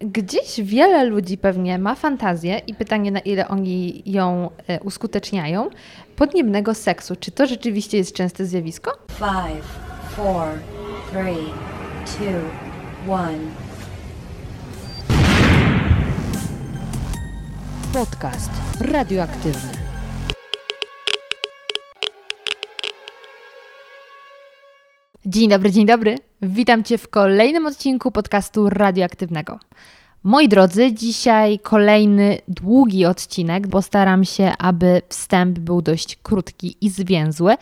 Gdzieś wiele ludzi pewnie ma fantazję i pytanie, na ile oni ją e, uskuteczniają, podniebnego seksu. Czy to rzeczywiście jest częste zjawisko? Five, four, three, two, one. Podcast radioaktywny. Dzień dobry, dzień dobry. Witam Cię w kolejnym odcinku podcastu radioaktywnego. Moi drodzy, dzisiaj kolejny długi odcinek, bo staram się, aby wstęp był dość krótki i zwięzły.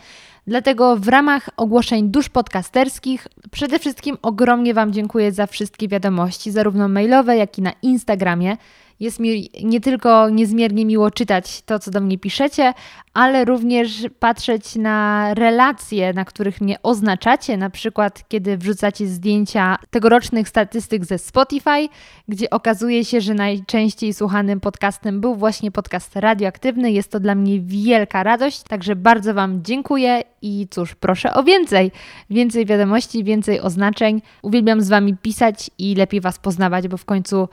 Dlatego w ramach ogłoszeń dusz podcasterskich przede wszystkim ogromnie Wam dziękuję za wszystkie wiadomości, zarówno mailowe, jak i na Instagramie. Jest mi nie tylko niezmiernie miło czytać to, co do mnie piszecie, ale również patrzeć na relacje, na których mnie oznaczacie, na przykład kiedy wrzucacie zdjęcia tegorocznych statystyk ze Spotify, gdzie okazuje się, że najczęściej słuchanym podcastem był właśnie podcast radioaktywny. Jest to dla mnie wielka radość, także bardzo Wam dziękuję i cóż, proszę o więcej. Więcej wiadomości, więcej oznaczeń. Uwielbiam z Wami pisać i lepiej Was poznawać, bo w końcu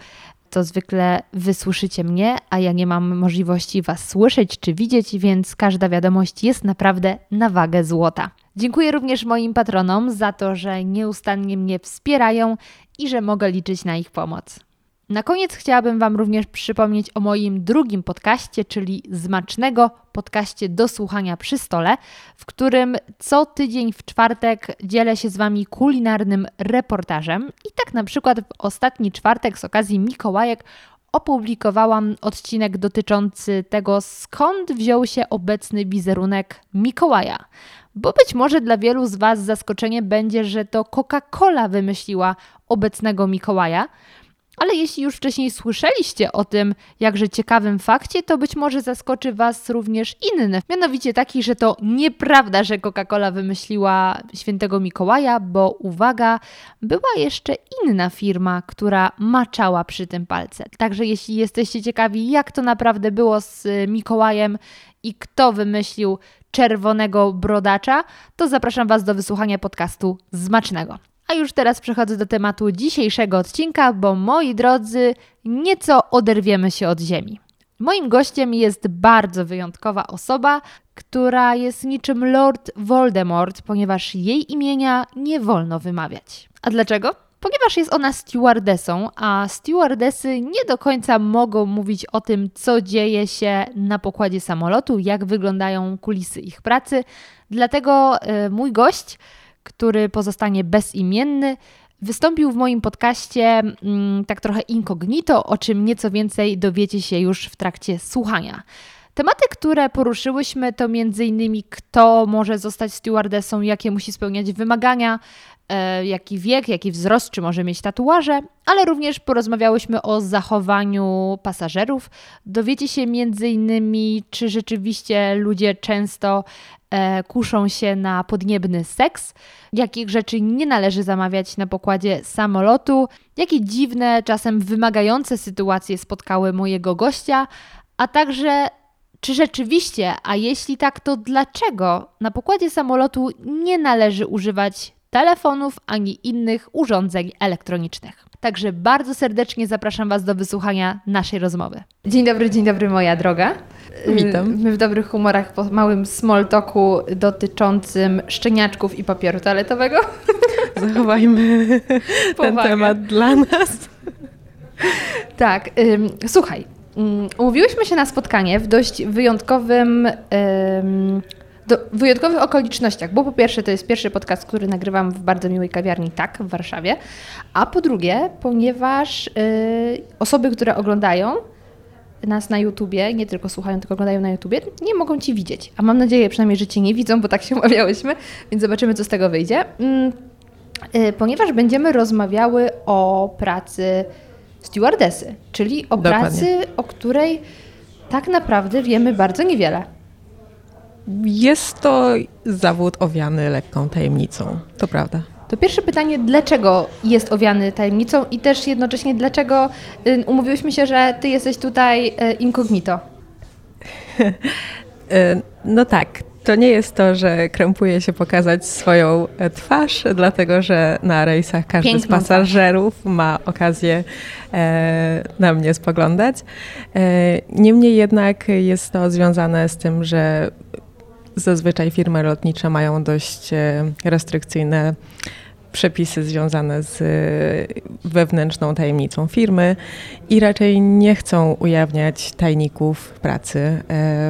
to zwykle wysłyszycie mnie, a ja nie mam możliwości Was słyszeć czy widzieć, więc każda wiadomość jest naprawdę na wagę złota. Dziękuję również moim patronom za to, że nieustannie mnie wspierają i że mogę liczyć na ich pomoc. Na koniec chciałabym Wam również przypomnieć o moim drugim podcaście, czyli Zmacznego podcaście do słuchania przy stole, w którym co tydzień w czwartek dzielę się z Wami kulinarnym reportażem. I tak na przykład w ostatni czwartek z okazji Mikołajek opublikowałam odcinek dotyczący tego, skąd wziął się obecny wizerunek Mikołaja. Bo być może dla wielu z Was zaskoczenie będzie, że to Coca-Cola wymyśliła obecnego Mikołaja. Ale jeśli już wcześniej słyszeliście o tym jakże ciekawym fakcie, to być może zaskoczy Was również inny. Mianowicie taki, że to nieprawda, że Coca-Cola wymyśliła świętego Mikołaja, bo uwaga, była jeszcze inna firma, która maczała przy tym palce. Także jeśli jesteście ciekawi, jak to naprawdę było z Mikołajem i kto wymyślił czerwonego brodacza, to zapraszam Was do wysłuchania podcastu Zmacznego. A już teraz przechodzę do tematu dzisiejszego odcinka, bo moi drodzy, nieco oderwiemy się od ziemi. Moim gościem jest bardzo wyjątkowa osoba, która jest niczym Lord Voldemort, ponieważ jej imienia nie wolno wymawiać. A dlaczego? Ponieważ jest ona stewardesą, a stewardesy nie do końca mogą mówić o tym, co dzieje się na pokładzie samolotu, jak wyglądają kulisy ich pracy. Dlatego yy, mój gość który pozostanie bezimienny, wystąpił w moim podcaście mm, tak trochę incognito, o czym nieco więcej dowiecie się już w trakcie słuchania. Tematy, które poruszyłyśmy, to m.in. kto może zostać stewardessą, jakie musi spełniać wymagania, jaki wiek, jaki wzrost, czy może mieć tatuaże, ale również porozmawiałyśmy o zachowaniu pasażerów. Dowiecie się m.in., czy rzeczywiście ludzie często e, kuszą się na podniebny seks, jakich rzeczy nie należy zamawiać na pokładzie samolotu, jakie dziwne, czasem wymagające sytuacje spotkały mojego gościa, a także czy rzeczywiście, a jeśli tak, to dlaczego na pokładzie samolotu nie należy używać telefonów ani innych urządzeń elektronicznych? Także bardzo serdecznie zapraszam Was do wysłuchania naszej rozmowy. Dzień dobry, dzień dobry, moja droga. Witam. My w dobrych humorach po małym small talku dotyczącym szczeniaczków i papieru toaletowego. Zachowajmy ten temat dla nas. Tak, ym, słuchaj, um, umówiłyśmy się na spotkanie w dość wyjątkowym ym, do wyjątkowych okolicznościach, bo po pierwsze to jest pierwszy podcast, który nagrywam w bardzo miłej kawiarni Tak w Warszawie, a po drugie, ponieważ y, osoby, które oglądają nas na YouTubie, nie tylko słuchają, tylko oglądają na YouTubie, nie mogą Ci widzieć. A mam nadzieję przynajmniej, że Cię nie widzą, bo tak się umawiałyśmy, więc zobaczymy, co z tego wyjdzie. Mm, y, ponieważ będziemy rozmawiały o pracy stewardesy, czyli o Dokładnie. pracy, o której tak naprawdę wiemy bardzo niewiele. Jest to zawód owiany lekką tajemnicą, to prawda. To pierwsze pytanie, dlaczego jest owiany tajemnicą i też jednocześnie dlaczego y, umówiłyśmy się, że ty jesteś tutaj y, incognito? Y, no tak, To nie jest to, że krępuje się pokazać swoją e, twarz, dlatego że na rejsach każdy Piękną z pasażerów twarz. ma okazję e, na mnie spoglądać. E, niemniej jednak jest to związane z tym, że zazwyczaj firmy lotnicze mają dość e, restrykcyjne przepisy związane z e, wewnętrzną tajemnicą firmy i raczej nie chcą ujawniać tajników pracy e,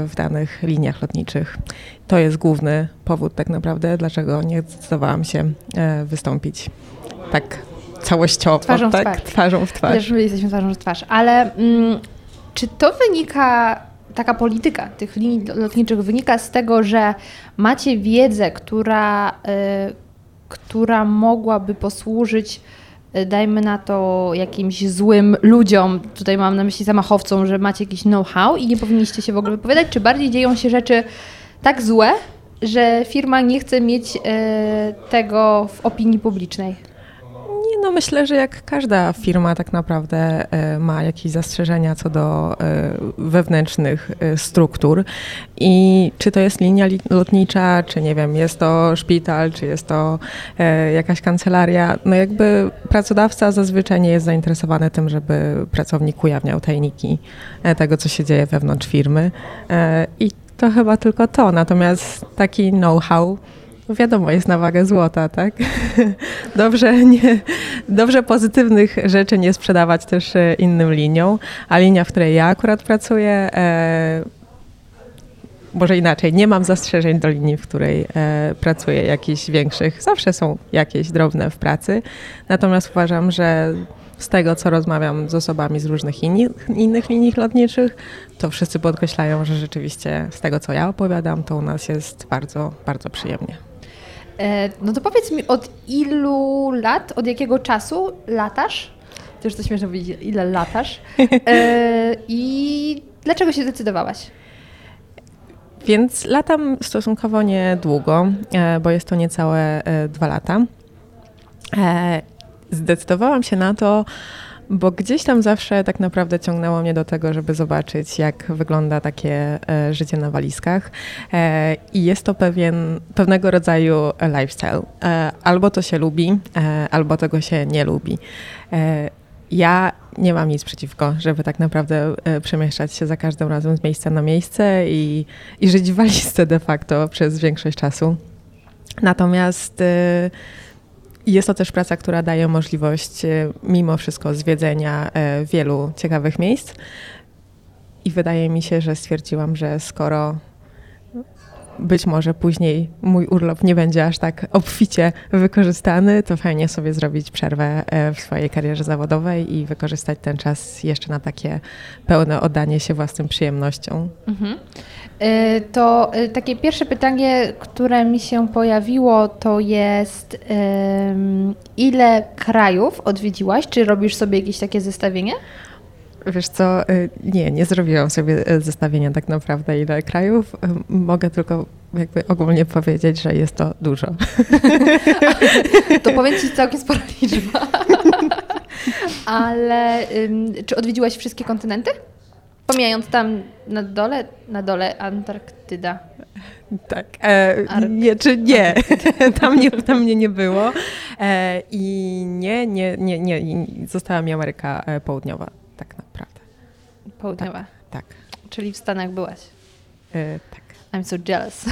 w danych liniach lotniczych. To jest główny powód tak naprawdę, dlaczego nie zdecydowałam się wystąpić tak całościowo, twarzą tak? w twarz. Twarzą w twarz. Też jesteśmy twarzą w twarz, ale mm, czy to wynika taka polityka tych linii lotniczych wynika z tego, że macie wiedzę, która, y, która mogłaby posłużyć y, dajmy na to jakimś złym ludziom, tutaj mam na myśli zamachowcom, że macie jakiś know-how i nie powinniście się w ogóle wypowiadać, czy bardziej dzieją się rzeczy tak złe, że firma nie chce mieć y, tego w opinii publicznej? No myślę, że jak każda firma tak naprawdę e, ma jakieś zastrzeżenia co do e, wewnętrznych e, struktur i czy to jest linia lotnicza, czy nie wiem, jest to szpital, czy jest to jakaś kancelaria, no jakby pracodawca zazwyczaj nie jest zainteresowany tym, żeby pracownik ujawniał tajniki tego, co się dzieje wewnątrz firmy i to chyba tylko to. Natomiast taki know-how no wiadomo, jest na wagę złota, tak? Dobrze, nie, dobrze pozytywnych rzeczy nie sprzedawać też e, innym liniom, a linia, w której ja akurat pracuję, e, może inaczej, nie mam zastrzeżeń do linii, w której e, pracuję jakichś większych. Zawsze są jakieś drobne w pracy, natomiast uważam, że z tego, co rozmawiam z osobami z różnych inni, innych linii lotniczych, to wszyscy podkreślają, że rzeczywiście z tego, co ja opowiadam, to u nas jest bardzo, bardzo przyjemnie. E, no to powiedz mi, od ilu lat, od jakiego czasu latasz? To już to śmieszne powiedzieć, ile latasz? E, I dlaczego się zdecydowałaś? Więc latam stosunkowo niedługo, e, bo jest to niecałe dwa lata. Zdecydowałam się na to, bo gdzieś tam zawsze tak naprawdę ciągnęło mnie do tego, żeby zobaczyć, jak wygląda takie e, życie na walizkach. E, I jest to pewien, pewnego rodzaju lifestyle. E, albo to się lubi, albo tego się nie lubi. Ja nie mam nic przeciwko, żeby tak naprawdę przemieszczać się za każdym razem z miejsca na miejsce i, i żyć w walizce de facto przez większość czasu. Natomiast jest to też praca, która daje możliwość e, mimo wszystko zwiedzenia e, wielu ciekawych miejsc. I wydaje mi się, że stwierdziłam, że skoro być może później mój urlop nie będzie aż tak obficie wykorzystany, to fajnie sobie zrobić przerwę e, w swojej karierze zawodowej i wykorzystać ten czas jeszcze na takie pełne oddanie się własnym przyjemnościom. Mhm. E, to e, takie pierwsze pytanie, które mi się pojawiło, to jest ile krajów odwiedziłaś? Czy robisz sobie jakieś takie zestawienie? Wiesz co, y, nie, nie zrobiłam sobie y, zestawienia tak naprawdę ile krajów. Y, mogę tylko jakby ogólnie powiedzieć, że jest to dużo. To powiem Ci całkiem spora liczba. Ale czy odwiedziłaś wszystkie kontynenty? Pomijając tam na dole, na dole Antarktyda. Tak. E, nie, czy nie. tam, nie. Tam mnie nie było. E, I nie, nie, nie, nie. Została mi Ameryka e, Południowa tak naprawdę. Południowa. Tak. tak. Czyli w Stanach byłaś. E, tak. I'm so jealous.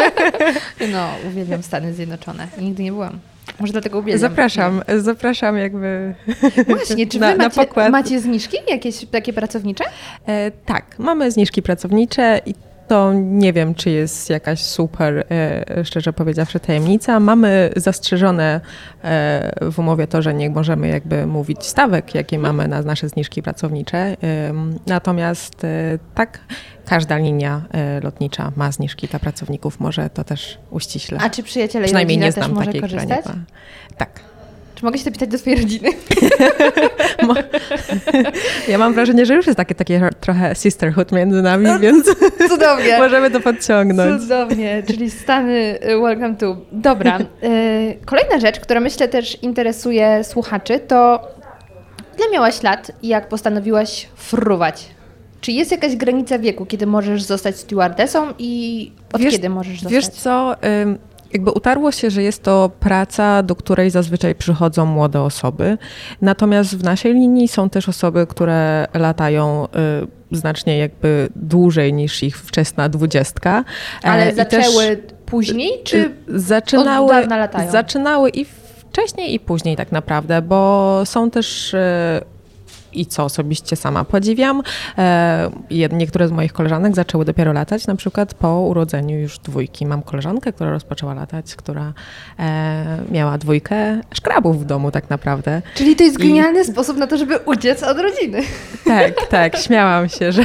no, uwielbiam Stany Zjednoczone. Nigdy nie byłam. Może dlatego uwielbiam. Zapraszam, zapraszam jakby Właśnie, czy na, wy macie, macie zniżki jakieś takie pracownicze? E, tak, mamy zniżki pracownicze i to nie wiem, czy jest jakaś super, e, szczerze powiedziawszy, tajemnica. Mamy zastrzeżone e, w umowie to, że nie możemy jakby mówić stawek, jakie mamy na nasze zniżki pracownicze. Natomiast e, tak, każda linia lotnicza ma zniżki dla pracowników. Może to też uściśle. A czy przyjaciele nie znam też może korzystać? Tak. Czy mogę się zapytać do swojej rodziny? ja mam wrażenie, że już jest takie, takie trochę sisterhood między nami, no, więc cudownie. możemy to podciągnąć. Cudownie, czyli Stany y, welcome to. Dobra. Y, kolejna rzecz, która myślę też interesuje słuchaczy, to ile miałaś lat, jak postanowiłaś fruwać? Czy jest jakaś granica wieku, kiedy możesz zostać stewardessą i od Wiesz- kiedy możesz zostać? Wiesz co, jakby utarło się, że jest to praca, do której zazwyczaj przychodzą młode osoby. Natomiast w naszej linii są też osoby, które latają y, znacznie jakby dłużej niż ich wczesna dwudziestka. E, Ale i zaczęły później, czy y, zaczynały, od dawna latają? zaczynały i wcześniej i później tak naprawdę, bo są też y, i co osobiście sama podziwiam. E, niektóre z moich koleżanek zaczęły dopiero latać, na przykład po urodzeniu już dwójki. Mam koleżankę, która rozpoczęła latać, która e, miała dwójkę szkrabów w domu tak naprawdę. Czyli to jest I- genialny sposób na to, żeby uciec od rodziny. Tak, tak, śmiałam się, że,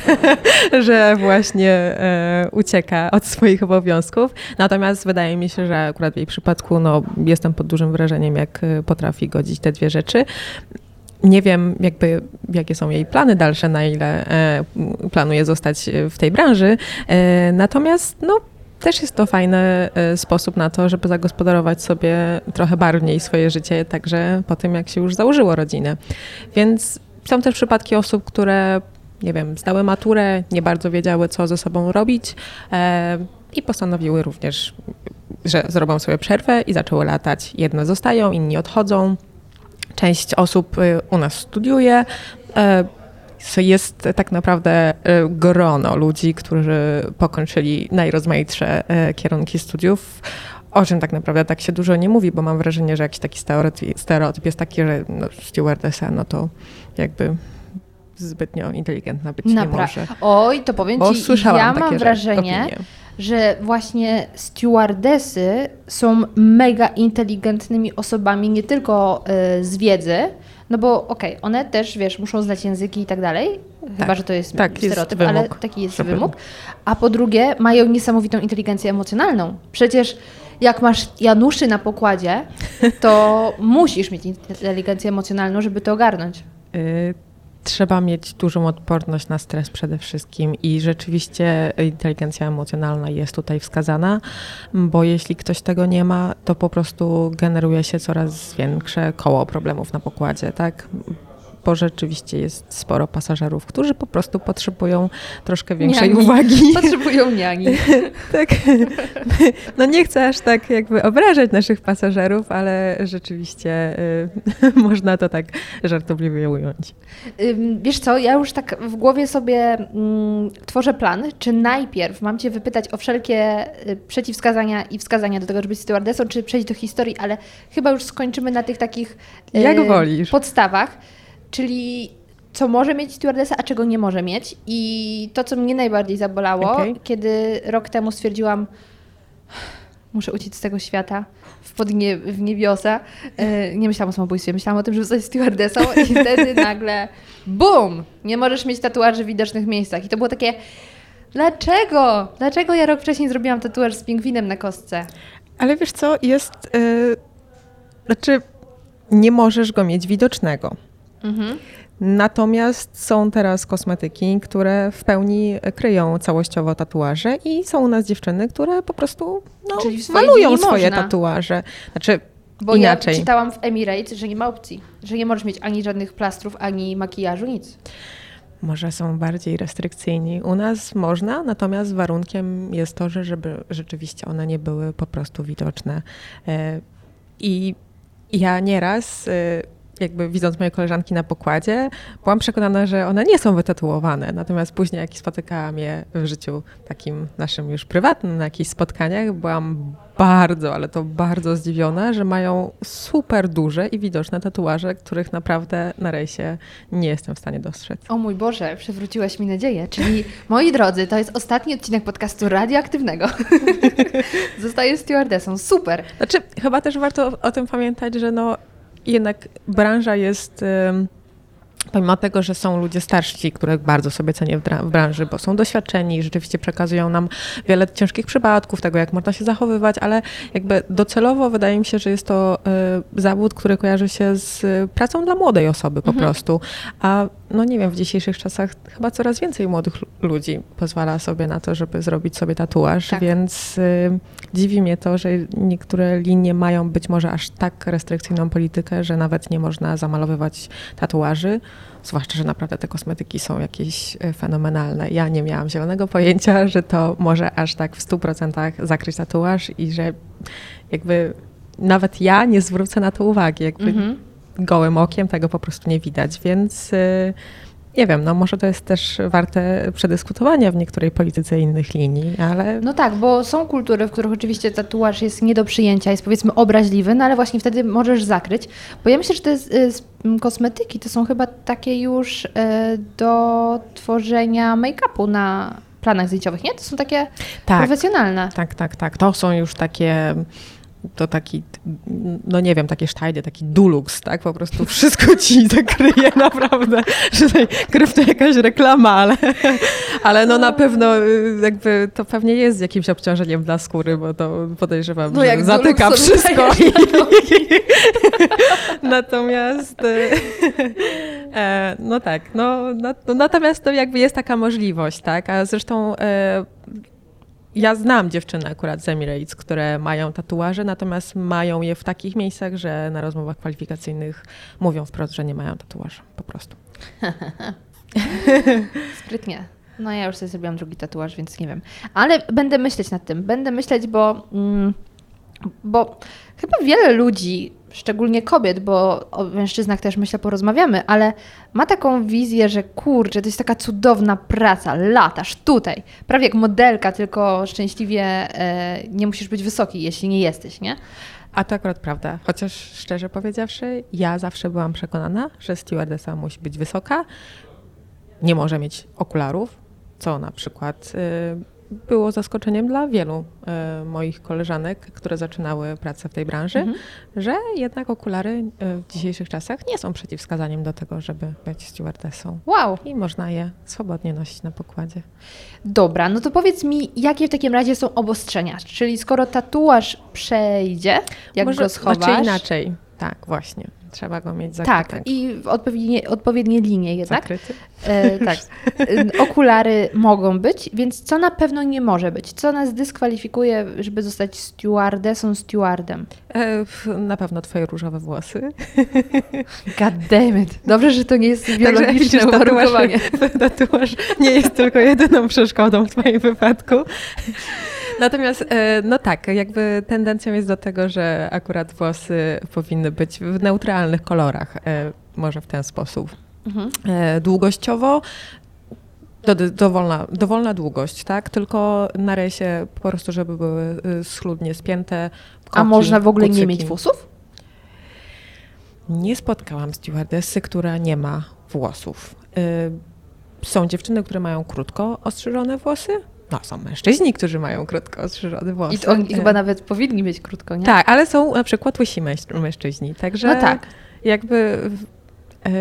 że właśnie e, ucieka od swoich obowiązków. Natomiast wydaje mi się, że akurat w jej przypadku no, jestem pod dużym wrażeniem, jak potrafi godzić te dwie rzeczy. Nie wiem, jakby, jakie są jej plany dalsze, na ile e, planuje zostać e, w tej branży. E, natomiast no, też jest to fajny sposób na to, żeby zagospodarować sobie trochę barwniej swoje życie, także po tym, jak się już założyło rodzinę. Więc są też przypadki osób, które, nie wiem, zdały maturę, nie bardzo wiedziały, co ze sobą robić i postanowiły również, że zrobią sobie przerwę i zaczęły latać. Jedne zostają, inni odchodzą. Część osób y, u nas studiuje. So Jest tak naprawdę y, grono ludzi, którzy pokończyli najrozmaitsze kierunki studiów. O czym tak naprawdę tak się dużo nie mówi, bo mam wrażenie, że jakiś taki stereotyp, stereotyp jest taki, że no, stewardessa, no to jakby zbytnio inteligentna być nie Napra- może. Oj, to powiem Bo Ci, ja mam że- wrażenie. Że właśnie stewardesy są mega inteligentnymi osobami, nie tylko y, z wiedzy, no bo okej, one też, wiesz, muszą znać języki i tak dalej, chyba, że to jest tak, jest stereotyp, ale wymóg, taki jest wymóg. A po drugie, mają niesamowitą inteligencję emocjonalną. Przecież jak masz Januszy na pokładzie, to musisz mieć inteligencję emocjonalną, żeby to ogarnąć. Y, Trzeba mieć dużą odporność na stres przede wszystkim i rzeczywiście inteligencja emocjonalna jest tutaj wskazana, bo jeśli ktoś tego nie ma, to po prostu generuje się coraz większe koło problemów na pokładzie, tak? Bo rzeczywiście jest sporo pasażerów, którzy po prostu potrzebują troszkę większej Niani. uwagi. Potrzebują niani. tak. No nie chcę aż tak jakby obrażać naszych pasażerów, ale rzeczywiście y, można to tak żartobliwie ująć. Wiesz co, ja już tak w głowie sobie mm, tworzę plan, czy najpierw mam Cię wypytać o wszelkie y, przeciwwskazania i wskazania do tego, żeby być stewardessą, czy przejść do historii, ale chyba już skończymy na tych takich y, podstawach, czyli co może mieć stewardessa, a czego nie może mieć. I to, co mnie najbardziej zabolało, Okej. kiedy rok temu stwierdziłam, muszę uciec z tego świata w, podnie, w niebiosa. E, nie myślałam o samobójstwie, myślałam o tym, żeby zostać stewardessą i wtedy nagle BUM! Nie możesz mieć tatuaży w widocznych miejscach. I to było takie, dlaczego? Dlaczego ja rok wcześniej zrobiłam tatuaż z pingwinem na kostce? Ale wiesz co, jest. y, znaczy, nie możesz go mieć widocznego. Mhm. Natomiast są teraz kosmetyki, które w pełni kryją całościowo tatuaże i są u nas dziewczyny, które po prostu no, malują swoje można. tatuaże. Znaczy, Bo inaczej. ja czytałam w Emirates, że nie ma opcji, że nie możesz mieć ani żadnych plastrów, ani makijażu, nic. Może są bardziej restrykcyjni. U nas można, natomiast warunkiem jest to, że żeby rzeczywiście one nie były po prostu widoczne. E, I ja nieraz, e, jakby widząc moje koleżanki na pokładzie, byłam przekonana, że one nie są wytatuowane. Natomiast później, jak spotykałam je w życiu takim naszym już prywatnym, na jakichś spotkaniach, byłam bardzo, ale to bardzo zdziwiona, że mają super duże i widoczne tatuaże, których naprawdę na rejsie nie jestem w stanie dostrzec. O mój Boże, przywróciłaś mi nadzieję. Czyli, moi drodzy, to jest ostatni odcinek podcastu radioaktywnego. Zostaję stewardessą. Super. Znaczy, chyba też warto o, o tym pamiętać, że no jednak branża jest. Pomimo tego, że są ludzie starsi, których bardzo sobie cenię w, branży, bo są doświadczeni i rzeczywiście przekazują nam wiele ciężkich przypadków, tego jak można się zachowywać, ale jakby docelowo wydaje mi się, że jest to y, zawód, który kojarzy się z pracą dla młodej osoby po Mhm. prostu. A no nie wiem, w dzisiejszych czasach chyba coraz więcej młodych ludzi pozwala sobie na to, żeby zrobić sobie tatuaż, tak. więc y, dziwi mnie to, że niektóre linie mają być może aż tak restrykcyjną politykę, że nawet nie można zamalowywać tatuaży. Zwłaszcza, że naprawdę te kosmetyki są jakieś y, fenomenalne. Ja nie miałam zielonego pojęcia, że to może aż tak w 100% zakryć tatuaż i że jakby nawet ja nie zwrócę na to uwagi. Jakby mhm. gołym okiem tego po prostu nie widać, więc y, nie wiem, no może to jest też warte przedyskutowania w niektórej polityce innych linii, ale... No tak, bo są kultury, w których oczywiście tatuaż jest nie do przyjęcia, jest powiedzmy obraźliwy, no ale właśnie wtedy możesz zakryć. Bo ja myślę, że te y, kosmetyki to są chyba takie już y, do tworzenia make-upu na planach zdjęciowych, nie? To są takie tak, profesjonalne. Tak, tak, tak. To są już takie to taki, no nie wiem, takie sztajdy, taki dulux, tak? Po prostu wszystko ci zakryje naprawdę, że krew to jakaś reklama, ale, ale no na pewno y, jakby to pewnie jest jakimś obciążeniem dla skóry, bo to podejrzewam, no że zatyka wszystko. natomiast y, e, no tak, no, no, no, natomiast to jakby jest taka możliwość, tak? A zresztą e, ja znam dziewczyny akurat z Emirates, które mają tatuaże, natomiast mają je w takich miejscach, że na rozmowach kwalifikacyjnych mówią wprost, że nie mają tatuażu, po prostu. Sprytnie. No ja już sobie zrobiłam drugi tatuaż, więc nie wiem. Ale będę myśleć nad tym. Będę myśleć, bo, mm, bo chyba wiele ludzi szczególnie kobiet, bo o mężczyznach też myślę porozmawiamy, ale ma taką wizję, że kurczę, to jest taka cudowna praca, latasz tutaj, prawie jak modelka, tylko szczęśliwie e, nie musisz być wysoki, jeśli nie jesteś, nie? A to akurat prawda. Chociaż szczerze powiedziawszy, ja zawsze byłam przekonana, że stewardessa musi być wysoka, nie może mieć okularów, co na przykład y, było zaskoczeniem dla wielu e, moich koleżanek, które zaczynały pracę w tej branży, mhm. że jednak okulary e, w dzisiejszych czasach nie są przeciwwskazaniem do tego, żeby być stewardessą. Wow. I można je swobodnie nosić na pokładzie. Dobra, no to powiedz mi, jakie w takim razie są obostrzenia? Czyli skoro tatuaż przejdzie, jak Może, go schowasz... Znaczy inaczej, tak, właśnie. Trzeba go mieć zakrytego. Tak, i odpowiednie, odpowiednie linie jednak. Zakryty? E, tak. Okulary mogą być, więc co na pewno nie może być? Co nas dyskwalifikuje, żeby zostać stewardessą, stewardem? E, na pewno twoje różowe włosy. God damn it. Dobrze, że to nie jest biologiczne Także, uwarunkowanie. Tatuaż nie jest tylko jedyną przeszkodą w twoim wypadku. Natomiast, e, no tak, jakby tendencją jest do tego, że akurat włosy powinny być w neutralnych kolorach, e, może w ten sposób. Mhm. E, długościowo do, dowolna, dowolna długość, tak? Tylko na rejsie po prostu, żeby były schludnie spięte. Koki, A można w ogóle kucyki. nie mieć włosów? Nie spotkałam stewardessy, która nie ma włosów. Są dziewczyny, które mają krótko ostrzyżone włosy, no, są mężczyźni, którzy mają krótko ostrzyżone włosy. I oni chyba nawet powinni mieć krótko, nie? Tak, ale są na przykład łysi mężczyźni, także no tak. jakby e,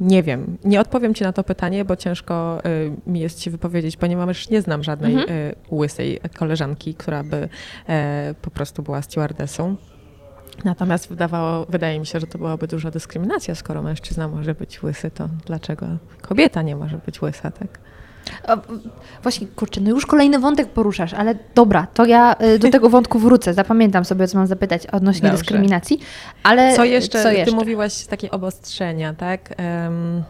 nie wiem, nie odpowiem Ci na to pytanie, bo ciężko e, mi jest Ci wypowiedzieć, ponieważ nie znam żadnej mhm. E, łysej koleżanki, która by po prostu była stewardessą. Natomiast wydawało, wydaje mi się, że to byłaby duża dyskryminacja, skoro mężczyzna może być łysy, to dlaczego kobieta nie może być łysa, tak? Właśnie, kurczę, no już kolejny wątek poruszasz, ale dobra, to ja y, do tego wątku wrócę. Zapamiętam sobie, co mam zapytać odnośnie Dobrze. dyskryminacji. Ale co jeszcze? co jeszcze? Ty mówiłaś takie obostrzenia, tak? Um...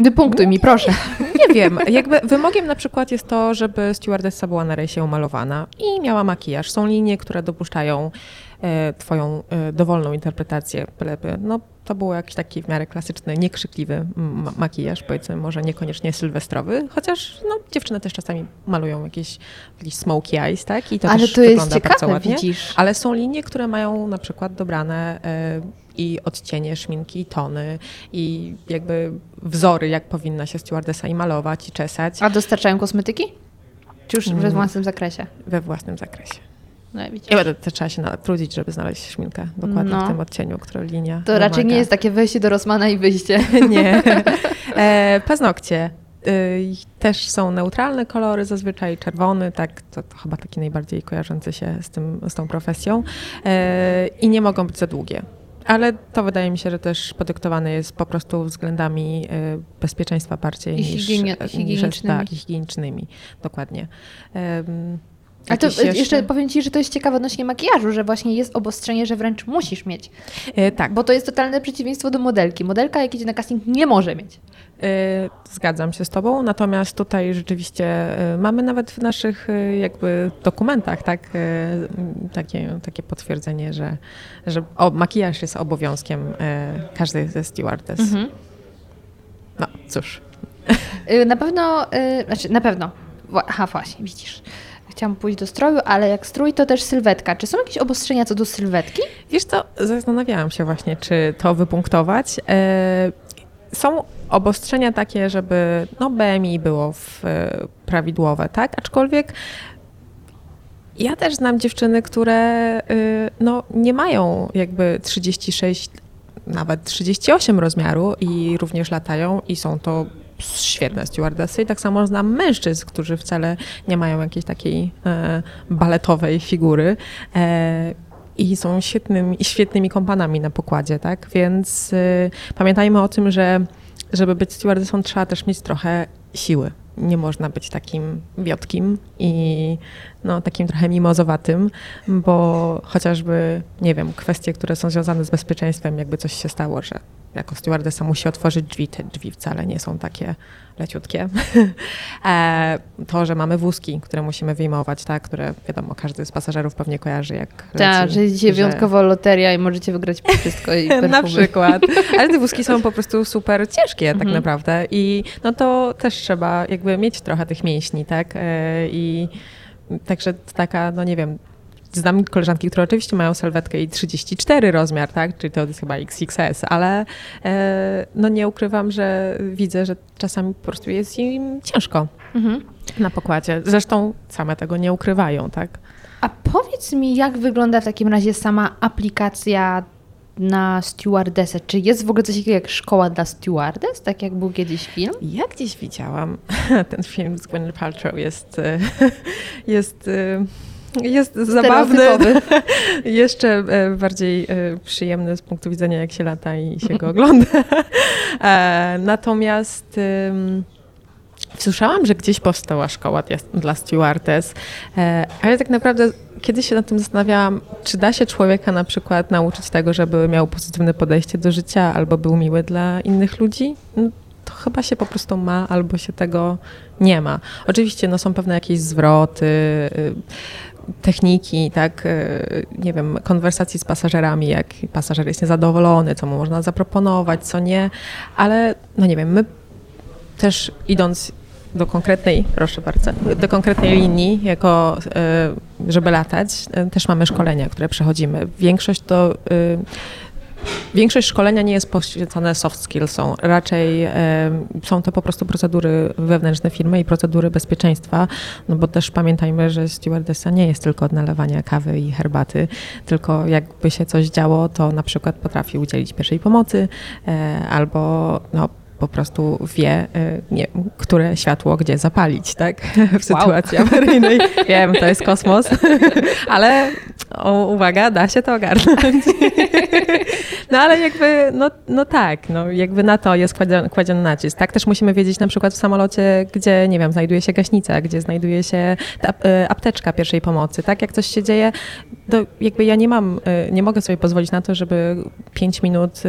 Wypunktuj mi, proszę. Nie wiem. Jakby wymogiem na przykład jest to, żeby stewardessa była na rejsie umalowana i miała makijaż. Są linie, które dopuszczają e, twoją e, dowolną interpretację, byleby no, to był jakiś taki w miarę klasyczny, niekrzykliwy makijaż, powiedzmy może niekoniecznie sylwestrowy, chociaż no, dziewczyny też czasami malują jakieś, jakieś smoky eyes, tak? I to Ale to jest ciekawe, ładnie. widzisz. Ale są linie, które mają na przykład dobrane y, i odcienie szminki, i tony, i jakby wzory, jak powinna się stewardessa i malować, i czesać. A dostarczają kosmetyki? Czy już we mm. własnym zakresie? We własnym zakresie. No, I to trzeba się natrudzić, żeby znaleźć szminkę dokładnie no. w tym odcieniu, który linia. To wymaga. raczej nie jest takie wejście do Rosmana i wyjście. nie. E, paznokcie. Y, też są neutralne kolory, zazwyczaj czerwony, tak, to, to, chyba taki najbardziej kojarzący się z, tym, z tą profesją. E, I nie mogą być za długie. ale to wydaje mi się, że też podyktowane jest po prostu względami y, bezpieczeństwa bardziej I niż, higienie- niż higienicznymi. tak, higienicznymi. Dokładnie. Um, Ale to jeszcze... powiem Ci, że to jest ciekawe odnośnie makijażu, że właśnie jest obostrzenie, że wręcz musisz mieć. E, tak, Bo to jest totalne przeciwieństwo do modelki. Modelka, jak idzie na casting, nie może mieć. E, Zgadzam się z Tobą, natomiast tutaj rzeczywiście e, mamy nawet w naszych e, jakby dokumentach tak, e, takie, takie potwierdzenie, że, że o, makijaż jest obowiązkiem każdej ze stewardess. Mhm. No cóż, Na pewno, znaczy na pewno, aha właśnie, widzisz. Chciałam pójść do stroju, ale jak strój to też sylwetka. Czy są jakieś obostrzenia co do sylwetki? wiesz co, zastanawiałam się właśnie, czy to wypunktować. E, Są obostrzenia takie, żeby no, BMI było w, e, prawidłowe, tak? Aczkolwiek ja też znam dziewczyny, które y, no, nie mają jakby 36, nawet 38 rozmiaru i również latają i są to świetne stewardessy. I tak samo znam mężczyzn, którzy wcale nie mają jakiejś takiej e, baletowej figury. E, i są świetnymi, świetnymi kompanami na pokładzie, tak? Więc y, pamiętajmy o tym, że żeby być stewardessą trzeba też mieć trochę siły. Nie można być takim wiotkim i no, takim trochę mimozowatym, bo chociażby, nie wiem, kwestie, które są związane z bezpieczeństwem, jakby coś się stało, że jako stewardessa musi otworzyć drzwi, te drzwi wcale nie są takie leciutkie. e, to, że mamy wózki, które musimy wyjmować, tak, które wiadomo, każdy z pasażerów pewnie kojarzy, jak Tak, że dzisiaj wyjątkowo loteria i możecie wygrać wszystko i na przykład. Ale te wózki są po prostu super ciężkie tak Mhm. naprawdę i no to też trzeba jakby mieć trochę tych mięśni, tak? E, I także taka, no nie wiem, znam koleżanki, które oczywiście mają sylwetkę i 34 rozmiar, tak? Czyli to jest chyba XXS, ale e, no nie ukrywam, że widzę, że czasami po prostu jest im ciężko Mhm. na pokładzie. Zresztą same tego nie ukrywają, tak? A powiedz mi, jak wygląda w takim razie sama aplikacja na stewardessę? Czy jest w ogóle coś takiego jak szkoła dla stewardess, tak jak był kiedyś film? Ja gdzieś widziałam ten film z Gwyneth Paltrow jest, e, jest, e, jest zabawny, jeszcze e, bardziej e, przyjemny z punktu widzenia jak się lata i się go ogląda. E, Natomiast słyszałam, że gdzieś powstała szkoła dla- e, ale tak naprawdę kiedyś się nad tym zastanawiałam, czy da się człowieka na przykład nauczyć tego, żeby miał pozytywne podejście do życia albo był miły dla innych ludzi? No, to chyba się po prostu ma, albo się tego nie ma. Oczywiście no, są pewne jakieś zwroty, y, techniki, tak, y, nie wiem, konwersacji z pasażerami, jak pasażer jest niezadowolony, co mu można zaproponować, co nie, ale no nie wiem, my też idąc do konkretnej, proszę bardzo, do konkretnej linii, jako y, żeby latać, y, też mamy szkolenia, które przechodzimy. Większość to Większość szkolenia nie jest poświęcone soft skillsom. Raczej e, są to po prostu procedury wewnętrzne firmy i procedury bezpieczeństwa, no bo też pamiętajmy, że stewardessa nie jest tylko od nalewania kawy i herbaty, tylko jakby się coś działo, to na przykład potrafi udzielić pierwszej pomocy e, albo no, po prostu wie, e, nie, które światło gdzie zapalić, tak? W sytuacji awaryjnej. Wiem, to jest kosmos, ale o, uwaga, da się to ogarnąć. No ale jakby, no, no tak, no jakby na to jest kładziony, kładziony nacisk. Tak też musimy wiedzieć na przykład w samolocie, gdzie, nie wiem, znajduje się gaśnica, gdzie znajduje się ta, e, apteczka pierwszej pomocy, tak? Jak coś się dzieje, to jakby ja nie mam, e, nie mogę sobie pozwolić na to, żeby pięć minut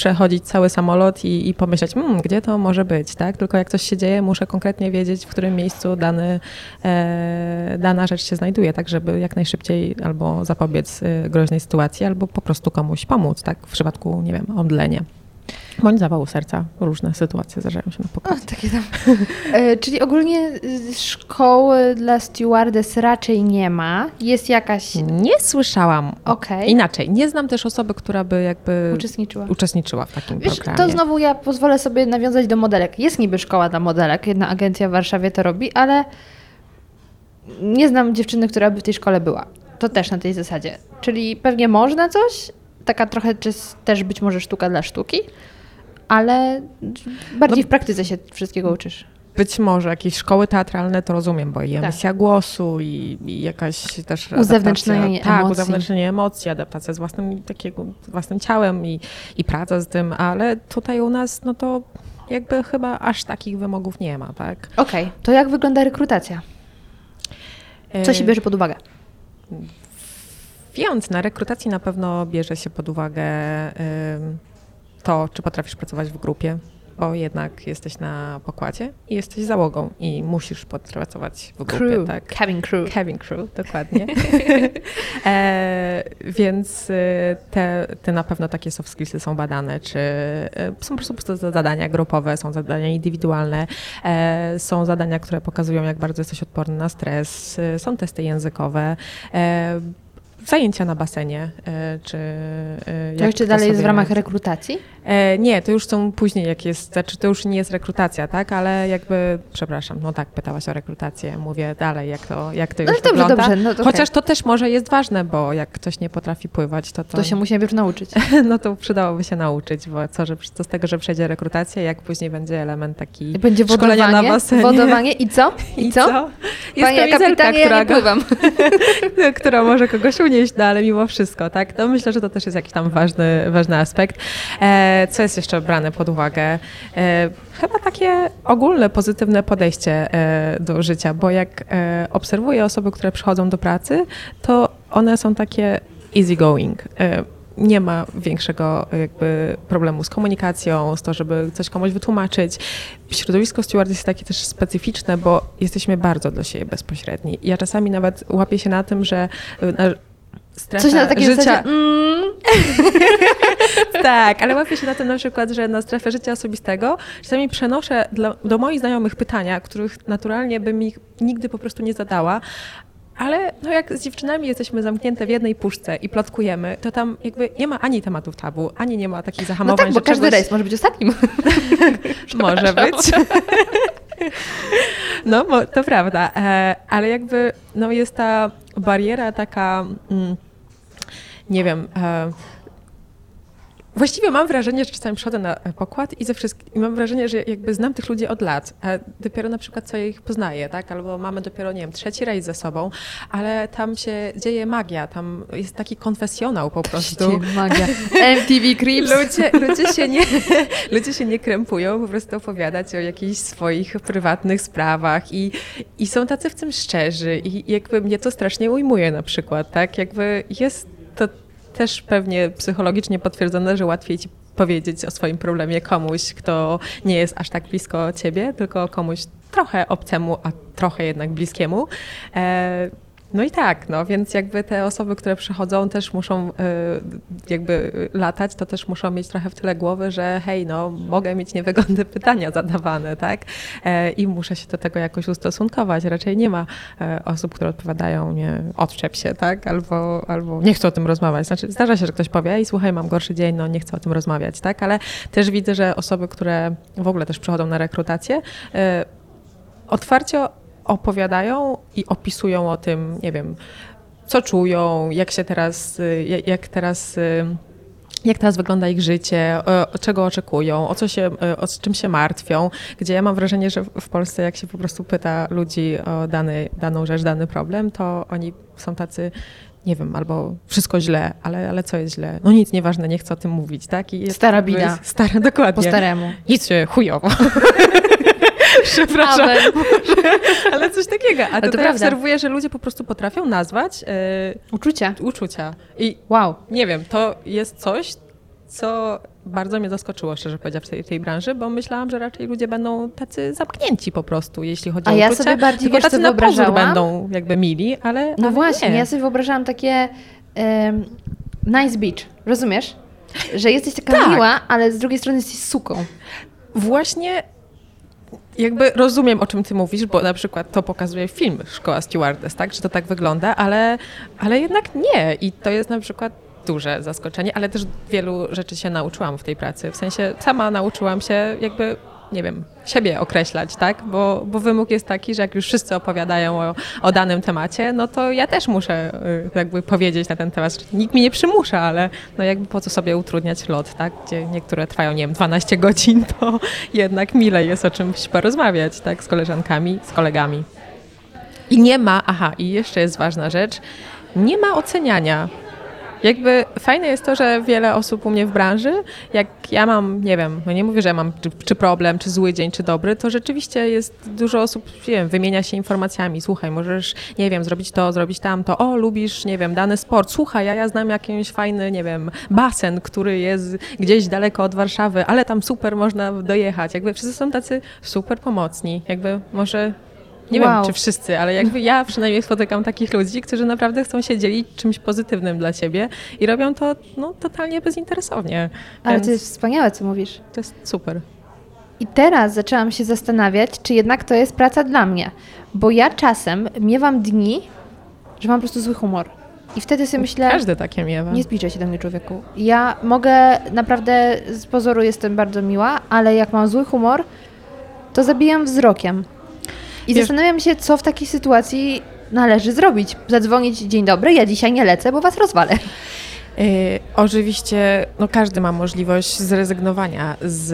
przechodzić cały samolot i, i pomyśleć, hmm, gdzie to może być, tak? Tylko jak coś się dzieje, muszę konkretnie wiedzieć, w którym miejscu dany, e, dana rzecz się znajduje, tak żeby jak najszybciej albo zapobiec e, groźnej sytuacji, albo po prostu komuś pomóc, tak? W przypadku, nie wiem, omdlenia. Bądź zawału serca. Różne sytuacje zdarzają się na O, pokładzie. takie tam. E, czyli ogólnie y, szkoły dla stewardess raczej nie ma. Jest jakaś. Nie słyszałam. Okej. Inaczej, nie znam też osoby, która by jakby Uczestniczyła. uczestniczyła w takim Wiesz, programie. to znowu ja pozwolę sobie nawiązać do modelek. Jest niby szkoła dla modelek, jedna agencja w Warszawie to robi, ale nie znam dziewczyny, która by w tej szkole była. To też na tej zasadzie. Czyli pewnie można coś, taka trochę czy też być może sztuka dla sztuki, ale bardziej No- w praktyce się wszystkiego uczysz. być może jakieś szkoły teatralne to rozumiem, bo i tak. emisja tak. głosu i, i, jakaś też uzewnętrznienie tak, emocji. uzewnętrznienie emocji, adaptacja z własnym, takiego, własnym ciałem i, i praca z tym, ale tutaj u nas no to jakby chyba aż takich wymogów nie ma, tak? Okej, okay. to jak wygląda rekrutacja? Co się bierze pod uwagę? Więc na rekrutacji na pewno bierze się pod uwagę to, czy potrafisz pracować w grupie, bo jednak jesteś na pokładzie i jesteś załogą i musisz pracować w grupie. Crew. Tak. Cabin crew. Cabin crew, dokładnie. e, więc y, te, te na pewno takie soft skillsy są badane, czy e, są po prostu zadania grupowe, są zadania indywidualne, e, są zadania, które pokazują, jak bardzo jesteś odporny na stres, e, są testy językowe. E, zajęcia na basenie, e, czy... E, to jeszcze dalej jest w ramach rekrutacji? E, nie, to już są później, jak jest, znaczy to już nie jest rekrutacja, tak, ale jakby, przepraszam, no tak, pytałaś o rekrutację, mówię dalej, jak to, jak to no już dobrze, wygląda. Dobrze, no to Chociaż okay. to też może jest ważne, bo jak ktoś nie potrafi pływać, to to... To się musi najpierw nauczyć. no to przydałoby się nauczyć, bo co, że, co z tego, że przejdzie rekrutację, jak później będzie element taki będzie szkolenia na basenie. wodowanie i co? I, I co? co? Jest kapitanie, która, ja nie pływam. która może kogoś unieść, no ale mimo wszystko, tak, to myślę, że to też jest jakiś tam ważny, ważny aspekt. E, co jest jeszcze brane pod uwagę. E, chyba takie ogólne, pozytywne podejście e, do życia, bo jak obserwuję osoby, które przychodzą do pracy, to one są takie easy going nie ma większego jakby problemu z komunikacją, z to, żeby coś komuś wytłumaczyć. Środowisko steward jest takie też specyficzne, bo jesteśmy bardzo do siebie bezpośredni. Ja czasami nawet łapię się na tym, że strefa Coś na takiej życia. Zasadzie, mm. tak, ale łapię się na tym na przykład, że na strefę życia osobistego czasami przenoszę dla, do moich znajomych pytania, których naturalnie bym ich nigdy po prostu nie zadała, ale no jak z dziewczynami jesteśmy zamknięte w jednej puszce i plotkujemy, to tam jakby nie ma ani tematów tabu, ani nie ma takich zahamowań, no tak, bo każdy czegoś... rejs może być ostatnim. może być. No, to prawda, e, ale jakby no jest ta bariera taka... Mm, nie wiem, e, Właściwie mam wrażenie, że czasami przychodzę na pokład i ze wszystkim, i mam wrażenie, że jakby znam tych ludzi od lat, a dopiero na przykład co ich poznaję, tak? Albo mamy dopiero, nie wiem, trzeci rejs ze sobą, ale tam się dzieje magia, tam jest taki konfesjonał po prostu. Dzieje magia. MTV Creeps. Ludzie, ludzie, się nie, ludzie się nie krępują po prostu opowiadać o jakichś swoich prywatnych sprawach i, i są tacy w tym szczerzy i jakby mnie to strasznie ujmuje na przykład, tak? Jakby jest to też pewnie psychologicznie potwierdzone, że łatwiej ci powiedzieć o swoim problemie komuś, kto nie jest aż tak blisko ciebie, tylko komuś trochę obcemu, a trochę jednak bliskiemu. E, no i tak, no więc jakby te osoby, które przychodzą też muszą y, jakby latać, to też muszą mieć trochę w tyle głowy, że hej, no mogę mieć niewygodne pytania zadawane, tak? E, I muszę się do tego jakoś ustosunkować. Raczej nie ma e, osób, które odpowiadają, nie, odczep się, tak? Albo, albo nie chcę o tym rozmawiać. Znaczy zdarza się, że ktoś powie, i słuchaj, mam gorszy dzień, no nie chcę o tym rozmawiać, tak? Ale też widzę, że osoby, które w ogóle też przychodzą na rekrutację, y, otwarcie opowiadają i opisują o tym, nie wiem, co czują, jak się teraz, y, jak teraz y, jak teraz wygląda ich życie, czego oczekują, o, co się, y, o czym się martwią, gdzie ja mam wrażenie, że w Polsce jak się po prostu pyta ludzi o dany, daną rzecz, dany problem, to oni są tacy, nie wiem, albo wszystko źle, ale, ale co jest źle? No nic, nieważne, nie chcę o tym mówić, tak? I Stara bida. Stara, dokładnie. Po staremu. Nic się chujowo. Przepraszam. Ale coś takiego. A tutaj to obserwuję, że ludzie po prostu potrafią nazwać... Yy, uczucia. Uczucia. I wow. Nie wiem, to jest coś, co bardzo mnie zaskoczyło, szczerze powiedziawszy, w tej, tej branży, bo myślałam, że raczej ludzie będą tacy zamknięci po prostu, jeśli chodzi A o ja uczucia. sobie bardziej Tylko tacy na pozór będą jakby mili, ale No ale właśnie, nie. ja sobie wyobrażałam takie um, nice beach, rozumiesz? Że jesteś taka tak. miła, ale z drugiej strony jesteś suką. Właśnie jakby rozumiem, o czym ty mówisz, bo na przykład to pokazuje film Szkoła Stewardess, tak? Że to tak wygląda, ale, ale jednak nie. I to jest na przykład duże zaskoczenie, ale też wielu rzeczy się nauczyłam w tej pracy. W sensie sama nauczyłam się jakby nie wiem, siebie określać, tak? Bo, bo wymóg jest taki, że jak już wszyscy opowiadają o, o danym temacie, no to ja też muszę y, jakby powiedzieć na ten temat. Nikt mi nie przymusza, ale no jakby po co sobie utrudniać lot, tak? Gdzie niektóre trwają, nie wiem, 12 godzin, to jednak mile jest o czymś porozmawiać, tak? Z koleżankami, z kolegami. I nie ma, aha, i jeszcze jest ważna rzecz, nie ma oceniania jakby fajne jest to, że wiele osób u mnie w branży, jak ja mam, nie wiem, no nie mówię, że ja mam czy, czy, problem, czy zły dzień, czy dobry, to rzeczywiście jest dużo osób, nie wiem, wymienia się informacjami. Słuchaj, możesz, nie wiem, zrobić to, zrobić tamto. O, lubisz, nie wiem, dany sport. Słuchaj, ja, ja znam jakiś fajny, nie wiem, basen, który jest gdzieś daleko od Warszawy, ale tam super można dojechać. Jakby wszyscy są tacy super pomocni. Jakby może nie wow. wiem, czy wszyscy, ale jakby ja przynajmniej spotykam takich ludzi, którzy naprawdę chcą się dzielić czymś pozytywnym dla siebie i robią to no, totalnie bezinteresownie. Ale Więc to jest wspaniałe, co mówisz. To jest super. I teraz zaczęłam się zastanawiać, czy jednak to jest praca dla mnie. Bo ja czasem miewam dni, że mam po prostu zły humor. I wtedy sobie myślę. Każdy takie miewa. Nie zbliżaj się do mnie, człowieku. Ja mogę, naprawdę z pozoru jestem bardzo miła, ale jak mam zły humor, to zabijam wzrokiem. I Wiesz, zastanawiam się, co w takiej sytuacji należy zrobić. Zadzwonić, dzień dobry, ja dzisiaj nie lecę, bo was rozwalę. Yy, oczywiście no, każdy ma możliwość zrezygnowania z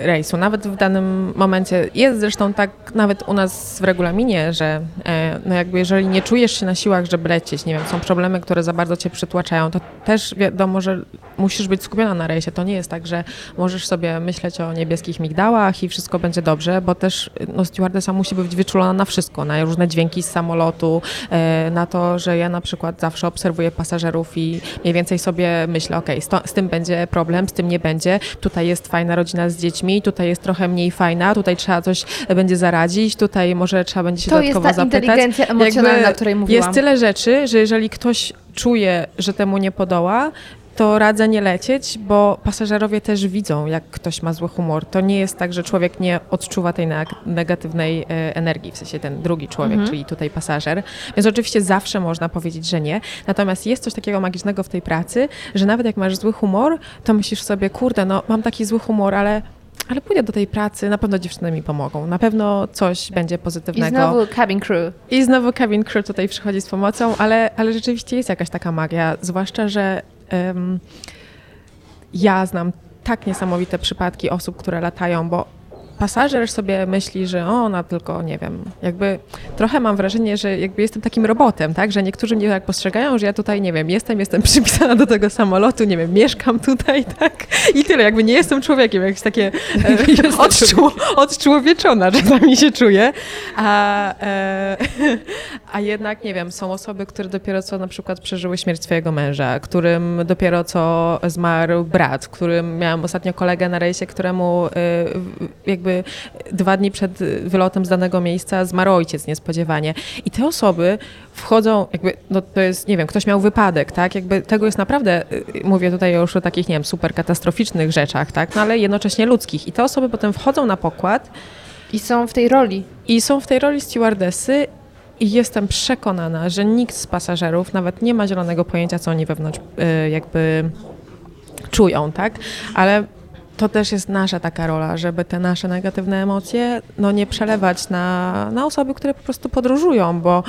rejsu. Nawet w danym momencie jest zresztą tak nawet u nas w regulaminie, że yy, no, jakby jeżeli nie czujesz się na siłach, żeby lecieć, nie wiem, są problemy, które za bardzo cię przytłaczają, to też wiadomo, że musisz być skupiona na rejsie. To nie jest tak, że możesz sobie myśleć o niebieskich migdałach i wszystko będzie dobrze, bo też no, stewardesa musi być wyczulona na wszystko, na różne dźwięki z samolotu, yy, na to, że ja na przykład zawsze obserwuję pasażerów i mniej więcej więcej sobie myślę, ok, z, z, tym będzie problem, z tym nie będzie, tutaj jest fajna rodzina z dziećmi, tutaj jest trochę mniej fajna, tutaj trzeba coś będzie zaradzić, tutaj może trzeba będzie się to dodatkowo zapytać. To jest ta inteligencja emocjonalna, o której mówiłam. Jest tyle rzeczy, że jeżeli ktoś czuje, że temu nie podoła, to radzę nie lecieć, bo pasażerowie też widzą, jak ktoś ma zły humor. To nie jest tak, że człowiek nie odczuwa tej negatywnej e, energii, w sensie ten drugi człowiek, mhm. czyli tutaj pasażer. Więc oczywiście zawsze można powiedzieć, że nie. Natomiast jest coś takiego magicznego w tej pracy, że nawet jak masz zły humor, to myślisz sobie, kurde, no mam taki zły humor, ale ale pójdę do tej pracy, na pewno dziewczyny mi pomogą, na pewno coś będzie pozytywnego. I znowu cabin crew. I znowu cabin crew tutaj przychodzi z pomocą, ale, ale rzeczywiście jest jakaś taka magia, zwłaszcza, że ja znam tak niesamowite przypadki osób, które latają, bo pasażer sobie myśli, że ona tylko, nie wiem, jakby trochę mam wrażenie, że jakby jestem takim robotem, tak, że niektórzy mnie tak postrzegają, że ja tutaj, nie wiem, jestem, jestem przypisana do tego samolotu, nie wiem, mieszkam tutaj, tak, i tyle, jakby nie jestem człowiekiem, jakieś takie e, odczło, odczłowieczona czasami się czuję, a, e, a jednak, nie wiem, są osoby, które dopiero co na przykład przeżyły śmierć swojego męża, którym dopiero co zmarł brat, którym miałam ostatnio kolegę na rejsie, któremu e, jakby jakby dwa dni przed wylotem z danego miejsca zmarł ojciec niespodziewanie. I te osoby wchodzą, jakby, no to jest, nie wiem, ktoś miał wypadek, tak, jakby tego jest naprawdę, y, mówię tutaj już o takich, nie wiem, super katastroficznych rzeczach, tak, no ale jednocześnie ludzkich. I te osoby potem wchodzą na pokład. I są w tej roli. I są w tej roli stewardesy i jestem przekonana, że nikt z pasażerów nawet nie ma zielonego pojęcia, co oni wewnątrz y, jakby czują, tak? Ale to też jest nasza taka rola, żeby te nasze negatywne emocje no, nie przelewać na, na osoby, które po prostu podróżują, bo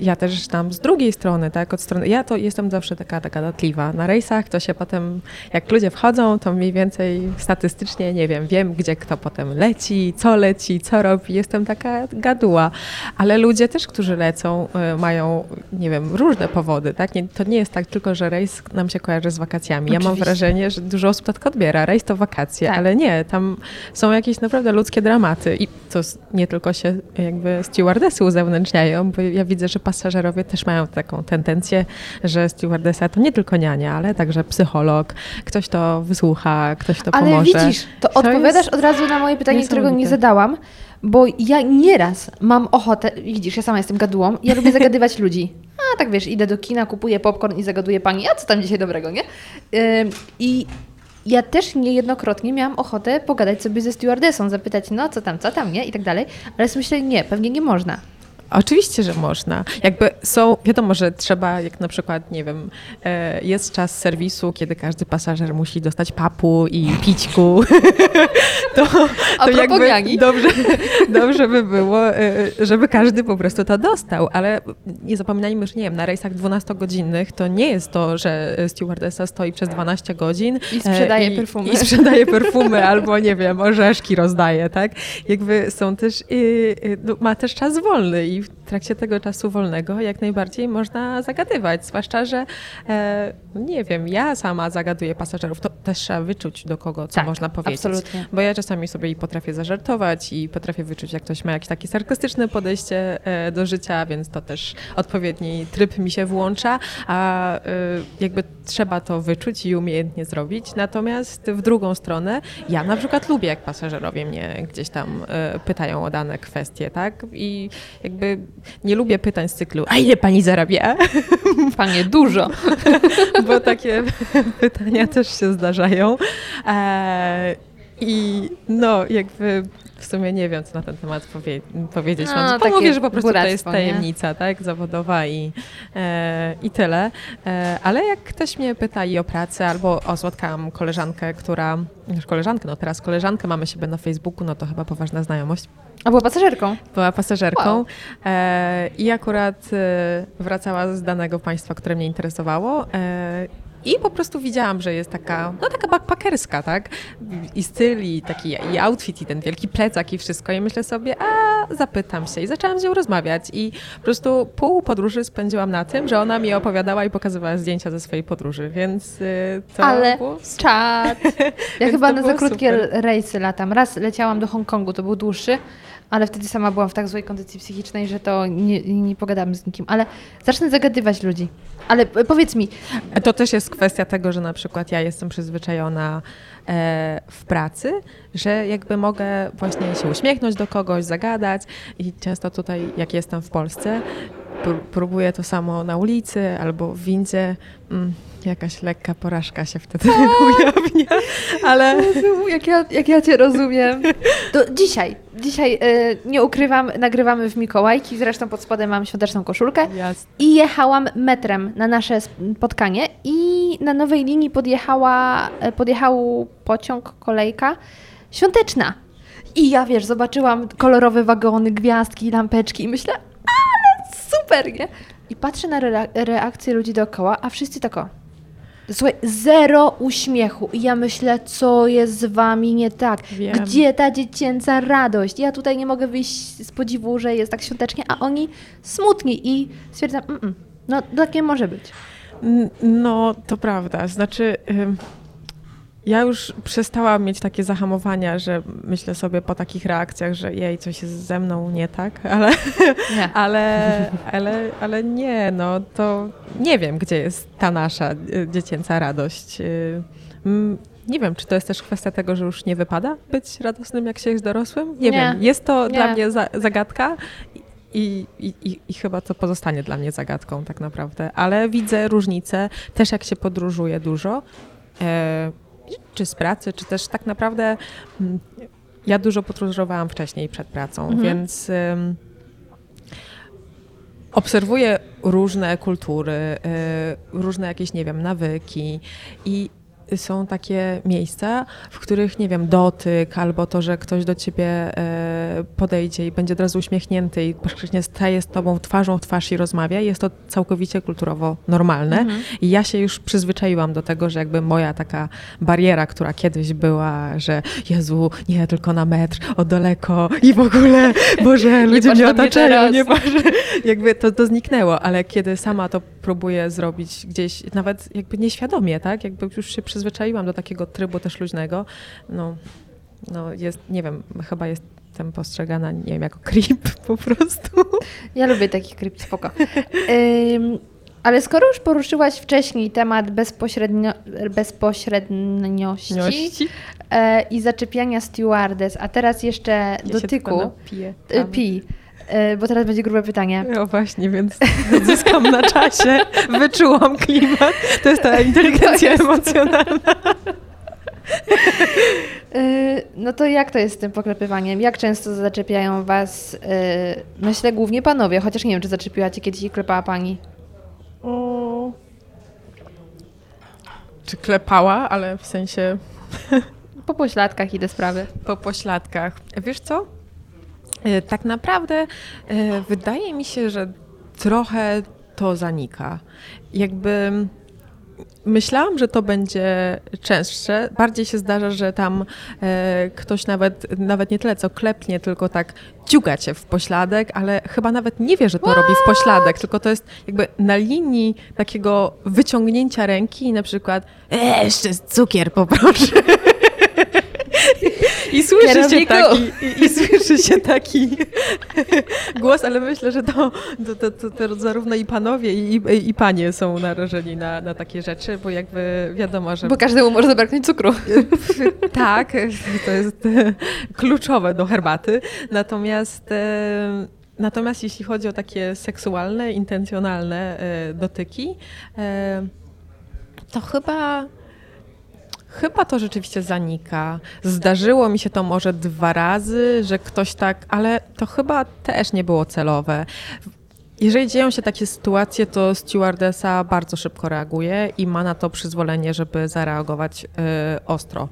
ja też tam z drugiej strony, tak, od strony, ja to jestem zawsze taka, taka datliwa. Na rejsach to się potem, jak ludzie wchodzą, to mniej więcej statystycznie, nie wiem, wiem, gdzie kto potem leci, co leci, co robi, jestem taka gaduła, ale ludzie też, którzy lecą, y, mają, nie wiem, różne powody, tak, nie, to nie jest tak tylko, że rejs nam się kojarzy z wakacjami. Oczywiście. Ja mam wrażenie, że dużo osób tak odbiera, rejs to wakacje, tak. ale nie, tam są jakieś naprawdę ludzkie dramaty i to nie tylko się jakby stewardesy uzewnętrzniają, bo ja widzę, że pasażerowie też mają taką tendencję, że stewardesa to nie tylko niania, ale także psycholog, ktoś to wysłucha, ktoś to ale pomoże. Ale widzisz, to, to odpowiadasz od razu na moje pytanie, którego nie zadałam, bo ja nieraz mam ochotę, widzisz, ja sama jestem gadułą, ja lubię zagadywać ludzi. A tak wiesz, idę do kina, kupuję popcorn i zagaduję pani, a co tam dzisiaj dobrego, nie? Yy, I ja też niejednokrotnie miałam ochotę pogadać sobie ze stewardessą, zapytać, no co tam, co tam, nie? I tak dalej. Ale myślę, nie, pewnie nie można. Oczywiście, że można. Jakby są, wiadomo, że trzeba, jak na przykład, nie wiem, e, jest czas serwisu, kiedy każdy pasażer musi dostać papu i pićku. to, to jakby dobrze, dobrze by było, e, żeby każdy po prostu to dostał, ale nie zapominajmy, że nie wiem, na rejsach 12-godzinnych to nie jest to, że stewardessa stoi przez 12 godzin i sprzedaje i, perfumy. I sprzedaje perfumy albo, nie wiem, orzeszki rozdaje, tak? Jakby są też, no, ma też czas wolny i w trakcie tego czasu wolnego jak najbardziej można zagadywać, zwłaszcza, że e, nie wiem, ja sama zagaduję pasażerów, to też trzeba wyczuć do kogo, co tak, można powiedzieć. Absolutnie. Bo ja czasami sobie i potrafię zażartować i potrafię wyczuć, jak ktoś ma jakieś takie sarkastyczne podejście e, do życia, więc to też odpowiedni tryb mi się włącza, a e, jakby trzeba to wyczuć i umiejętnie zrobić. Natomiast w drugą stronę, ja na przykład lubię, jak pasażerowie mnie gdzieś tam e, pytają o dane kwestie, tak? I jakby nie lubię pytań z cyklu, a ile pani zarabia? Panie, dużo. Bo takie pytania też się zdarzają. E, I no, jakby w sumie nie wiem, co na ten temat powie powiedzieć. No, Pomówię, że po prostu to jest tajemnica, nie? tak, zawodowa i, e, i tyle. E, ale jak ktoś mnie pyta i o pracę, albo o spotkałam koleżankę, która, koleżankę, no teraz koleżankę mamy siebie na Facebooku, no to chyba poważna znajomość. A była pasażerką? Była pasażerką wow. e, i akurat e, wracała z danego państwa, które mnie interesowało e, i po prostu widziałam, że jest taka, no taka backpackerska, tak? I styl, i taki i outfit, i ten wielki plecak i wszystko. I myślę sobie, a zapytam się. I zaczęłam z nią rozmawiać. I po prostu pół podróży spędziłam na tym, że ona mi opowiadała i pokazywała zdjęcia ze swojej podróży, więc y, to Ale było... czad! Ja chyba na za krótkie super. rejsy latam. Raz leciałam do Hongkongu, to był dłuższy, ale wtedy sama byłam w tak złej kondycji psychicznej, że to nie, nie pogadamy z nikim. Ale zacznę zagadywać ludzi. Ale powiedz mi. To też jest kwestia tego, że na przykład ja jestem przyzwyczajona e, w pracy, że jakby mogę właśnie się uśmiechnąć do kogoś, zagadać i często tutaj, jak jestem w Polsce, próbuję to samo na ulicy albo w windzie. Mm, jakaś lekka porażka się wtedy ujawnia, ale... Jak ja, jak ja cię rozumiem. To dzisiaj, dzisiaj y, nie ukrywam, nagrywamy w Mikołajki, zresztą pod spodem mam świąteczną koszulkę Jasne. i jechałam metrem na nasze spotkanie i na nowej linii podjechała, e, podjechał pociąg, kolejka świąteczna. I ja, wiesz, zobaczyłam kolorowe wagony, gwiazdki, lampeczki i myślę, super, nie? I patrzę na reakcję ludzi dookoła, a wszyscy tako. Słuchaj, zero uśmiechu. I ja myślę, co jest z wami nie tak? Wiem. Gdzie ta dziecięca radość? Ja tutaj nie mogę wyjść z podziwu, że jest tak świątecznie, a oni smutni i stwierdzam, mm -mm, no tak nie może być. No, to prawda. Znaczy... Ja już przestałam mieć takie zahamowania, że myślę sobie po takich reakcjach, że jej, coś jest ze mną nie tak, ale nie, ale, ale, ale nie, no to nie wiem, gdzie jest ta nasza y, dziecięca radość. Y, nie wiem, czy to jest też kwestia tego, że już nie wypada być radosnym, jak się jest dorosłym? Nie, nie. wiem. Jest to nie. dla mnie za, zagadka i, i, i, chyba to pozostanie dla mnie zagadką tak naprawdę. Ale widzę różnicę też jak się podróżuje dużo. E, czy z pracy, czy też tak naprawdę mm, ja dużo podróżowałam wcześniej przed pracą, mhm. więc um, obserwuję różne kultury, y, różne jakieś, nie wiem, nawyki i są takie miejsca, w których, nie wiem, dotyk albo to, że ktoś do ciebie e, podejdzie i będzie od razu uśmiechnięty i praktycznie staje z tobą twarzą w twarz i rozmawia, jest to całkowicie kulturowo normalne. Mhm. I ja się już przyzwyczaiłam do tego, że jakby moja taka bariera, która kiedyś była, że Jezu, nie, tylko na metr, o daleko i w ogóle, Boże, ludzie mnie otaczają, nie patrzę. Jakby to, to zniknęło, ale kiedy sama to próbuję zrobić gdzieś, nawet jakby nieświadomie, tak? Jakby już się przyzwyczaiłam do takiego trybu też luźnego. No, no jest, nie wiem, chyba jestem postrzegana, nie wiem, jako creep po prostu. Ja lubię takich creep, spoko. Ym, ale skoro już poruszyłaś wcześniej temat bezpośrednio, bezpośredniości e, i zaczepiania stewardess, a teraz jeszcze ja dotyku, e, pi, e, bo teraz będzie grube pytanie. No właśnie, więc zyskam na czasie, wyczułam klimat. To jest ta inteligencja jest... emocjonalna. Yy, no to jak to jest z tym poklepywaniem? Jak często zaczepiają Was, yy, myślę głównie panowie, chociaż nie wiem, czy zaczepiła Cię kiedyś i klepała Pani? Mm. Czy klepała, ale w sensie... Po pośladkach i te sprawy. Po pośladkach. Wiesz co? E, tak naprawdę e, wydaje mi się, że trochę to zanika. Jakby myślałam, że to będzie częstsze. Bardziej się zdarza, że tam e, ktoś nawet, nawet nie tyle co klepnie, tylko tak dziuga cię w pośladek, ale chyba nawet nie wie, że to What? robi w pośladek, tylko to jest jakby na linii takiego wyciągnięcia ręki i na przykład e, jeszcze cukier poproszę. I słyszy się taki, i, i, słyszy się taki głos, ale myślę, że to, to, to, to zarówno i panowie, i, i, panie są narażeni na, na takie rzeczy, bo jakby wiadomo, że... Bo każdemu może zabraknąć cukru. tak, to jest kluczowe do herbaty. Natomiast... E, natomiast jeśli chodzi o takie seksualne, intencjonalne e, dotyki, e, to chyba Chyba to rzeczywiście zanika. Zdarzyło mi się to może dwa razy, że ktoś tak, ale to chyba też nie było celowe. Jeżeli dzieją się takie sytuacje, to stewardesa bardzo szybko reaguje i ma na to przyzwolenie, żeby zareagować y, ostro.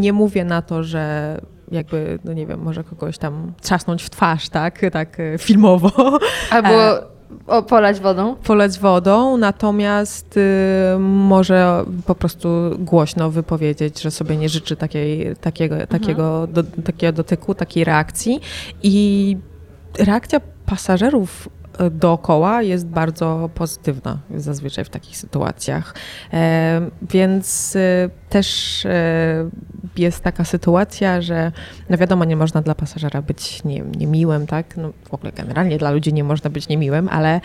Nie mówię na to, że jakby, no nie wiem, może kogoś tam trzasnąć w twarz, tak, tak y, filmowo. Albo e, o, polać wodą? Polać wodą, natomiast y, może po prostu głośno wypowiedzieć, że sobie nie życzy takiej, takiego, mhm. takiego, do, takiego dotyku, takiej reakcji. I reakcja pasażerów dookoła jest bardzo pozytywna zazwyczaj w takich sytuacjach. E, więc e, też e, jest taka sytuacja, że no wiadomo, nie można dla pasażera być nie, niemiłym, tak? No, w ogóle generalnie dla ludzi nie można być niemiłym, ale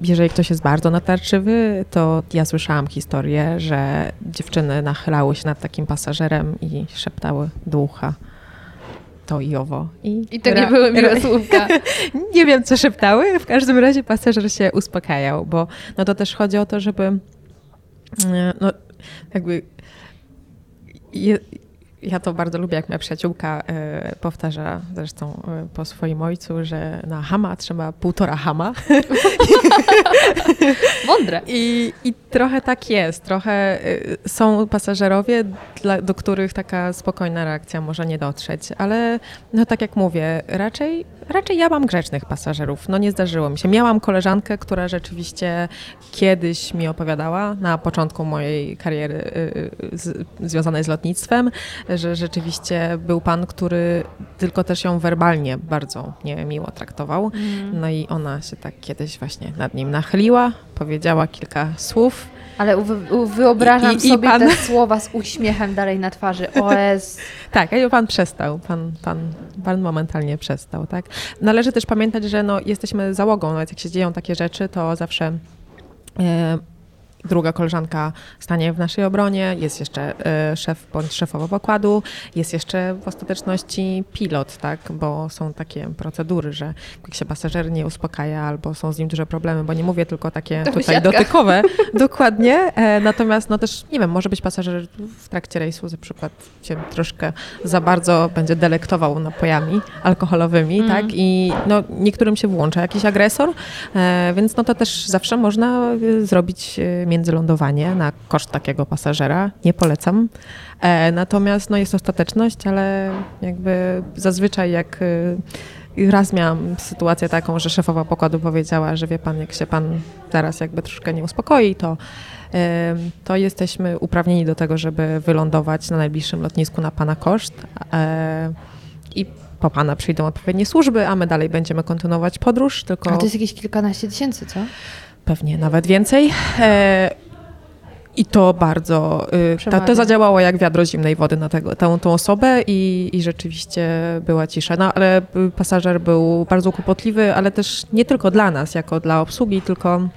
jeżeli ktoś jest bardzo natarczywy, to ja słyszałam historię, że dziewczyny nachylały się nad takim pasażerem i szeptały do ucha to i owo. I, I to nie były miłe słówka. nie wiem, co szeptały. W każdym razie pasażer się uspokajał, bo no to też chodzi o to, żeby e, no, jakby je, ja to bardzo lubię, jak moja przyjaciółka y, powtarza zresztą y, po swoim ojcu, że na hama trzeba półtora hama. Mądre. I, I trochę tak jest. Trochę y, są pasażerowie, dla, do których taka spokojna reakcja może nie dotrzeć, ale no tak jak mówię, raczej, raczej ja mam grzecznych pasażerów. No nie zdarzyło mi się. Miałam koleżankę, która rzeczywiście kiedyś mi opowiadała na początku mojej kariery z, związanej z lotnictwem, że rzeczywiście był pan, który tylko też ją werbalnie bardzo niemiło traktował. Mm. No i ona się tak kiedyś właśnie nad nim nachyliła, powiedziała kilka słów. Ale wyobrażam I, i, sobie i pan... te słowa z uśmiechem dalej na twarzy. OS. tak, a pan przestał. Pan, pan, pan momentalnie przestał, tak? Należy też pamiętać, że no, jesteśmy załogą. Nawet jak się dzieją takie rzeczy, to zawsze e, druga koleżanka stanie w naszej obronie, jest jeszcze e, szef bądź szefowa pokładu, jest jeszcze w ostateczności pilot, tak, bo są takie procedury, że jak się pasażer nie uspokaja albo są z nim duże problemy, bo nie mówię tylko takie tutaj dotykowe, dokładnie, e, natomiast no też, nie wiem, może być pasażer w trakcie rejsu na przykład się troszkę za bardzo będzie delektował napojami alkoholowymi, mm. tak, i no niektórym się włącza jakiś agresor, e, więc no to też zawsze można zrobić międzylądowanie na koszt takiego pasażera. Nie polecam. E, natomiast no, jest ostateczność, ale jakby zazwyczaj jak y, raz miałam sytuację taką, że szefowa pokładu powiedziała, że wie pan, jak się pan zaraz jakby troszkę nie uspokoi, to, to jesteśmy uprawnieni do tego, żeby wylądować na najbliższym lotnisku na pana koszt e, i po pana przyjdą odpowiednie służby, a my dalej będziemy kontynuować podróż. Tylko... A to jest jakieś kilkanaście tysięcy, co? Pewnie nawet więcej. E, I to bardzo, y, to, to zadziałało jak wiadro zimnej wody na tego, tę, tą osobę i, i rzeczywiście była cisza. No ale pasażer był bardzo kłopotliwy, ale też nie tylko dla nas, jako dla obsługi, tylko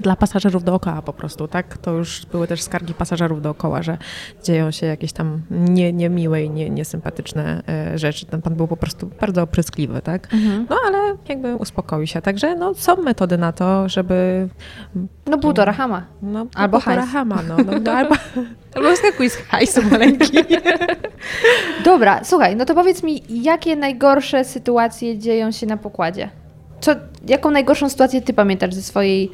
dla pasażerów dookoła po prostu, tak? To już były też skargi pasażerów dookoła, że dzieją się jakieś tam nie, niemiłe i nie, niesympatyczne e, rzeczy. Ten pan był po prostu bardzo opryskliwy, tak? Mhm. No ale jakby uspokoił się. Także no, są metody na to, żeby... No półtora hama. No, albo hajs. hama, no. no, no albo, albo skakuj z hajsu maleńki. Dobra, słuchaj, no to powiedz mi, jakie najgorsze sytuacje dzieją się na pokładzie? Co, jaką najgorszą sytuację ty pamiętasz ze swojej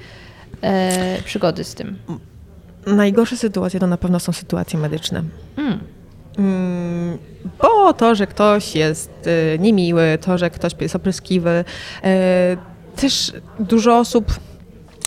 e, przygody z tym? Najgorsze sytuacje to na pewno są sytuacje medyczne. Mm. Mm, bo to, że ktoś jest y, niemiły, to, że ktoś jest opryskliwy, y, też dużo osób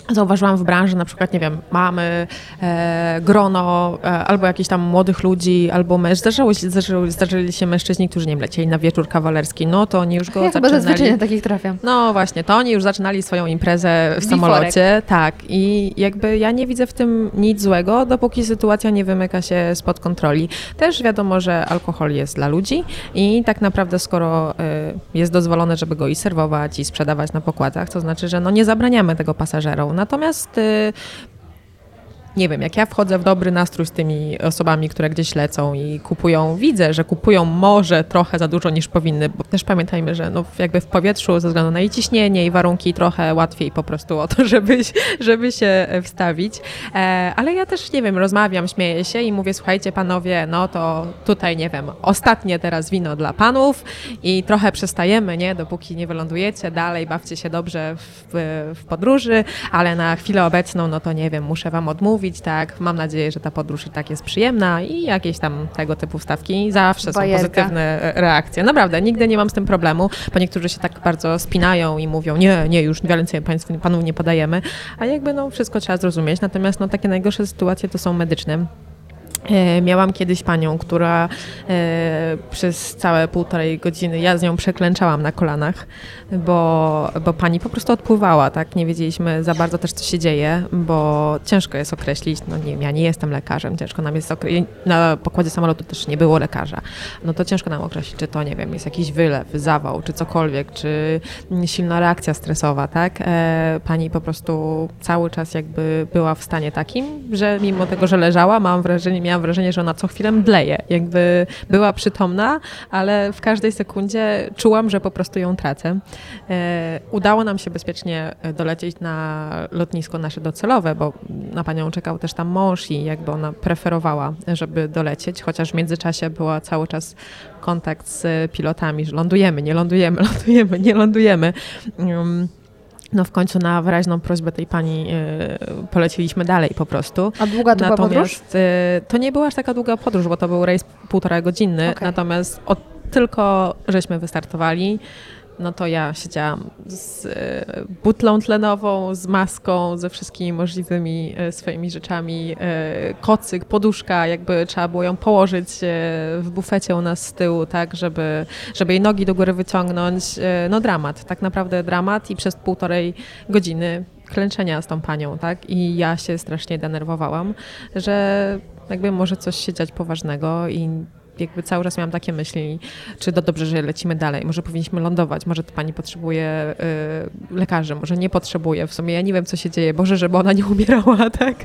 Zauważyłam w branży, na przykład, nie wiem, mamy e, grono e, albo jakichś tam młodych ludzi, albo mężczyzn. Zdarzyły, zdarzyły, zdarzyli się mężczyźni, którzy nie wiem, lecieli na wieczór kawalerski, no to oni już go ja zaczynali. Chyba zazwyczaj na takich trafiam. No właśnie, to oni już zaczynali swoją imprezę w samolocie. Tak. I jakby ja nie widzę w tym nic złego, dopóki sytuacja nie wymyka się spod kontroli. Też wiadomo, że alkohol jest dla ludzi i tak naprawdę skoro y, jest dozwolone, żeby go i serwować, i sprzedawać na pokładach, to znaczy, że no nie zabraniamy tego pasażerom. Natomiast y, nie wiem, jak ja wchodzę w dobry nastrój z tymi osobami, które gdzieś lecą i kupują, widzę, że kupują może trochę za dużo niż powinny, bo też pamiętajmy, że no jakby w powietrzu ze względu na jej ciśnienie i warunki trochę łatwiej po prostu o to, żeby, żeby się wstawić. E, ale ja też, nie wiem, rozmawiam, śmieję się i mówię, słuchajcie panowie, no to tutaj, nie wiem, ostatnie teraz wino dla panów i trochę przestajemy, nie, dopóki nie wylądujecie, dalej bawcie się dobrze w, w podróży, ale na chwilę obecną, no to nie wiem, muszę wam odmówić, mówić, tak, mam nadzieję, że ta podróż i tak jest przyjemna i jakieś tam tego typu wstawki zawsze Bajerka. są pozytywne e, reakcje. Naprawdę, nigdy nie mam z tym problemu, bo niektórzy się tak bardzo spinają i mówią, nie, nie, już więcej państw, panów nie podajemy, a jakby no wszystko trzeba zrozumieć, natomiast no takie najgorsze sytuacje to są medyczne. E, miałam kiedyś panią, która e, przez całe półtorej godziny, ja z nią przeklęczałam na kolanach, bo, bo pani po prostu odpływała, tak? Nie wiedzieliśmy za bardzo też, co się dzieje, bo ciężko jest określić, no nie wiem, ja nie jestem lekarzem, ciężko nam jest określić, na pokładzie samolotu też nie było lekarza, no to ciężko nam określić, czy to, nie wiem, jest jakiś wylew, zawał, czy cokolwiek, czy silna reakcja stresowa, tak? E, pani po prostu cały czas jakby była w stanie takim, że mimo tego, że leżała, mam wrażenie, miałam miałam wrażenie, że ona co chwilę mdleje. Jakby była przytomna, ale w każdej sekundzie czułam, że po prostu ją tracę. E, udało nam się bezpiecznie dolecieć na lotnisko nasze docelowe, bo na panią czekał też tam mąż i jakby ona preferowała, żeby dolecieć, chociaż w międzyczasie była cały czas kontakt z pilotami, że lądujemy, nie lądujemy, lądujemy, nie lądujemy. Um, no w końcu na wyraźną prośbę tej pani y, poleciliśmy dalej po prostu. A długa to Natomiast podróż? Y, to nie była aż taka długa podróż, bo to był rejs półtora godziny. Okay. Natomiast od, tylko żeśmy wystartowali, no to ja siedziałam z e, butlą tlenową, z maską, ze wszystkimi możliwymi e, swoimi rzeczami. E, kocyk, poduszka, jakby trzeba było ją położyć w bufecie u nas z tyłu, tak, żeby, żeby jej nogi do góry wyciągnąć. No dramat, tak naprawdę dramat i przez półtorej godziny klęczenia z tą panią, tak? I ja się strasznie denerwowałam, że jakby może coś się dziać poważnego i jakby cały czas miałam takie myśli, czy to dobrze, że lecimy dalej, może powinniśmy lądować, może to pani potrzebuje y, lekarzy, może nie potrzebuje. W sumie ja nie wiem, co się dzieje. Boże, żeby ona nie umierała, tak?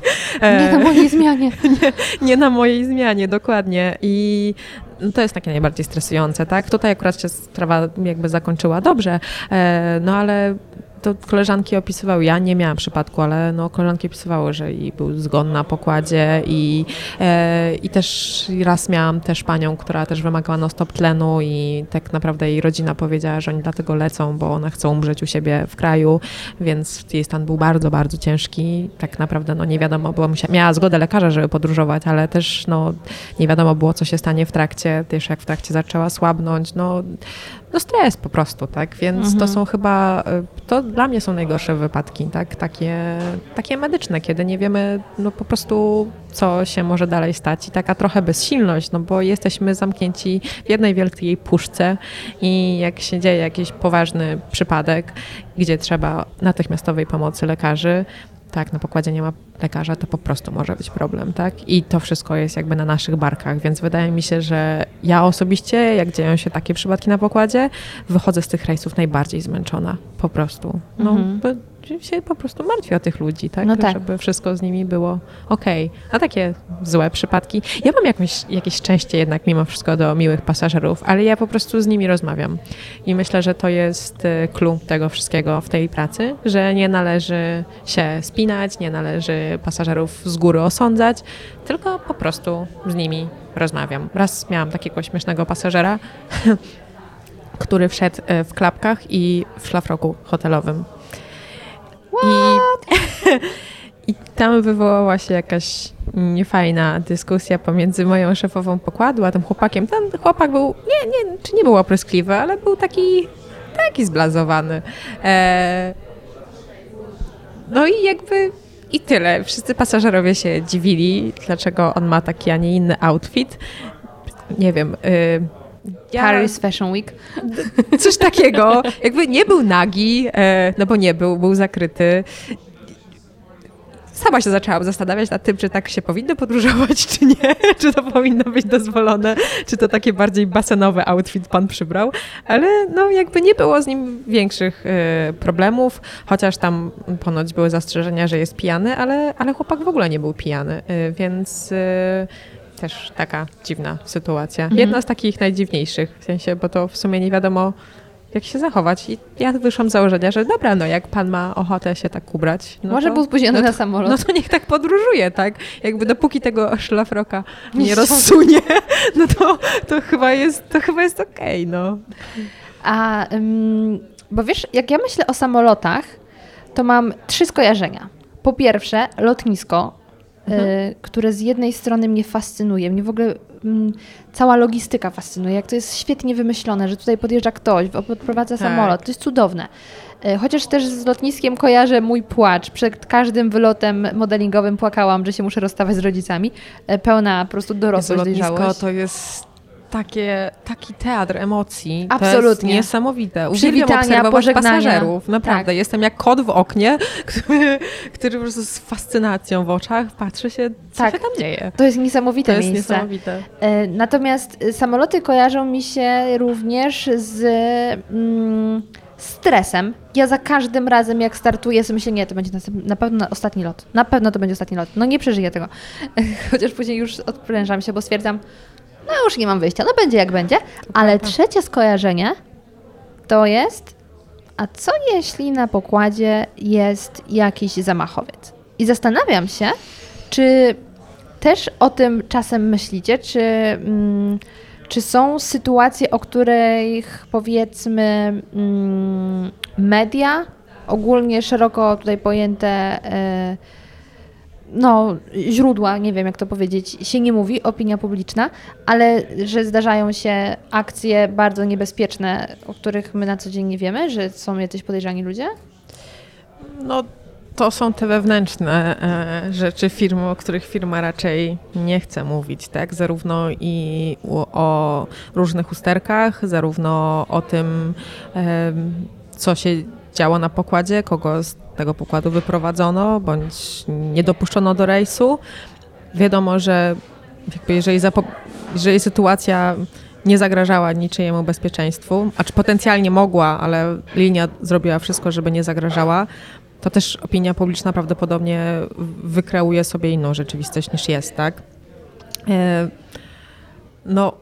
Nie na mojej zmianie. nie, nie na mojej zmianie, dokładnie. I no to jest takie najbardziej stresujące, tak? Tutaj akurat się sprawa jakby zakończyła dobrze, e, no ale to koleżanki opisywały, ja nie miałam przypadku, ale no, koleżanki opisywały, że i był zgon na pokładzie i, e, i też raz miałam też panią, która też wymagała no stop tlenu i tak naprawdę jej rodzina powiedziała, że oni dlatego lecą, bo one chcą umrzeć u siebie w kraju, więc jej stan był bardzo, bardzo ciężki. Tak naprawdę no nie wiadomo było, miała zgodę lekarza, żeby podróżować, ale też no nie wiadomo było, co się stanie w trakcie, też jak w trakcie zaczęła słabnąć, no no stres po prostu, tak? Więc mhm. to są chyba, y, to dla mnie są najgorsze wypadki, tak? Takie, takie medyczne, kiedy nie wiemy no po prostu, co się może dalej stać i taka trochę bezsilność, no bo jesteśmy zamknięci w jednej wielkiej puszce i jak się dzieje jakiś poważny przypadek, gdzie trzeba natychmiastowej pomocy lekarzy, tak, na pokładzie nie ma lekarza, to po prostu może być problem, tak? I to wszystko jest jakby na naszych barkach, więc wydaje mi się, że ja osobiście, jak dzieją się takie przypadki na pokładzie, wychodzę z tych rejsów najbardziej zmęczona, po prostu. No, mhm. Się po prostu martwi o tych ludzi, tak? No tak. Żeby wszystko z nimi było okej. Okay. A takie złe przypadki. Ja mam jakieś, jakieś szczęście jednak mimo wszystko do miłych pasażerów, ale ja po prostu z nimi rozmawiam. I myślę, że to jest e, clue tego wszystkiego w tej pracy, że nie należy się spinać, nie należy pasażerów z góry osądzać, tylko po prostu z nimi rozmawiam. Raz miałam takiego śmiesznego pasażera, który wszedł e, w klapkach i w szlafroku hotelowym. I, I tam wywołała się jakaś niefajna dyskusja pomiędzy moją szefową pokładu a tym chłopakiem. Ten chłopak był, nie, nie, czy nie był opryskliwy, ale był taki, taki zblazowany. E, no i jakby i tyle. Wszyscy pasażerowie się dziwili, dlaczego on ma taki, a nie inny outfit. Nie wiem. Y, ja, Paris Fashion Week. Coś takiego. Jakby nie był nagi, e, no bo nie był, był zakryty. Sama się zaczęłam zastanawiać nad tym, czy tak się powinno podróżować, czy nie, czy to powinno być dozwolone, czy to takie bardziej basenowe outfit pan przybrał, ale no jakby nie było z nim większych y, problemów, chociaż tam ponoć były zastrzeżenia, że jest pijany, ale, ale chłopak w ogóle nie był pijany, y, więc y, też taka dziwna sytuacja. Mhm. Jedna z takich najdziwniejszych, w sensie, bo to w sumie nie wiadomo, jak się zachować. I ja wyszłam z założenia, że dobra, no jak pan ma ochotę się tak ubrać. No Może to, był spóźniony no na samolot. No to niech tak podróżuje, tak? Jakby dopóki tego szlafroka nie rozsunie, no to, to chyba jest, to chyba jest okej, okay, no. A, um, bo wiesz, jak ja myślę o samolotach, to mam trzy skojarzenia. Po pierwsze, lotnisko, mhm. y, które z jednej strony mnie fascynuje, mnie w ogóle mm, cała logistyka fascynuje, jak to jest świetnie wymyślone, że tutaj podjeżdża ktoś, odprowadza tak. samolot, to jest cudowne. Y, chociaż też z lotniskiem kojarzę mój płacz. Przed każdym wylotem modelingowym płakałam, że się muszę rozstawać z rodzicami. Y, pełna po prostu dorosłość, Lotnisko to jest takie, taki teatr emocji. Absolutnie. To jest niesamowite. Uwielbiam obserwować pasażerów. Naprawdę. Tak. Jestem jak kot w oknie, który, który po prostu z fascynacją w oczach patrzy się, co tak. się tam dzieje. To jest niesamowite To jest miejsce. niesamowite. E, natomiast samoloty kojarzą mi się również z... Mm, stresem. Ja za każdym razem, jak startuję, sobie myślę, nie, to będzie na pewno ostatni lot. Na pewno to będzie ostatni lot. No nie przeżyję tego. Chociaż później już odprężam się, bo stwierdzam, no już nie mam wyjścia, no będzie jak będzie. Ale trzecie skojarzenie to jest, a co jeśli na pokładzie jest jakiś zamachowiec? I zastanawiam się, czy też o tym czasem myślicie, czy, mm, czy są sytuacje, o których powiedzmy mm, media, ogólnie szeroko tutaj pojęte, y, no, źródła, nie wiem jak to powiedzieć, się nie mówi, opinia publiczna, ale że zdarzają się akcje bardzo niebezpieczne, o których my na co dzień nie wiemy, że są jacyś podejrzani ludzie? No, to są te wewnętrzne e, rzeczy firmy, o których firma raczej nie chce mówić, tak? Zarówno i o różnych usterkach, zarówno o tym, e, co się działo na pokładzie, kogo z tego pokładu wyprowadzono bądź nie dopuszczono do rejsu. Wiadomo, że jeżeli, jeżeli sytuacja nie zagrażała niczyjemu bezpieczeństwu, acz potencjalnie mogła, ale linia zrobiła wszystko, żeby nie zagrażała, to też opinia publiczna prawdopodobnie wykreuje sobie inną rzeczywistość niż jest, tak? E, no,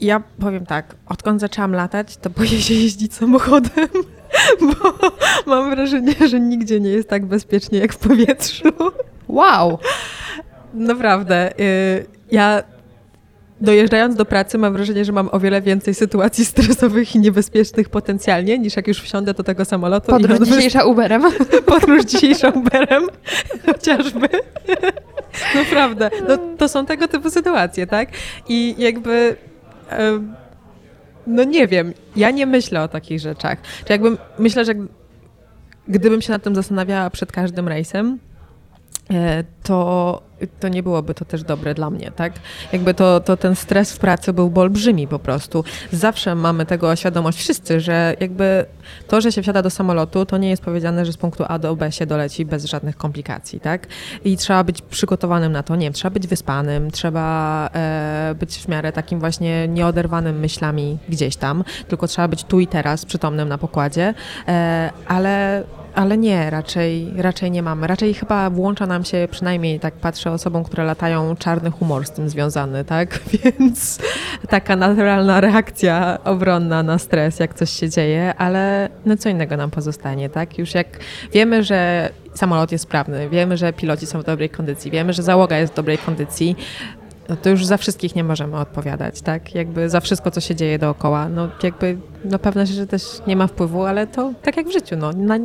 ja powiem tak, odkąd zaczęłam latać, to boję się jeździć samochodem. bo mam wrażenie, że nigdzie nie jest tak bezpiecznie jak w powietrzu. Wow! Naprawdę. Y, ja dojeżdżając do pracy mam wrażenie, że mam o wiele więcej sytuacji stresowych i niebezpiecznych potencjalnie, niż jak już wsiądę do tego samolotu. Podróż dzisiejsza Uberem. Podróż dzisiejsza Uberem, chociażby. Naprawdę. No, to są tego typu sytuacje, tak? I jakby... No nie wiem, ja nie myślę o takich rzeczach. Czy jakbym, myślę, że gdybym się nad tym zastanawiała przed każdym rejsem, to to nie byłoby to też dobre dla mnie, tak? Jakby to, to ten stres w pracy był olbrzymi po prostu. Zawsze mamy tego świadomość wszyscy, że jakby to, że się wsiada do samolotu, to nie jest powiedziane, że z punktu A do B się doleci bez żadnych komplikacji, tak? I trzeba być przygotowanym na to, nie wiem, trzeba być wyspanym, trzeba e, być w miarę takim właśnie nieoderwanym myślami gdzieś tam, tylko trzeba być tu i teraz przytomnym na pokładzie, e, ale ale nie, raczej, raczej nie mamy. Raczej chyba włącza nam się, przynajmniej tak patrzę osobom, które latają, czarny humor z tym związany, tak? Więc taka naturalna reakcja obronna na stres, jak coś się dzieje, ale no co innego nam pozostanie, tak? Już jak wiemy, że samolot jest sprawny, wiemy, że piloci są w dobrej kondycji, wiemy, że załoga jest w dobrej kondycji, no to już za wszystkich nie możemy odpowiadać, tak? Jakby za wszystko, co się dzieje dookoła. No jakby na pewne rzeczy też nie ma wpływu, ale to tak jak w życiu, no na,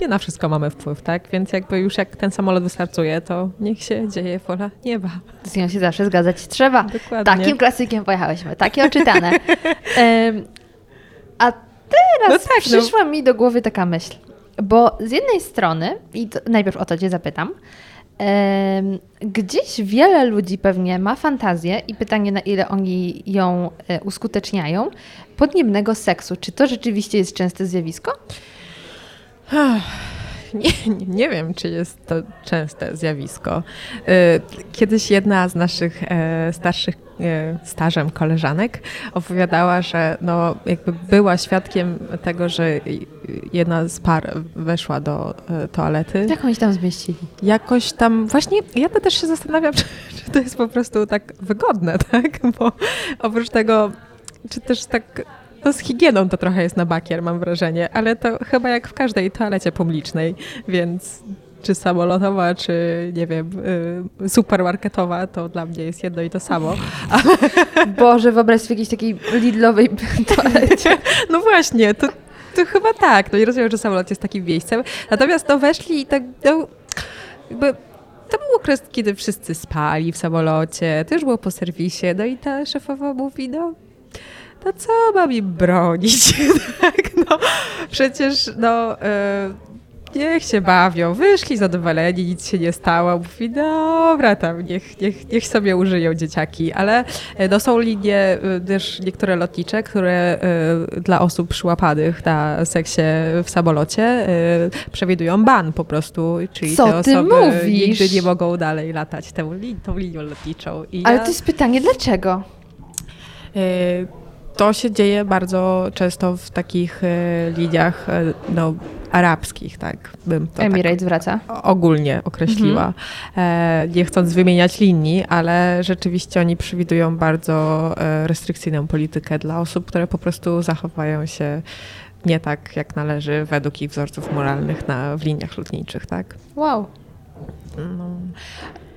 nie na wszystko mamy wpływ, tak? Więc jakby już jak ten samolot wystartuje, to niech się dzieje wola nieba. Z nią się zawsze zgadzać trzeba. Dokładnie. Takim klasykiem pojechałyśmy, takie oczytane. um, a teraz no tak, no. przyszła no. mi do głowy taka myśl, bo z jednej strony, i najpierw o to Cię zapytam, Gdzieś wiele ludzi pewnie ma fantazję i pytanie, na ile oni ją e, uskuteczniają, podniebnego seksu. Czy to rzeczywiście jest częste zjawisko? Nie, nie, wiem, czy jest to częste zjawisko. E, kiedyś jedna z naszych e, starszych e, stażem koleżanek opowiadała, że no, jakby była świadkiem tego, że jedna z par weszła do toalety. Jak oni tam zmieścili? Jakoś tam, właśnie ja to też się zastanawiam, czy, czy to jest po prostu tak wygodne, tak? Bo oprócz tego, czy też tak to z higieną to trochę jest na bakier, mam wrażenie, ale to chyba jak w każdej toalecie publicznej, więc czy samolotowa, czy nie wiem, y, supermarketowa, to dla mnie jest jedno i to samo. Boże, wyobraź sobie jakiejś takiej Lidlowej toalecie. No właśnie, to, to chyba tak. No i rozumiem, że samolot jest takim miejscem. Natomiast no weszli i tak, no, jakby to był okres, kiedy wszyscy spali w samolocie, już było po serwisie, no i ta szefowa mówi, no to co mam im bronić? tak, no, przecież no, e, niech się bawią, wyszli zadowoleni, nic się nie stało. Mówi, dobra, tam niech, niech, niech sobie użyją dzieciaki, ale e, no, są linie e, też niektóre lotnicze, które dla osób przyłapanych na seksie w samolocie przewidują ban po prostu, czyli Co te osoby mówisz? nigdy nie mogą dalej latać tą, tą linią lotniczą. I ale ja... to jest pytanie, dlaczego? To się dzieje bardzo często w takich e, liniach e, no, arabskich, tak bym to Emirates tak wraca. ogólnie określiła. Mhm. E, nie chcąc wymieniać linii, ale rzeczywiście oni przewidują bardzo restrykcyjną politykę dla osób, które po prostu zachowają się nie tak, jak należy według ich wzorców moralnych na, w liniach lotniczych, tak? Wow. No.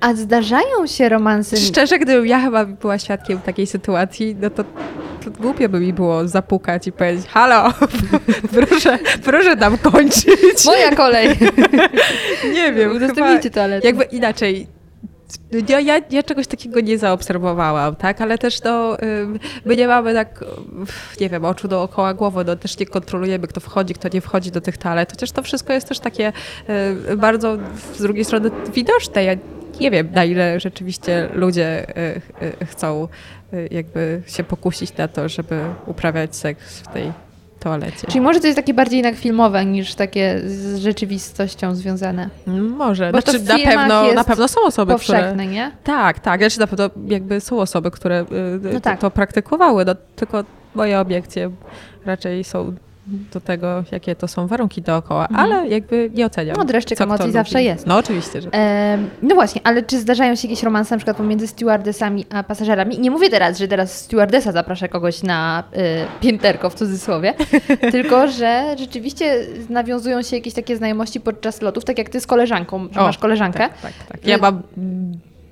A zdarzają się romanse? Szczerze, gdybym ja chyba była świadkiem takiej sytuacji, no to, to głupio by mi było zapukać i powiedzieć halo, proszę, proszę tam kończyć. Moja kolej. nie wiem. Udostępnijcie toaletę. Jakby inaczej, ja, ja, ja, czegoś takiego nie zaobserwowałam, tak? Ale też to my nie mamy tak, nie wiem, oczu dookoła głowy, no też nie kontrolujemy, kto wchodzi, kto nie wchodzi do tych toalet. Chociaż to wszystko jest też takie bardzo z drugiej strony widoczne. Ja nie wiem, na ile rzeczywiście ludzie e, e, chcą e, jakby się pokusić na to, żeby uprawiać seks w tej toalecie. Czyli może to jest takie bardziej jednak filmowe niż takie z rzeczywistością związane. Może. Bo znaczy, na pewno, na pewno są osoby, powszechne, które... nie? Tak, tak. Znaczy na pewno jakby są osoby, które no tak. to, to praktykowały. No, tylko moje obiekcje raczej są do tego, jakie to są warunki dookoła, mhm. ale jakby nie oceniam. No dreszczyk emocji zawsze jest. No oczywiście, że e, No właśnie, ale czy zdarzają się jakieś romanse na przykład pomiędzy stewardessami a pasażerami? Nie mówię teraz, że teraz stewardessa zaprasza kogoś na y, pięterko w cudzysłowie, tylko, że rzeczywiście nawiązują się jakieś takie znajomości podczas lotów, tak jak ty z koleżanką, że o, masz koleżankę. Tak, tak, tak. Ja mam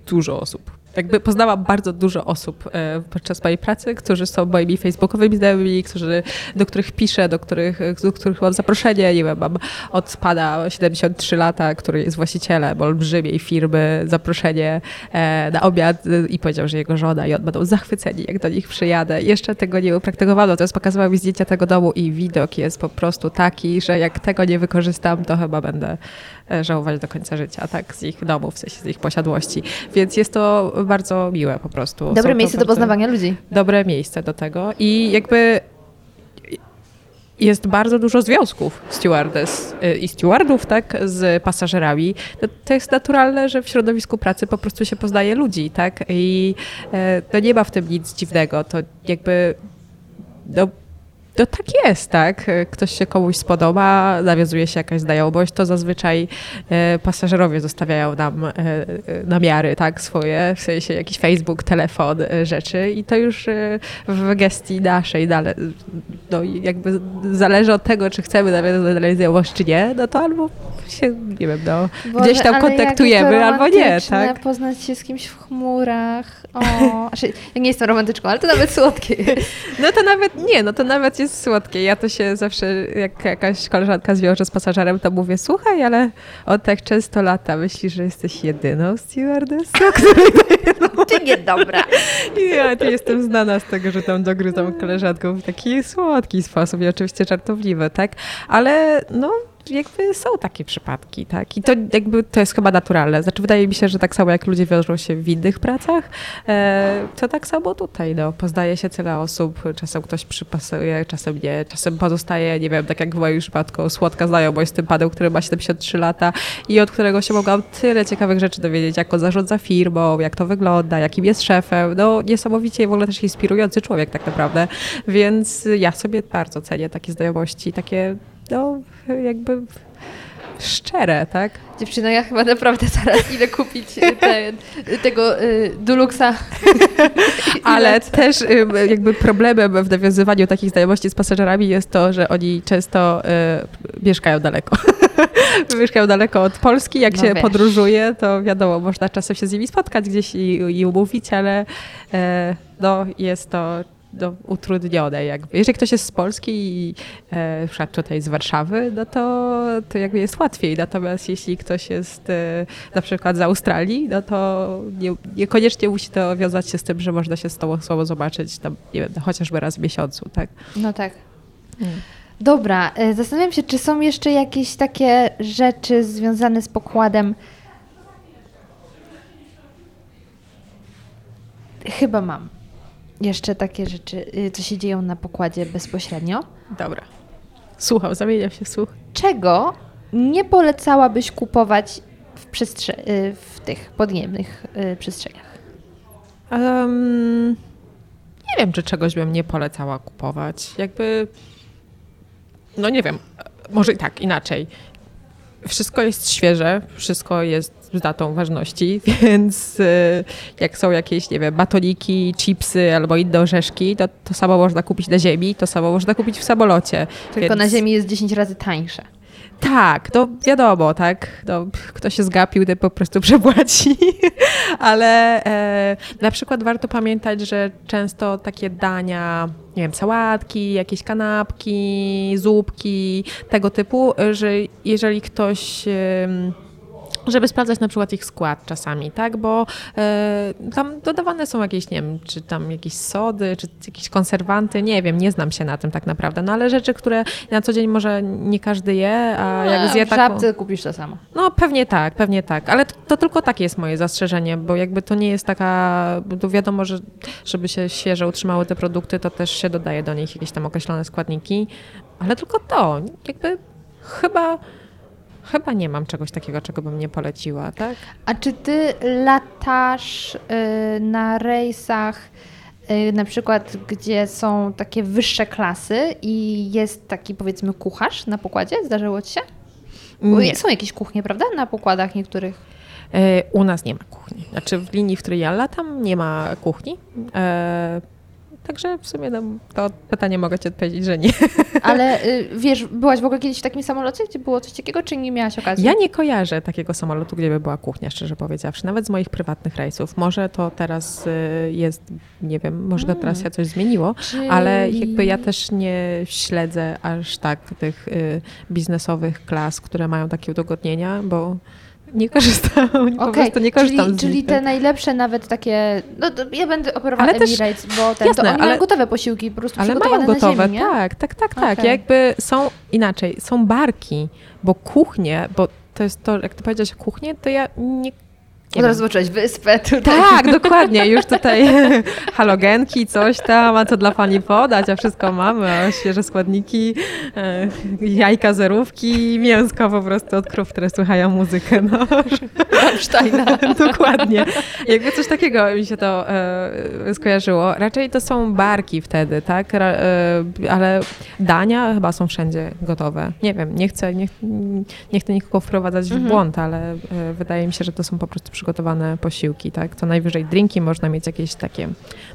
dużo osób jakby poznałam bardzo dużo osób e, podczas mojej pracy, którzy są moimi facebookowymi znajomymi, którzy, do których piszę, do których, do których mam zaproszenie. Nie wiem, mam od pana 73 lata, który jest właścicielem olbrzymiej firmy, zaproszenie e, na obiad i powiedział, że jego żona i on będą zachwyceni, jak do nich przyjadę. Jeszcze tego nie upraktykowano, teraz pokazywał mi zdjęcia tego domu i widok jest po prostu taki, że jak tego nie wykorzystam, to chyba będę e, żałować do końca życia, tak, z ich domów, w sensie z ich posiadłości. Więc jest to bardzo miłe po prostu. Dobre Są miejsce do poznawania ludzi. Dobre miejsce do tego i jakby jest bardzo dużo związków stewardess y, i stewardów, tak, z pasażerami. To, to, jest naturalne, że w środowisku pracy po prostu się poznaje ludzi, tak, i e, to nie ma w tym nic dziwnego. To jakby, no, to tak jest, tak? Ktoś się komuś spodoba, nawiązuje się jakaś znajomość, to zazwyczaj e, pasażerowie zostawiają nam e, e, namiary, tak? Swoje, w sensie jakiś Facebook, telefon, rzeczy i to już w gestii naszej dalej, no jakby zależy od tego, czy chcemy nawiązać dalej znajomość, czy nie, no to albo się, nie wiem, no, Boże, gdzieś tam kontaktujemy, albo nie, tak? poznać się z kimś w chmurach. O, znaczy, ja nie jestem romantyczką, ale to nawet słodkie. No to nawet nie, no to nawet jest słodkie. Ja to się zawsze, jak jakaś koleżanka zwiąże z pasażerem, to mówię, słuchaj, ale on tak często lata, myślisz, że jesteś jedyną stewardessą, której. Ty niedobra. Ja to jestem znana z tego, że tam dogryzam koleżanką w taki słodki sposób i oczywiście żartobliwy, tak? Ale no jakby są takie przypadki, tak? I to jakby to jest chyba naturalne. Znaczy wydaje mi się, że tak samo jak ludzie wiążą się w innych pracach, e, to tak samo tutaj, no. Poznaje się tyle osób, czasem ktoś przypasuje, czasem nie, czasem pozostaje, nie wiem, tak jak w moim przypadku, słodka znajomość z tym panem, który ma 73 lata i od którego się mogłam tyle ciekawych rzeczy dowiedzieć, jak on zarządza firmą, jak to wygląda, jakim jest szefem. No niesamowicie w ogóle też inspirujący człowiek tak naprawdę, więc ja sobie bardzo cenię takie znajomości, takie no jakby szczere, tak? Dziewczyno, ja chyba naprawdę zaraz idę kupić te, tego y, Duluxa. Ale też y, jakby problemem w nawiązywaniu takich znajomości z pasażerami jest to, że oni często y, mieszkają daleko. mieszkają daleko od Polski. Jak no się wiesz. podróżuje, to wiadomo, można czasem się z nimi spotkać gdzieś i, i umówić, ale no, jest to no, utrudnione. Jakby. Jeżeli ktoś jest z Polski i e, przykład tutaj z Warszawy, no to, to jakby jest łatwiej. Natomiast jeśli ktoś jest e, na przykład z Australii, no to nie, niekoniecznie musi to wiązać się z tym, że można się z tą osobą zobaczyć tam, nie wiem, no, chociażby raz w miesiącu, tak? No tak. Hmm. Dobra, e, zastanawiam się, czy są jeszcze jakieś takie rzeczy związane z pokładem. Chyba mam jeszcze takie rzeczy, y, co się dzieją na pokładzie bezpośrednio. Dobra. Słucham, zamieniam się w słuch. Czego nie polecałabyś kupować w, przestrze- y, w tych podniebnych y, przestrzeniach? Um, nie wiem, czy czegoś bym nie polecała kupować. Jakby, no nie wiem, może i tak, inaczej. Wszystko jest świeże, wszystko jest z datą ważności, więc y, jak są jakieś, nie wiem, batoniki, chipsy albo inne orzeszki, to to samo można kupić na ziemi, to samo można kupić w samolocie. Tylko więc... na ziemi jest 10 razy tańsze. Tak, to wiadomo, tak. No, kto się zgapił, ten po prostu przepłaci. Ale e, na przykład warto pamiętać, że często takie dania, nie wiem, sałatki, jakieś kanapki, zupki, tego typu, że jeżeli ktoś. E, żeby sprawdzać na przykład ich skład czasami, tak, bo e, tam dodawane są jakieś, nie wiem, czy tam jakieś sody, czy jakieś konserwanty, nie wiem, nie znam się na tym tak naprawdę, no ale rzeczy, które na co dzień może nie każdy je, a no, jak zje taką... W kupisz to samo. No pewnie tak, pewnie tak, ale to, to, tylko takie jest moje zastrzeżenie, bo jakby to nie jest taka, to wiadomo, że żeby się świeżo utrzymały te produkty, to też się dodaje do nich jakieś tam określone składniki, ale tylko to, jakby chyba Chyba nie mam czegoś takiego, czego bym nie poleciła, tak? A czy ty latasz y, na rejsach, y, na przykład, gdzie są takie wyższe klasy i jest taki powiedzmy kucharz na pokładzie? Zdarzyło ci się? Nie. Są jakieś kuchnie, prawda? Na pokładach niektórych. Y, u nas nie ma kuchni. Znaczy w linii, w której ja latam, nie ma kuchni. Także w sumie no, to pytanie mogę Ci odpowiedzieć, że nie. Ale y, wiesz, byłaś w ogóle kiedyś w takim samolocie, gdzie było coś takiego, czy nie miałaś okazji? Ja nie kojarzę takiego samolotu, gdzie by była kuchnia, szczerze powiedziawszy. Nawet z moich prywatnych rejsów. Może to teraz y, jest, nie wiem, może to teraz się coś zmieniło, Czyli... ale jakby ja też nie śledzę aż tak tych y, biznesowych klas, które mają takie udogodnienia, bo nie korzystam, okay. po prostu nie korzystam czyli, Czyli te najlepsze nawet takie, no ja będę operowała ale Emirates, też, bo ten, jasne, to oni ale, mają gotowe posiłki, po prostu ale mają gotowe, ziemi, tak, tak, tak, tak. Okay. Jakby są inaczej, są barki, bo kuchnie, bo to jest to, jak ty powiedziałeś kuchnię, to ja nie Od razu zobaczyłeś wyspę tutaj. Tak, dokładnie. Już tutaj halogenki, coś tam, a co dla pani podać, a wszystko mamy, a świeże składniki, e, jajka, zerówki, mięsko po prostu od krów, które słuchają muzykę. No. Rammsteina. dokładnie. Jakby coś takiego mi się to e, skojarzyło. Raczej to są barki wtedy, tak? Ra, e, ale dania chyba są wszędzie gotowe. Nie wiem, nie chcę, nie, nie chcę nikogo wprowadzać w Mhm. błąd, ale e, wydaje mi się, że to są po prostu przygotowane posiłki, tak? Co najwyżej drinki można mieć jakieś takie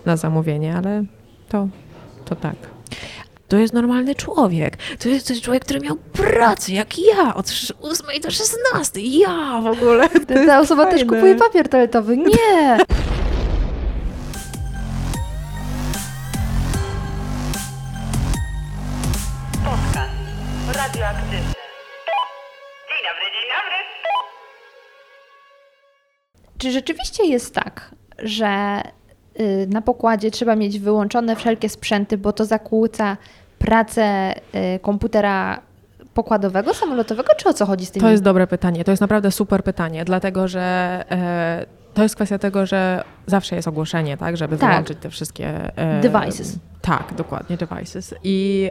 na zamówienie, ale to, to tak. To jest normalny człowiek. To jest, to jest człowiek, który miał pracę, jak ja, od 8 do 16. Ja w ogóle. To Ta osoba też fajne. kupuje papier toaletowy. Nie! Podcast radioaktywny. Czy rzeczywiście jest tak, że y, na pokładzie trzeba mieć wyłączone wszelkie sprzęty, bo to zakłóca pracę y, komputera pokładowego, samolotowego, czy o co chodzi z tym? To jest dobre pytanie. To jest naprawdę super pytanie, dlatego że e, to jest kwestia tego, że zawsze jest ogłoszenie, tak, żeby Tak. wyłączyć te wszystkie e, Devices. Tak, dokładnie, devices. I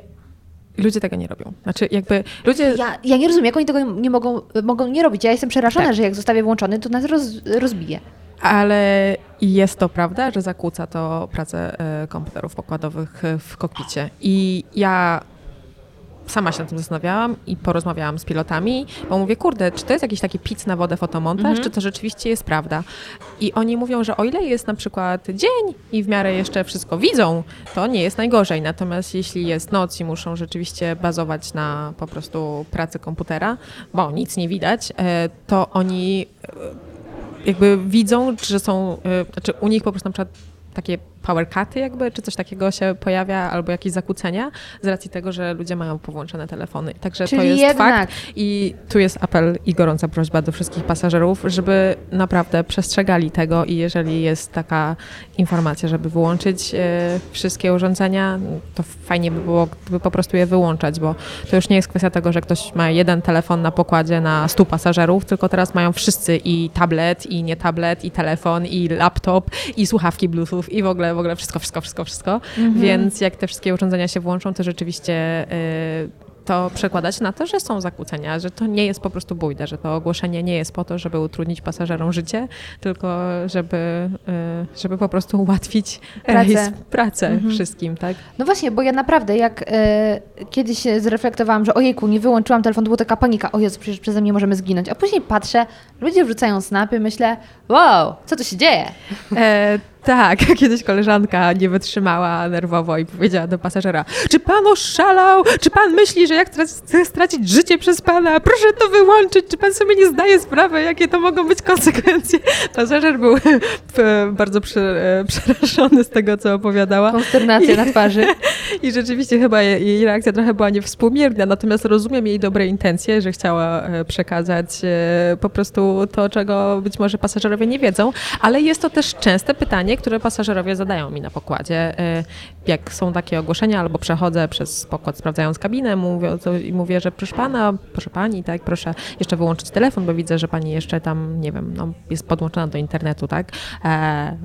ludzie tego nie robią. Znaczy, jakby ludzie. Ja, ja nie rozumiem, jak oni tego nie mogą, mogą nie robić. Ja jestem przerażona, Tak. że jak zostawię włączony, to nas roz, rozbije. Ale jest to prawda, że zakłóca to pracę e, komputerów pokładowych e, w kokpicie. I ja sama się nad tym zastanawiałam i porozmawiałam z pilotami, bo mówię, kurde, czy to jest jakiś taki pic na wodę fotomontaż, Mhm. czy to rzeczywiście jest prawda? I oni mówią, że o ile jest na przykład dzień i w miarę jeszcze wszystko widzą, to nie jest najgorzej. Natomiast jeśli jest noc i muszą rzeczywiście bazować na po prostu pracy komputera, bo nic nie widać, e, to oni e, jakby widzą, że są, y, znaczy u nich po prostu na przykład takie power cuty jakby, czy coś takiego się pojawia, albo jakieś zakłócenia z racji tego, że ludzie mają powłączone telefony. Także to Czyli jest jednak fakt i tu jest apel i gorąca prośba do wszystkich pasażerów, żeby naprawdę przestrzegali tego i jeżeli jest taka informacja, żeby wyłączyć e, wszystkie urządzenia, to fajnie by było, gdyby po prostu je wyłączać, bo to już nie jest kwestia tego, że ktoś ma jeden telefon na pokładzie na 100 pasażerów, tylko teraz mają wszyscy i tablet, i nie tablet, i telefon, i laptop, i słuchawki bluetooth, i w ogóle, w ogóle wszystko, wszystko, wszystko, wszystko. Więc jak te wszystkie urządzenia się włączą, to rzeczywiście y, to przekłada się na to, że są zakłócenia, że to nie jest po prostu bójda, że to ogłoszenie nie jest po to, żeby utrudnić pasażerom życie, tylko żeby, y, żeby po prostu ułatwić Pracę. rejs, pracę wszystkim, tak? No właśnie, bo ja naprawdę, jak e, kiedyś zreflektowałam, że ojejku, nie wyłączyłam telefonu, to była taka panika, o Jezu, przecież przeze mnie możemy zginąć. A później patrzę, ludzie wrzucają snapy, myślę, wow, co tu się dzieje? E, tak, kiedyś koleżanka nie wytrzymała nerwowo i powiedziała do pasażera, czy pan oszalał? Czy pan myśli, że jak chce stracić życie przez pana? Proszę to wyłączyć, czy pan sobie nie zdaje sprawy, jakie to mogą być konsekwencje? Pasażer był e, bardzo e, przerażony z tego, co opowiadała. Konsternacja na twarzy. I rzeczywiście chyba jej reakcja trochę była niewspółmierna, natomiast rozumiem jej dobre intencje, że chciała e, przekazać po prostu to, czego być może pasażerowie nie wiedzą, ale jest to też częste pytanie, które pasażerowie zadają mi na pokładzie. E, Jak są takie ogłoszenia, albo przechodzę przez pokład sprawdzając kabinę, mówię, i mówię, że proszę pana, proszę pani, tak, proszę jeszcze wyłączyć telefon, bo widzę, że pani jeszcze tam, nie wiem, no, jest podłączona do internetu, tak. E,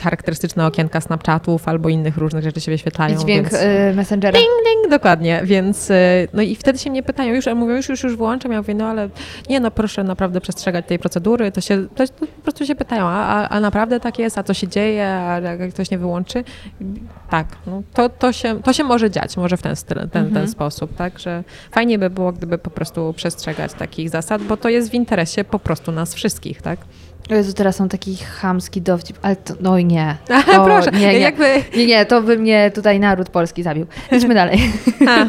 charakterystyczne okienka Snapchatów albo innych różnych rzeczy się wyświetlają. I dźwięk więc... e, Messengera. Ding, ding, dokładnie, więc y, no i wtedy się mnie pytają, już mówią, już, już, już wyłączam, ja mówię, no ale nie, no proszę naprawdę przestrzegać tej procedury, to się, to, to po prostu się pytają, a, a, a naprawdę tak jest, a co się dzieje, a jak ktoś nie wyłączy? Tak, no, to, to, się, to się może dziać, może w ten, styl- ten, ten sposób, tak, że fajnie by było, gdyby po prostu przestrzegać takich zasad, bo to jest w interesie po prostu nas wszystkich, tak? O Jezu, teraz są taki chamski dowcip, ale to, no i nie. O, proszę, nie, nie. jakby... Nie, nie, to by mnie tutaj naród polski zabił. Idźmy dalej. A.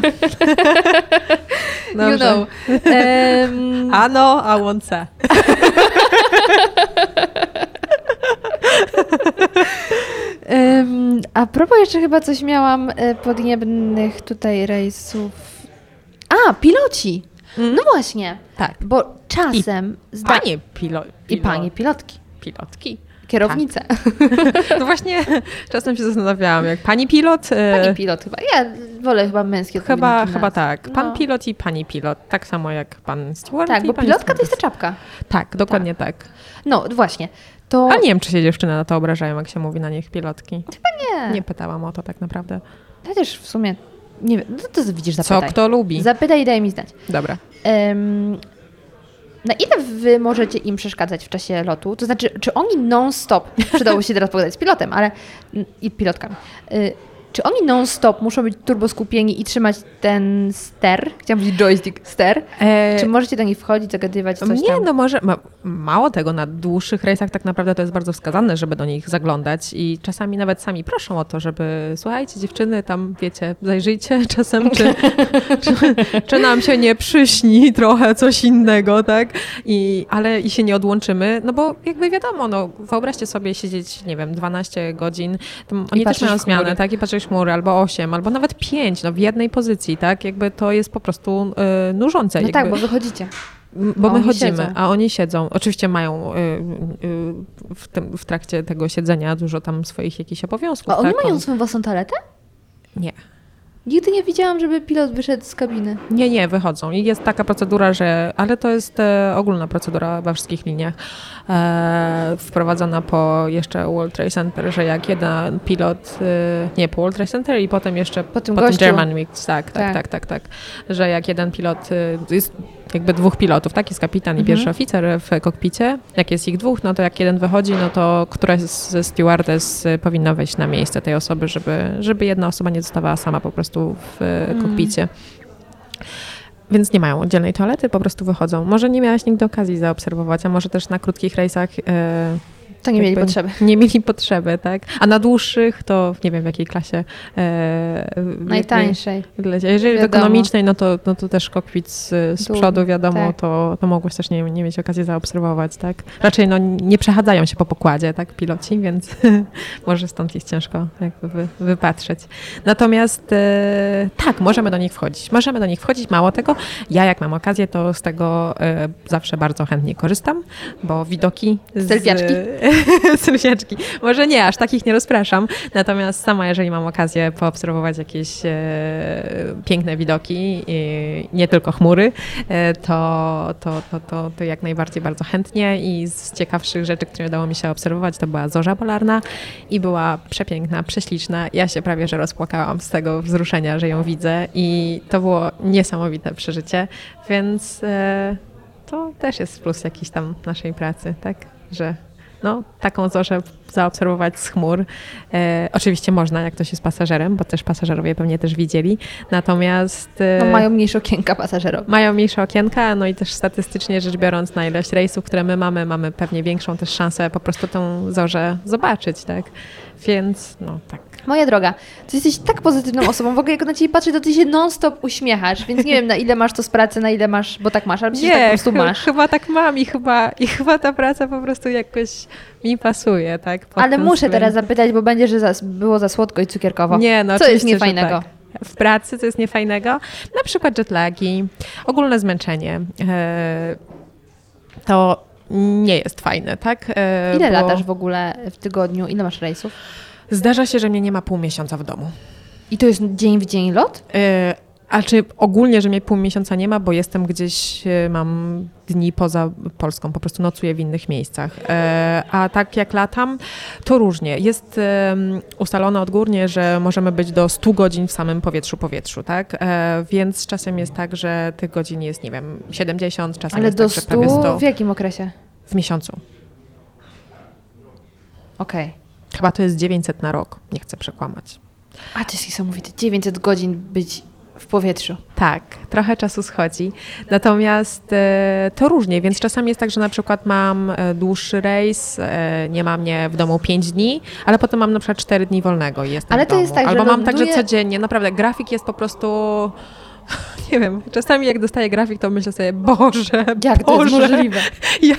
You know. Em, A no, a łące. Em, a propos jeszcze chyba coś miałam e, podniebnych tutaj rejsów. A, piloci! No właśnie, Tak. bo czasem... zda- Panie pilo, I panie pilotki. pilotki. kierownicę. No właśnie, czasem się zastanawiałam, jak pani pilot. e, Pani pilot chyba. Ja wolę chyba męskie Chyba, chyba tak. Pan No. pilot i pani pilot. Tak samo jak pan steward Tak, i bo pilotka to jest ta czapka. Tak, dokładnie tak. No właśnie. To A nie wiem, czy się dziewczyny na to obrażają, jak się mówi na nich pilotki. nie. Nie pytałam o to tak naprawdę. Chociaż w sumie nie wiem. No to widzisz, Co zapytaj. kto lubi. Zapytaj i daj mi znać. Dobra. Em, na ile wy możecie im przeszkadzać w czasie lotu? To znaczy, czy oni non-stop, przydało się teraz pogadać z pilotem, ale i pilotkami, y, czy oni non-stop muszą być turbo skupieni i trzymać ten ster? Chciałam powiedzieć joystick, ster. E... Czy możecie do nich wchodzić, zagadywać coś Nie, tam? no może, ma, mało tego, na dłuższych rejsach tak naprawdę to jest bardzo wskazane, żeby do nich zaglądać i czasami nawet sami proszą o to, żeby słuchajcie dziewczyny, tam wiecie, zajrzyjcie czasem, czy, czy, czy, nam się nie przyśni trochę coś innego, tak? I, ale i się nie odłączymy, no bo jakby wiadomo, no wyobraźcie sobie siedzieć, nie wiem, 12 godzin, oni też mają zmianę, tak? I patrzysz albo 8, albo nawet 5, no w jednej pozycji, tak? Jakby to jest po prostu y, nużące. No tak, jakby. tak, bo wychodzicie bo my chodzimy, siedzą. a oni siedzą. Oczywiście mają y, y, y, w, tym, w, trakcie tego siedzenia dużo tam swoich jakichś obowiązków. A oni tak? mają swoją własną toaletę? Nie. Nigdy nie widziałam, żeby pilot wyszedł z kabiny. Nie, nie, wychodzą. I jest taka procedura, że. Ale to jest e, ogólna procedura we wszystkich liniach, E, wprowadzona po jeszcze World Trade Center, że jak jeden pilot. E, nie, po World Trade Center i potem jeszcze Po tym po tym. German Mix. Tak, tak, Tak. tak, tak, tak, Że jak jeden pilot. e, Jest jakby dwóch pilotów, tak? Jest kapitan i Mhm. pierwszy oficer w kokpicie. Jak jest ich dwóch, no to jak jeden wychodzi, no to któraś ze stewardess e, powinna wejść na miejsce tej osoby, żeby, żeby jedna osoba nie zostawała sama po prostu w Mm. kokpicie. Więc nie mają oddzielnej toalety, po prostu wychodzą. Może nie miałaś nigdy okazji zaobserwować, a może też na krótkich rejsach e, To nie mieli jakby potrzeby. Nie mieli potrzeby, tak? A na dłuższych to nie wiem w jakiej klasie. E, Najtańszej. Jeżeli w Wiadomo. ekonomicznej, no to, no to też kokpit z, z Dół, przodu, wiadomo, tak. to, to mogłeś też nie, nie mieć okazji zaobserwować, tak? Raczej no, nie przechadzają się po pokładzie, tak, piloci, więc może stąd jest ciężko jakby wy, wypatrzeć. Natomiast e, tak, możemy do nich wchodzić. Możemy do nich wchodzić, mało tego. Ja jak mam okazję, to z tego e, zawsze bardzo chętnie korzystam, bo widoki... Z, Selfiaczki? Selfiaczki. Może nie, aż takich nie rozpraszam. Natomiast sama, jeżeli mam okazję poobserwować jakieś e, piękne widoki, nie tylko chmury, e, to, to, to, to, to jak najbardziej bardzo chętnie i z ciekawszych rzeczy, które udało mi się obserwować, to była zorza polarna i była przepiękna, prześliczna. Ja się prawie, że rozpłakałam z tego wzruszenia, że ją widzę i to było niesamowite przeżycie, więc e, to też jest plus jakiś tam naszej pracy, tak, że no, taką zorzę zaobserwować z chmur. E, oczywiście można, jak ktoś jest pasażerem, bo też pasażerowie pewnie też widzieli. Natomiast e, No, mają mniejsze okienka pasażerowe. mają mniejsze okienka, no i też statystycznie rzecz biorąc na ilość rejsów, które my mamy, mamy pewnie większą też szansę po prostu tą zorzę zobaczyć, tak? Więc no tak. Moja droga, ty jesteś tak pozytywną osobą, w ogóle jak na ciebie patrzę, to ty się non-stop uśmiechasz, więc nie wiem na ile masz to z pracy, na ile masz, bo tak masz, ale myślę, że tak po prostu ch- masz. chyba tak mam i chyba, i chyba ta praca po prostu jakoś mi pasuje, tak? Ale muszę względem. teraz zapytać, bo będzie, że za, było za słodko i cukierkowo. Nie, no Co jest niefajnego? Tak. W pracy co jest niefajnego? Na przykład jetlagi, ogólne zmęczenie. E, to nie jest fajne, tak? E, Ile bo latasz w ogóle w tygodniu? Ile masz rejsów? Zdarza się, że mnie nie ma pół miesiąca w domu. I to jest dzień w dzień lot? E, a czy ogólnie, że mnie pół miesiąca nie ma, bo jestem gdzieś, e, mam dni poza Polską, po prostu nocuję w innych miejscach. E, a tak jak latam, to różnie. Jest ustalone odgórnie, że możemy być do 100 godzin w samym powietrzu, powietrzu, tak? E, więc czasem jest tak, że tych godzin jest, nie wiem, 70, czasem Ale jest do tak, że prawie 100 100 w jakim okresie? w miesiącu. Okej. Chyba to jest 900 na rok, nie chcę przekłamać. A to jest niesamowite. 900 godzin być w powietrzu. Tak, trochę czasu schodzi. Natomiast e, to różnie, więc czasami jest tak, że na przykład mam e, dłuższy rejs, e, nie mam mnie w domu 5 dni, ale potem mam na przykład 4 dni wolnego i jestem Ale w to domu. jest tak, że Albo mam także ląduje- codziennie, naprawdę grafik jest po prostu... Nie wiem, czasami jak dostaję grafik, to myślę sobie, Boże, Jak to jest Boże, możliwe? ja,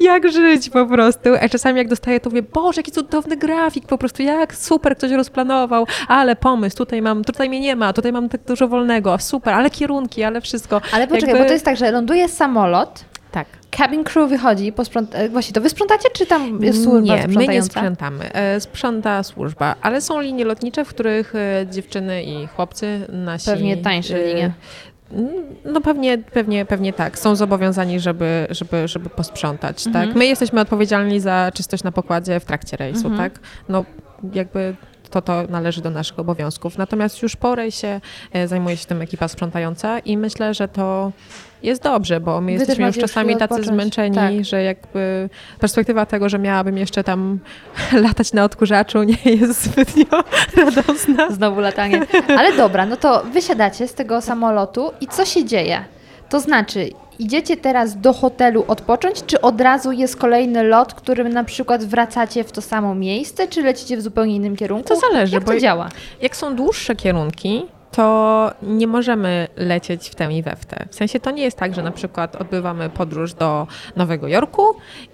jak żyć po prostu. A czasami jak dostaję, to mówię, Boże, jaki cudowny grafik, po prostu jak super ktoś rozplanował, ale pomysł, tutaj mam, tutaj mnie nie ma, tutaj mam tak dużo wolnego, super, ale kierunki, ale wszystko. Ale poczekaj, Jakby- bo to jest tak, że ląduje samolot, Tak. cabin crew wychodzi, posprząt... e, właśnie to wy sprzątacie, czy tam jest służba Nie, my nie sprzątamy. E, Sprząta służba, ale są linie lotnicze, w których e, dziewczyny i chłopcy nasi... Pewnie tańsze linie. No pewnie, pewnie, pewnie tak. Są zobowiązani, żeby, żeby, żeby posprzątać, Mhm. tak? My jesteśmy odpowiedzialni za czystość na pokładzie w trakcie rejsu, Mhm. tak? No jakby to, to należy do naszych obowiązków. Natomiast już po rejsie zajmuje się tym ekipa sprzątająca i myślę, że to jest dobrze, bo my Wy jesteśmy już czasami tacy zmęczeni, Tak. że jakby perspektywa tego, że miałabym jeszcze tam latać na odkurzaczu nie jest zbytnio radosna. Znowu latanie. Ale dobra, no to wysiadacie z tego samolotu i co się dzieje? To znaczy, idziecie teraz do hotelu odpocząć, czy od razu jest kolejny lot, którym na przykład wracacie w to samo miejsce, czy lecicie w zupełnie innym kierunku? To zależy, Jak bo to działa? Jak są dłuższe kierunki, to nie możemy lecieć w tę i we w tę. W sensie to nie jest tak, że na przykład odbywamy podróż do Nowego Jorku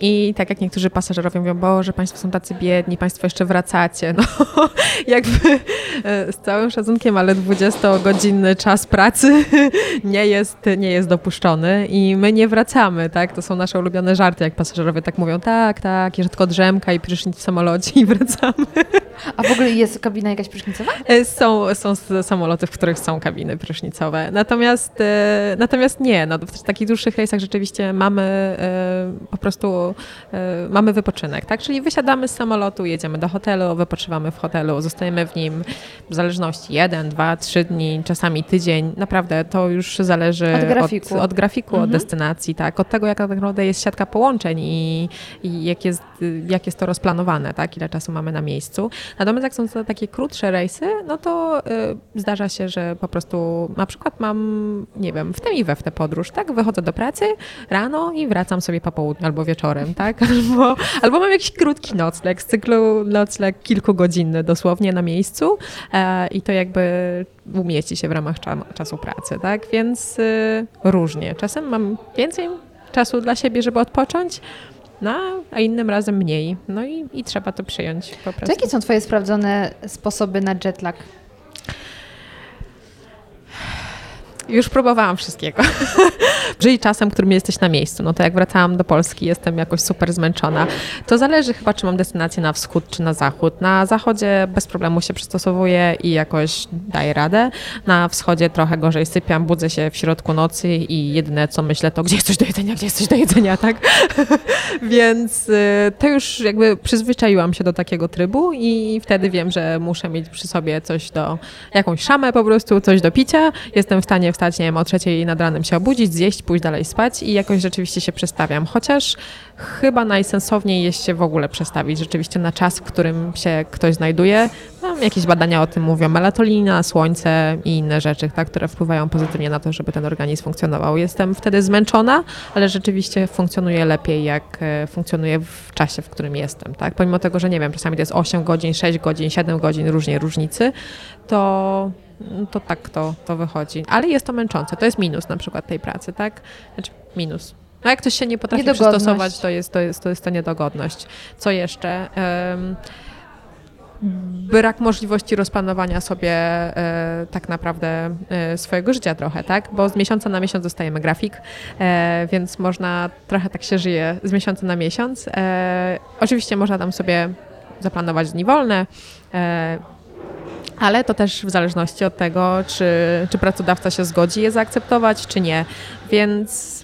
i tak jak niektórzy pasażerowie mówią, Boże, Państwo są tacy biedni, Państwo jeszcze wracacie. No jakby e, z całym szacunkiem, ale 20-godzinny czas pracy nie jest, nie jest dopuszczony i my nie wracamy, tak? To są nasze ulubione żarty, jak pasażerowie tak mówią, tak, tak, jeszcze tylko drzemka i prysznic w samolocie i wracamy. A w ogóle jest kabina jakaś prysznicowa? E, Są, są samoloty, w których są kabiny prysznicowe. Natomiast, e, natomiast nie, no, w takich dłuższych rejsach rzeczywiście mamy e, po prostu e, mamy wypoczynek, tak? Czyli wysiadamy z samolotu, jedziemy do hotelu, wypoczywamy w hotelu, zostajemy w nim w zależności jeden, dwa, trzy dni, czasami tydzień. Naprawdę to już zależy Od grafiku. od, od, grafiku, Mhm. od destynacji, tak? Od tego, jaka tak naprawdę jest siatka połączeń i, i jak, jest, jak jest to rozplanowane, tak? Ile czasu mamy na miejscu. Natomiast jak są to takie krótsze rejsy, no to y, zdarza się, że po prostu na przykład mam, nie wiem, w tę i we w tę podróż, tak? Wychodzę do pracy rano i wracam sobie po południu albo wieczorem, tak? Albo, albo mam jakiś krótki nocleg z cyklu nocleg kilkugodzinny dosłownie na miejscu e, i to jakby umieści się w ramach cza- czasu pracy, tak? Więc y, różnie. Czasem mam więcej czasu dla siebie, żeby odpocząć, no, a innym razem mniej. No i, i trzeba to przyjąć po To prostu. jakie są Twoje sprawdzone sposoby na jetlag? Już próbowałam wszystkiego. Czyli czasem, którym jesteś na miejscu. No to jak wracałam do Polski, jestem jakoś super zmęczona. To zależy chyba, czy mam destynację na wschód, czy na zachód. Na zachodzie bez problemu się przystosowuję i jakoś daję radę. Na wschodzie trochę gorzej sypiam, budzę się w środku nocy i jedyne co myślę to, gdzie jest coś do jedzenia, gdzie jest coś do jedzenia, tak? Więc y, to już jakby przyzwyczaiłam się do takiego trybu i wtedy wiem, że muszę mieć przy sobie coś do, jakąś szamę po prostu, coś do picia. Jestem w stanie wstać, nie wiem, o trzeciej nad ranem się obudzić, zjeść, pójść dalej spać i jakoś rzeczywiście się przestawiam. Chociaż chyba najsensowniej jest się w ogóle przestawić rzeczywiście na czas, w którym się ktoś znajduje. Mam jakieś badania o tym mówią, melatonina, słońce i inne rzeczy, tak, które wpływają pozytywnie na to, żeby ten organizm funkcjonował. Jestem wtedy zmęczona, ale rzeczywiście funkcjonuje lepiej, jak e, funkcjonuje w czasie, w którym jestem, tak. Pomimo tego, że nie wiem, czasami to jest 8 godzin, 6 godzin, 7 godzin, różnie różnicy, to to tak to, to wychodzi. Ale jest to męczące. To jest minus na przykład tej pracy, tak? Znaczy minus. No jak ktoś się nie potrafi przystosować, to jest, to, jest, to jest to niedogodność. Co jeszcze? Em, brak możliwości rozplanowania sobie e, tak naprawdę e, swojego życia trochę, tak? Bo z miesiąca na miesiąc dostajemy grafik, e, więc można trochę tak się żyje z miesiąca na miesiąc. E, oczywiście można tam sobie zaplanować dni wolne, e, ale to też w zależności od tego, czy, czy pracodawca się zgodzi je zaakceptować, czy nie. Więc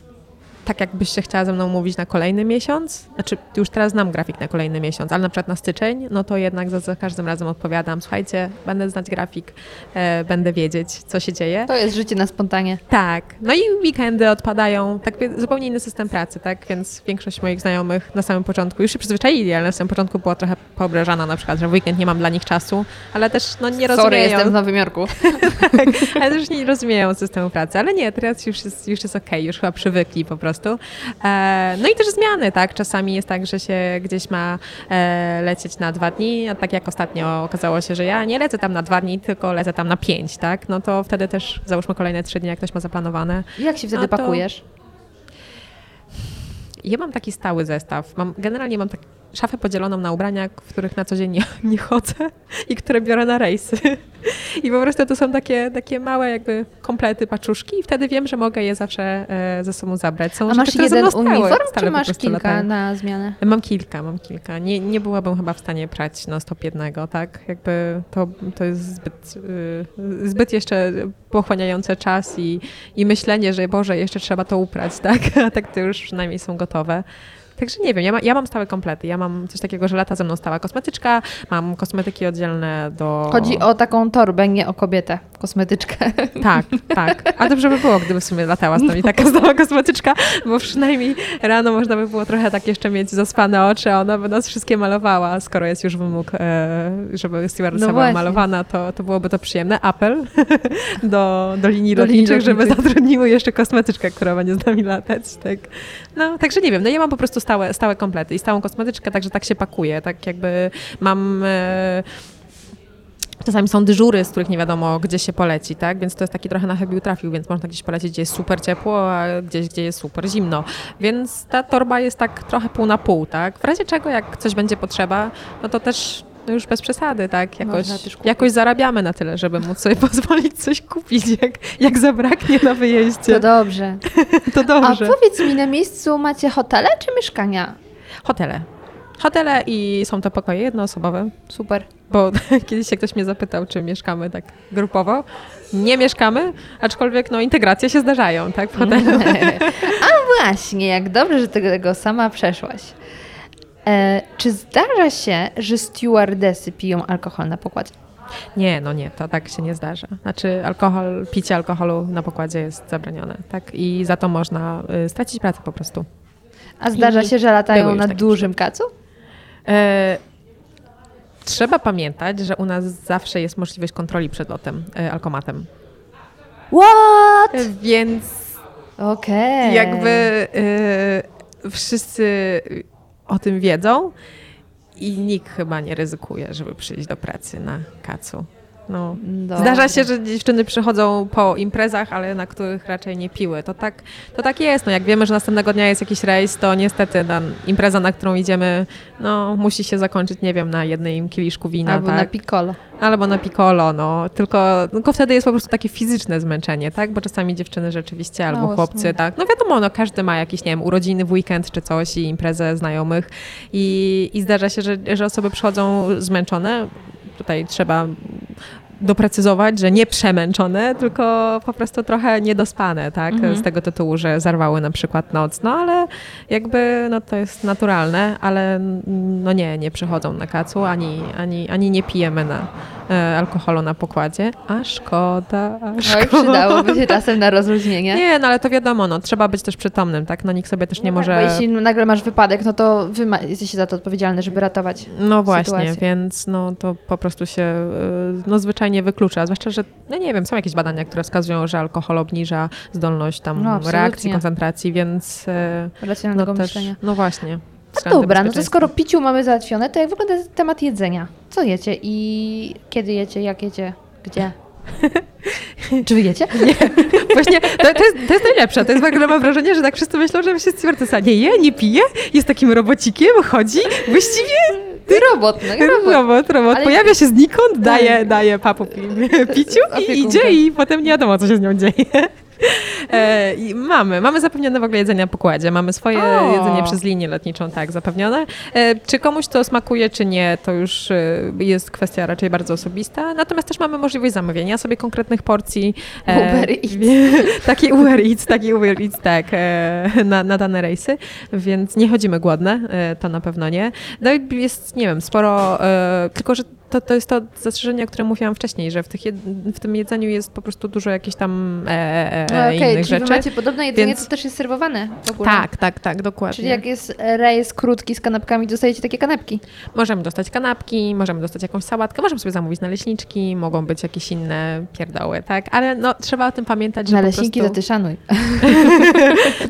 tak jakbyś się chciała ze mną mówić na kolejny miesiąc, znaczy już teraz znam grafik na kolejny miesiąc, ale na przykład na styczeń, no to jednak za, za każdym razem odpowiadam, słuchajcie, będę znać grafik, e, będę wiedzieć, co się dzieje. To jest życie na spontanie. Tak, no i weekendy odpadają, tak zupełnie inny system pracy, tak, więc większość moich znajomych na samym początku już się przyzwyczaili, ale na samym początku była trochę poobrażana na przykład, że w weekend nie mam dla nich czasu, ale też no nie rozumieją. Sorry, jestem w Nowym Jorku. ale też nie rozumieją systemu pracy, ale nie, teraz już jest, już jest okej, już chyba przywykli po prostu. E, no i też zmiany, tak, czasami jest tak, że się gdzieś ma e, lecieć na dwa dni, a tak jak ostatnio okazało się, że ja nie lecę tam na dwa dni, tylko lecę tam na pięć, tak, no to wtedy też załóżmy kolejne trzy dni, jak ktoś ma zaplanowane. Jak się wtedy No to- pakujesz? Ja mam taki stały zestaw. Mam, generalnie mam tak, szafę podzieloną na ubrania, w których na co dzień nie, nie chodzę i które biorę na rejsy. I po prostu to są takie, takie małe jakby komplety, paczuszki i wtedy wiem, że mogę je zawsze e, ze sobą zabrać. Są A rzeczy, masz jeden uniform, czy masz kilka latają. na zmianę? Mam kilka, mam kilka. Nie, nie byłabym chyba w stanie prać non stop jednego, tak? Jakby to, to jest zbyt, y, zbyt jeszcze pochłaniające czas i, i myślenie, że Boże, jeszcze trzeba to uprać, tak? A tak to już przynajmniej są gotowe. Także nie wiem, ja, ma, ja mam stałe komplety. Ja mam coś takiego, że lata ze mną stała kosmetyczka, mam kosmetyki oddzielne do... Chodzi o taką torbę, nie o kobietę, kosmetyczkę. Tak, tak. A dobrze by było, gdyby w sumie latała z nami taka stała kosmetyczka, bo przynajmniej rano można by było trochę tak jeszcze mieć zaspane oczy, a ona by nas wszystkie malowała, skoro jest już wymóg, e, żeby stewardessa No była malowana, to, to byłoby to przyjemne. Apel do, do linii Do linii lotniczych, żeby lotniczych. zatrudniły jeszcze kosmetyczkę, która będzie z nami latać. Tak. No, także nie wiem, no ja mam po prostu stałe, stałe komplety i stałą kosmetyczkę, także tak się pakuje, tak jakby mam... E, Czasami są dyżury, z których nie wiadomo, gdzie się poleci, tak? Więc to jest taki trochę na chybił trafił, więc można gdzieś polecieć, gdzie jest super ciepło, a gdzieś, gdzie jest super zimno. Więc ta torba jest tak trochę pół na pół, tak? W razie czego, jak coś będzie potrzeba, no to też no już bez przesady, tak? Jakoś, jakoś zarabiamy na tyle, żeby móc sobie pozwolić coś kupić, jak, jak zabraknie na wyjeździe. To dobrze. To A dobrze. powiedz mi, na miejscu macie hotele czy mieszkania? Hotele. Hotele i są to pokoje jednoosobowe. Super. Bo kiedyś się ktoś mnie zapytał, czy mieszkamy tak grupowo. Nie mieszkamy, aczkolwiek no, integracje się zdarzają, tak? W hotelu. A właśnie, jak dobrze, że tego sama przeszłaś. E, czy zdarza się, że stewardesy piją alkohol na pokładzie? Nie, no nie, to tak się nie zdarza. Znaczy alkohol, picie alkoholu na pokładzie jest zabronione, tak? I za to można y, stracić pracę po prostu. A zdarza I się, że latają na dużym kacu? E, trzeba pamiętać, że u nas zawsze jest możliwość kontroli przed lotem e, alkomatem. What? E, Więc Okej. jakby y, wszyscy o tym wiedzą i nikt chyba nie ryzykuje, żeby przyjść do pracy na kacu. No. Zdarza się, że dziewczyny przychodzą po imprezach, ale na których raczej nie piły. To tak, to tak jest. No, jak wiemy, że następnego dnia jest jakiś rejs, to niestety ta impreza, na którą idziemy, no, musi się zakończyć, nie wiem, na jednym kieliszku wina. Albo tak? na piccolo. Albo na piccolo, no. Tylko, tylko wtedy jest po prostu takie fizyczne zmęczenie, tak? Bo czasami dziewczyny rzeczywiście, albo Mało chłopcy, tak? No wiadomo, no każdy ma jakieś, nie wiem, urodziny w weekend czy coś i imprezę znajomych i, i zdarza się, że, że osoby przychodzą zmęczone. Tutaj trzeba doprecyzować, że nie przemęczone, tylko po prostu trochę niedospane, tak? Mhm. Z tego tytułu, że zarwały na przykład noc. No ale jakby no to jest naturalne, ale mm, no nie, nie przychodzą na kacu, ani, ani, ani nie pijemy na e, alkoholu na pokładzie. A szkoda, a Oj, szkoda. przydałoby się czasem na rozluźnienie. Nie, no ale to wiadomo, no trzeba być też przytomnym, tak? No nikt sobie też nie No tak, może... Bo jeśli nagle masz wypadek, no to wy ma- jesteście za to odpowiedzialny, żeby ratować. No właśnie, sytuację. więc no to po prostu się y, no, zwyczajnie wyklucza. Zwłaszcza, że no nie wiem, są jakieś badania, które wskazują, że alkohol obniża zdolność tam No, reakcji, koncentracji, więc no Racjonalnego też, myślenia. no właśnie. No dobra, no to skoro piciu mamy załatwione, to jak wygląda temat jedzenia? Co jecie i kiedy jecie, jak jecie, gdzie? Czy wy jecie? Właśnie, to, to, jest, to jest najlepsze. To jest w ogóle mam wrażenie, że tak wszyscy myślą, że wszyscy stewardesa nie je, nie pije, jest takim robocikiem, chodzi, właściwie Ty robot, no robot. robot, robot, Ale- pojawia się znikąd, daje, daje papu pi- piciu i idzie i potem nie wiadomo, co się z nią dzieje. E, mamy, mamy zapewnione w ogóle jedzenie na pokładzie, mamy swoje O. jedzenie przez linię lotniczą, tak, zapewnione. E, czy komuś to smakuje, czy nie, to już e, jest kwestia raczej bardzo osobista, natomiast też mamy możliwość zamawiania sobie konkretnych porcji. Uber Eats. Taki Uber Eats, taki Uber Eats, tak, e, na, na dane rejsy, więc nie chodzimy głodne, e, to na pewno nie. No i jest, nie wiem, sporo, e, tylko że to, to jest to zastrzeżenie, o którym mówiłam wcześniej, że w, tych w tym jedzeniu jest po prostu dużo jakichś tam e, e, No e, Okej, innych czyli rzeczy. macie podobne jedzenie, więc- to też jest serwowane w ogóle. Tak, tak, tak, dokładnie. Czyli jak jest rejs krótki z kanapkami, dostajecie takie kanapki. Możemy dostać kanapki, możemy dostać jakąś sałatkę, możemy sobie zamówić naleśniczki, mogą być jakieś inne pierdoły, tak? Ale no, trzeba o tym pamiętać, że Naleśniki po to prostu... ty szanuj.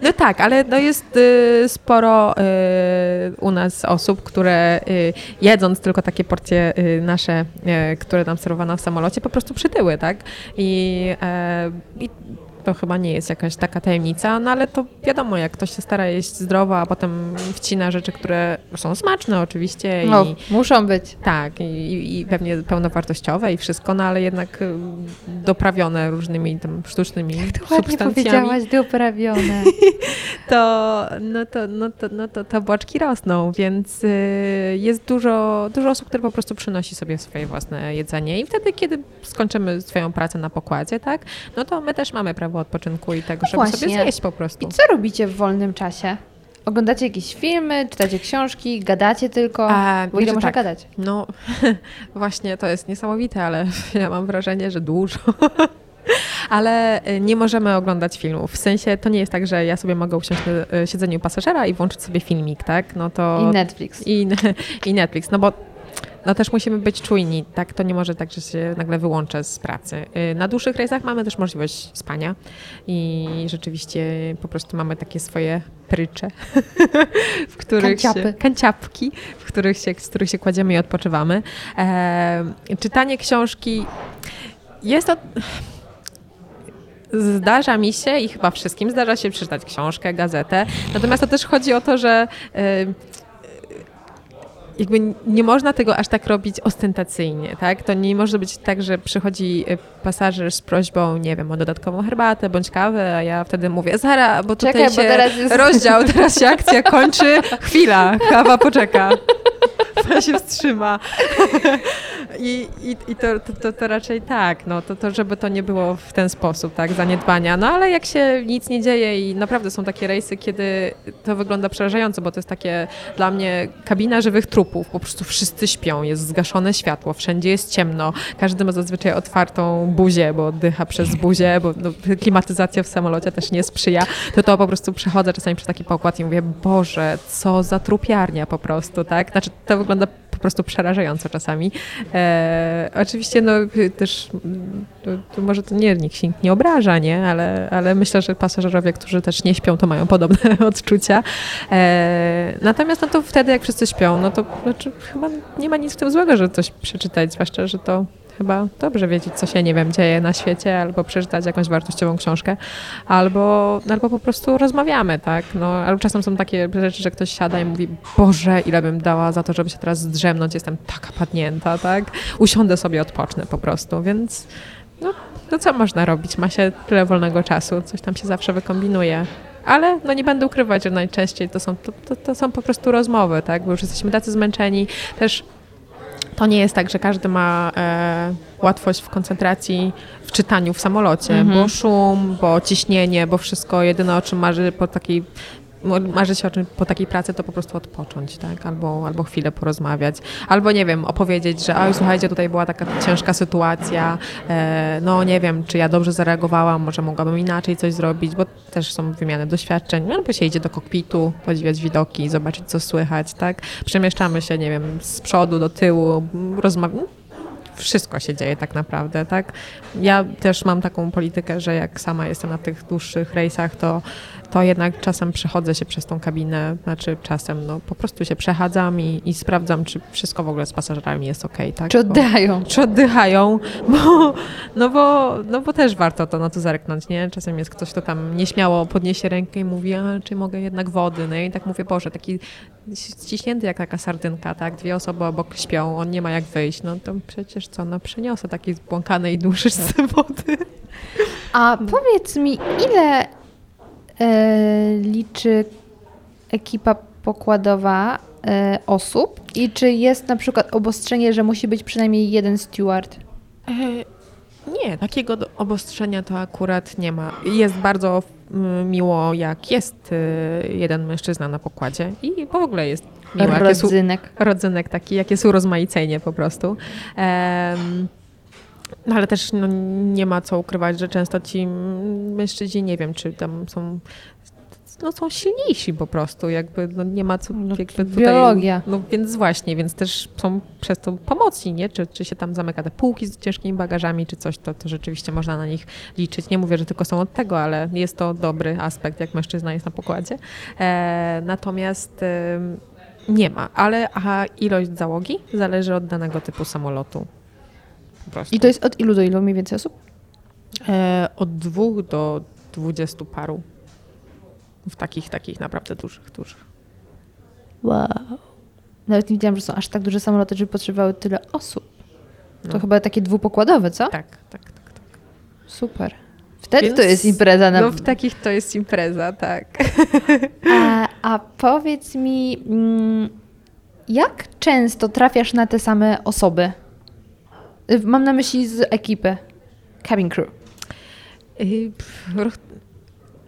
No tak, ale no jest y, sporo y, u nas osób, które y, jedząc tylko takie porcje y, nasze, y, które nam serwowano w samolocie, po prostu przytyły, tak? I, e, i to chyba nie jest jakaś taka tajemnica, no ale to wiadomo, jak ktoś się stara jeść zdrowo, a potem wcina rzeczy, które są smaczne oczywiście No, i muszą być. tak, i, i pewnie pełnowartościowe i wszystko, no ale jednak y, doprawione różnymi tam sztucznymi Ładnie substancjami. powiedziałaś, doprawione. to, no to, no to, no to, to boczki rosną, więc y, jest dużo, dużo osób, które po prostu przynosi sobie swoje własne jedzenie i wtedy, kiedy skończymy swoją pracę na pokładzie, tak, no to my też mamy prawo odpoczynku i tego, żeby sobie właśnie. zjeść po prostu. I co robicie w wolnym czasie? Oglądacie jakieś filmy, czytacie książki, gadacie tylko? A, Bo ile można tak. gadać? No, właśnie to jest niesamowite, ale ja mam wrażenie, że dużo. Ale y, nie możemy oglądać filmów. W sensie to nie jest tak, że ja sobie mogę usiąść na y, siedzeniu pasażera i włączyć sobie filmik, tak? No to I Netflix. i, i Netflix, no bo no też musimy być czujni, tak? To nie może tak, że się nagle wyłączę z pracy. Y, Na dłuższych rejsach mamy też możliwość spania i rzeczywiście po prostu mamy takie swoje prycze, w których się, Kanciapy. kanciapki, w których się, z których się kładziemy i odpoczywamy. E, czytanie książki jest to... Zdarza mi się i chyba wszystkim zdarza się przeczytać książkę, gazetę. Natomiast to też chodzi o to, że y, jakby nie można tego aż tak robić ostentacyjnie, tak? To nie może być tak, że przychodzi y, pasażer z prośbą, nie wiem, o dodatkową herbatę bądź kawę, a ja wtedy mówię, Zara, bo tutaj Czekaj, bo się teraz jest- rozdział, teraz się akcja kończy, chwila, kawa poczeka. Ona się wstrzyma. I, i, i to, to, to, to raczej tak, no, to, to żeby to nie było w ten sposób, tak, zaniedbania. No ale jak się nic nie dzieje i naprawdę są takie rejsy, kiedy to wygląda przerażająco, bo to jest takie dla mnie kabina żywych trupów, po prostu wszyscy śpią, jest zgaszone światło, wszędzie jest ciemno, każdy ma zazwyczaj otwartą buzię, bo oddycha przez buzię, bo no, klimatyzacja w samolocie też nie sprzyja, to to po prostu przechodzę czasami przez taki pokład i mówię, Boże, co za trupiarnia po prostu, tak? Znaczy to wygląda po prostu przerażająco czasami. E, oczywiście no też to, to może to nie, nikt się nie obraża, nie? Ale, ale myślę, że pasażerowie, którzy też nie śpią, to mają podobne odczucia. E, natomiast no to wtedy, jak wszyscy śpią, no to znaczy, chyba nie ma nic w tym złego, że coś przeczytać, zwłaszcza, że to chyba dobrze wiedzieć, co się, nie wiem, dzieje na świecie, albo przeczytać jakąś wartościową książkę, albo, albo po prostu rozmawiamy, tak? No, albo czasem są takie rzeczy, że ktoś siada i mówi, Boże, ile bym dała za to, żeby się teraz zdrzemnąć, jestem taka padnięta, tak? Usiądę sobie, odpocznę po prostu, więc no, no co można robić? Ma się tyle wolnego czasu, coś tam się zawsze wykombinuje. Ale no nie będę ukrywać, że najczęściej to są, to, to, to są po prostu rozmowy, tak? Bo już jesteśmy tacy zmęczeni. Też to nie jest tak, że każdy ma e, łatwość w koncentracji w czytaniu w samolocie, Mhm. bo szum, bo ciśnienie, bo wszystko jedyne o czym marzy po takiej marzy się o czym po takiej pracy, to po prostu odpocząć, tak? Albo, albo chwilę porozmawiać. Albo, nie wiem, opowiedzieć, że oj, słuchajcie, tutaj była taka ciężka sytuacja, e, no nie wiem, czy ja dobrze zareagowałam, może mogłabym inaczej coś zrobić, bo też są wymiany doświadczeń. Albo się idzie do kokpitu, podziwiać widoki, zobaczyć, co słychać, tak? Przemieszczamy się, nie wiem, z przodu do tyłu, rozmawiamy wszystko się dzieje tak naprawdę, tak? Ja też mam taką politykę, że jak sama jestem na tych dłuższych rejsach, to, to jednak czasem przechodzę się przez tą kabinę, znaczy czasem no po prostu się przechadzam i, i sprawdzam, czy wszystko w ogóle z pasażerami jest ok, tak? Czy Bo- oddychają? czy oddychają, bo, no, bo, no bo też warto to na to zerknąć, nie? Czasem jest ktoś, kto tam nieśmiało podniesie rękę i mówi, a czy mogę jednak wody, no i tak mówię, Boże, taki ściśnięty jak taka sardynka, tak? Dwie osoby obok śpią, on nie ma jak wyjść, no to przecież co, no przyniosę takiej zbłąkanej duszy z wody. A powiedz mi, ile liczy ekipa pokładowa e, osób i czy jest na przykład obostrzenie, że musi być przynajmniej jeden steward? E, Nie, takiego obostrzenia to akurat nie ma. Jest bardzo miło, jak jest jeden mężczyzna na pokładzie i w ogóle jest miło, jak jest Rodzynek. rodzynek taki, jak jest urozmaicenie po prostu. Em, no ale też no, nie ma co ukrywać, że często ci mężczyźni, nie wiem, czy tam są no, są silniejsi po prostu, jakby no, nie ma co No, jakby biologia. No więc właśnie, więc też są przez to pomocni, nie? Czy, czy się tam zamyka te półki z ciężkimi bagażami, czy coś, to, to rzeczywiście można na nich liczyć. Nie mówię, że tylko są od tego, ale jest to dobry aspekt, jak mężczyzna jest na pokładzie. E, natomiast em, nie ma, ale a ilość załogi zależy od danego typu samolotu. I to jest od ilu do ilu mniej więcej osób? E, od dwóch do dwudziestu paru. W takich, takich naprawdę dużych, dużych. Wow. Nawet nie wiedziałam, że są aż tak duże samoloty, żeby potrzebowały tyle osób. To No. chyba takie dwupokładowe, co? Tak, tak, tak. tak. Super. Wtedy Więc- to jest impreza na No w takich to jest impreza, tak. A, a powiedz mi, mm, jak często trafiasz na te same osoby? Y, Mam na myśli z ekipy. Cabin crew.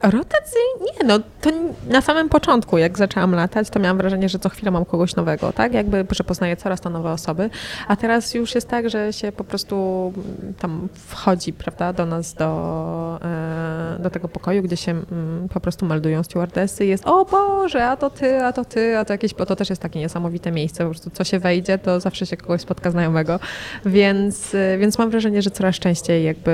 Rotacji? Nie, no to na samym początku, jak zaczęłam latać, to miałam wrażenie, że co chwilę mam kogoś nowego, tak? Jakby, że poznaję coraz to nowe osoby, a teraz już jest tak, że się po prostu mm, tam wchodzi, prawda, do nas, do, e, do tego pokoju, gdzie się mm, po prostu meldują stewardessy i jest, o Boże, a to ty, a to ty, a to jakieś, bo to też jest takie niesamowite miejsce, po prostu co się wejdzie, to zawsze się kogoś spotka znajomego, więc, e, więc mam wrażenie, że coraz częściej jakby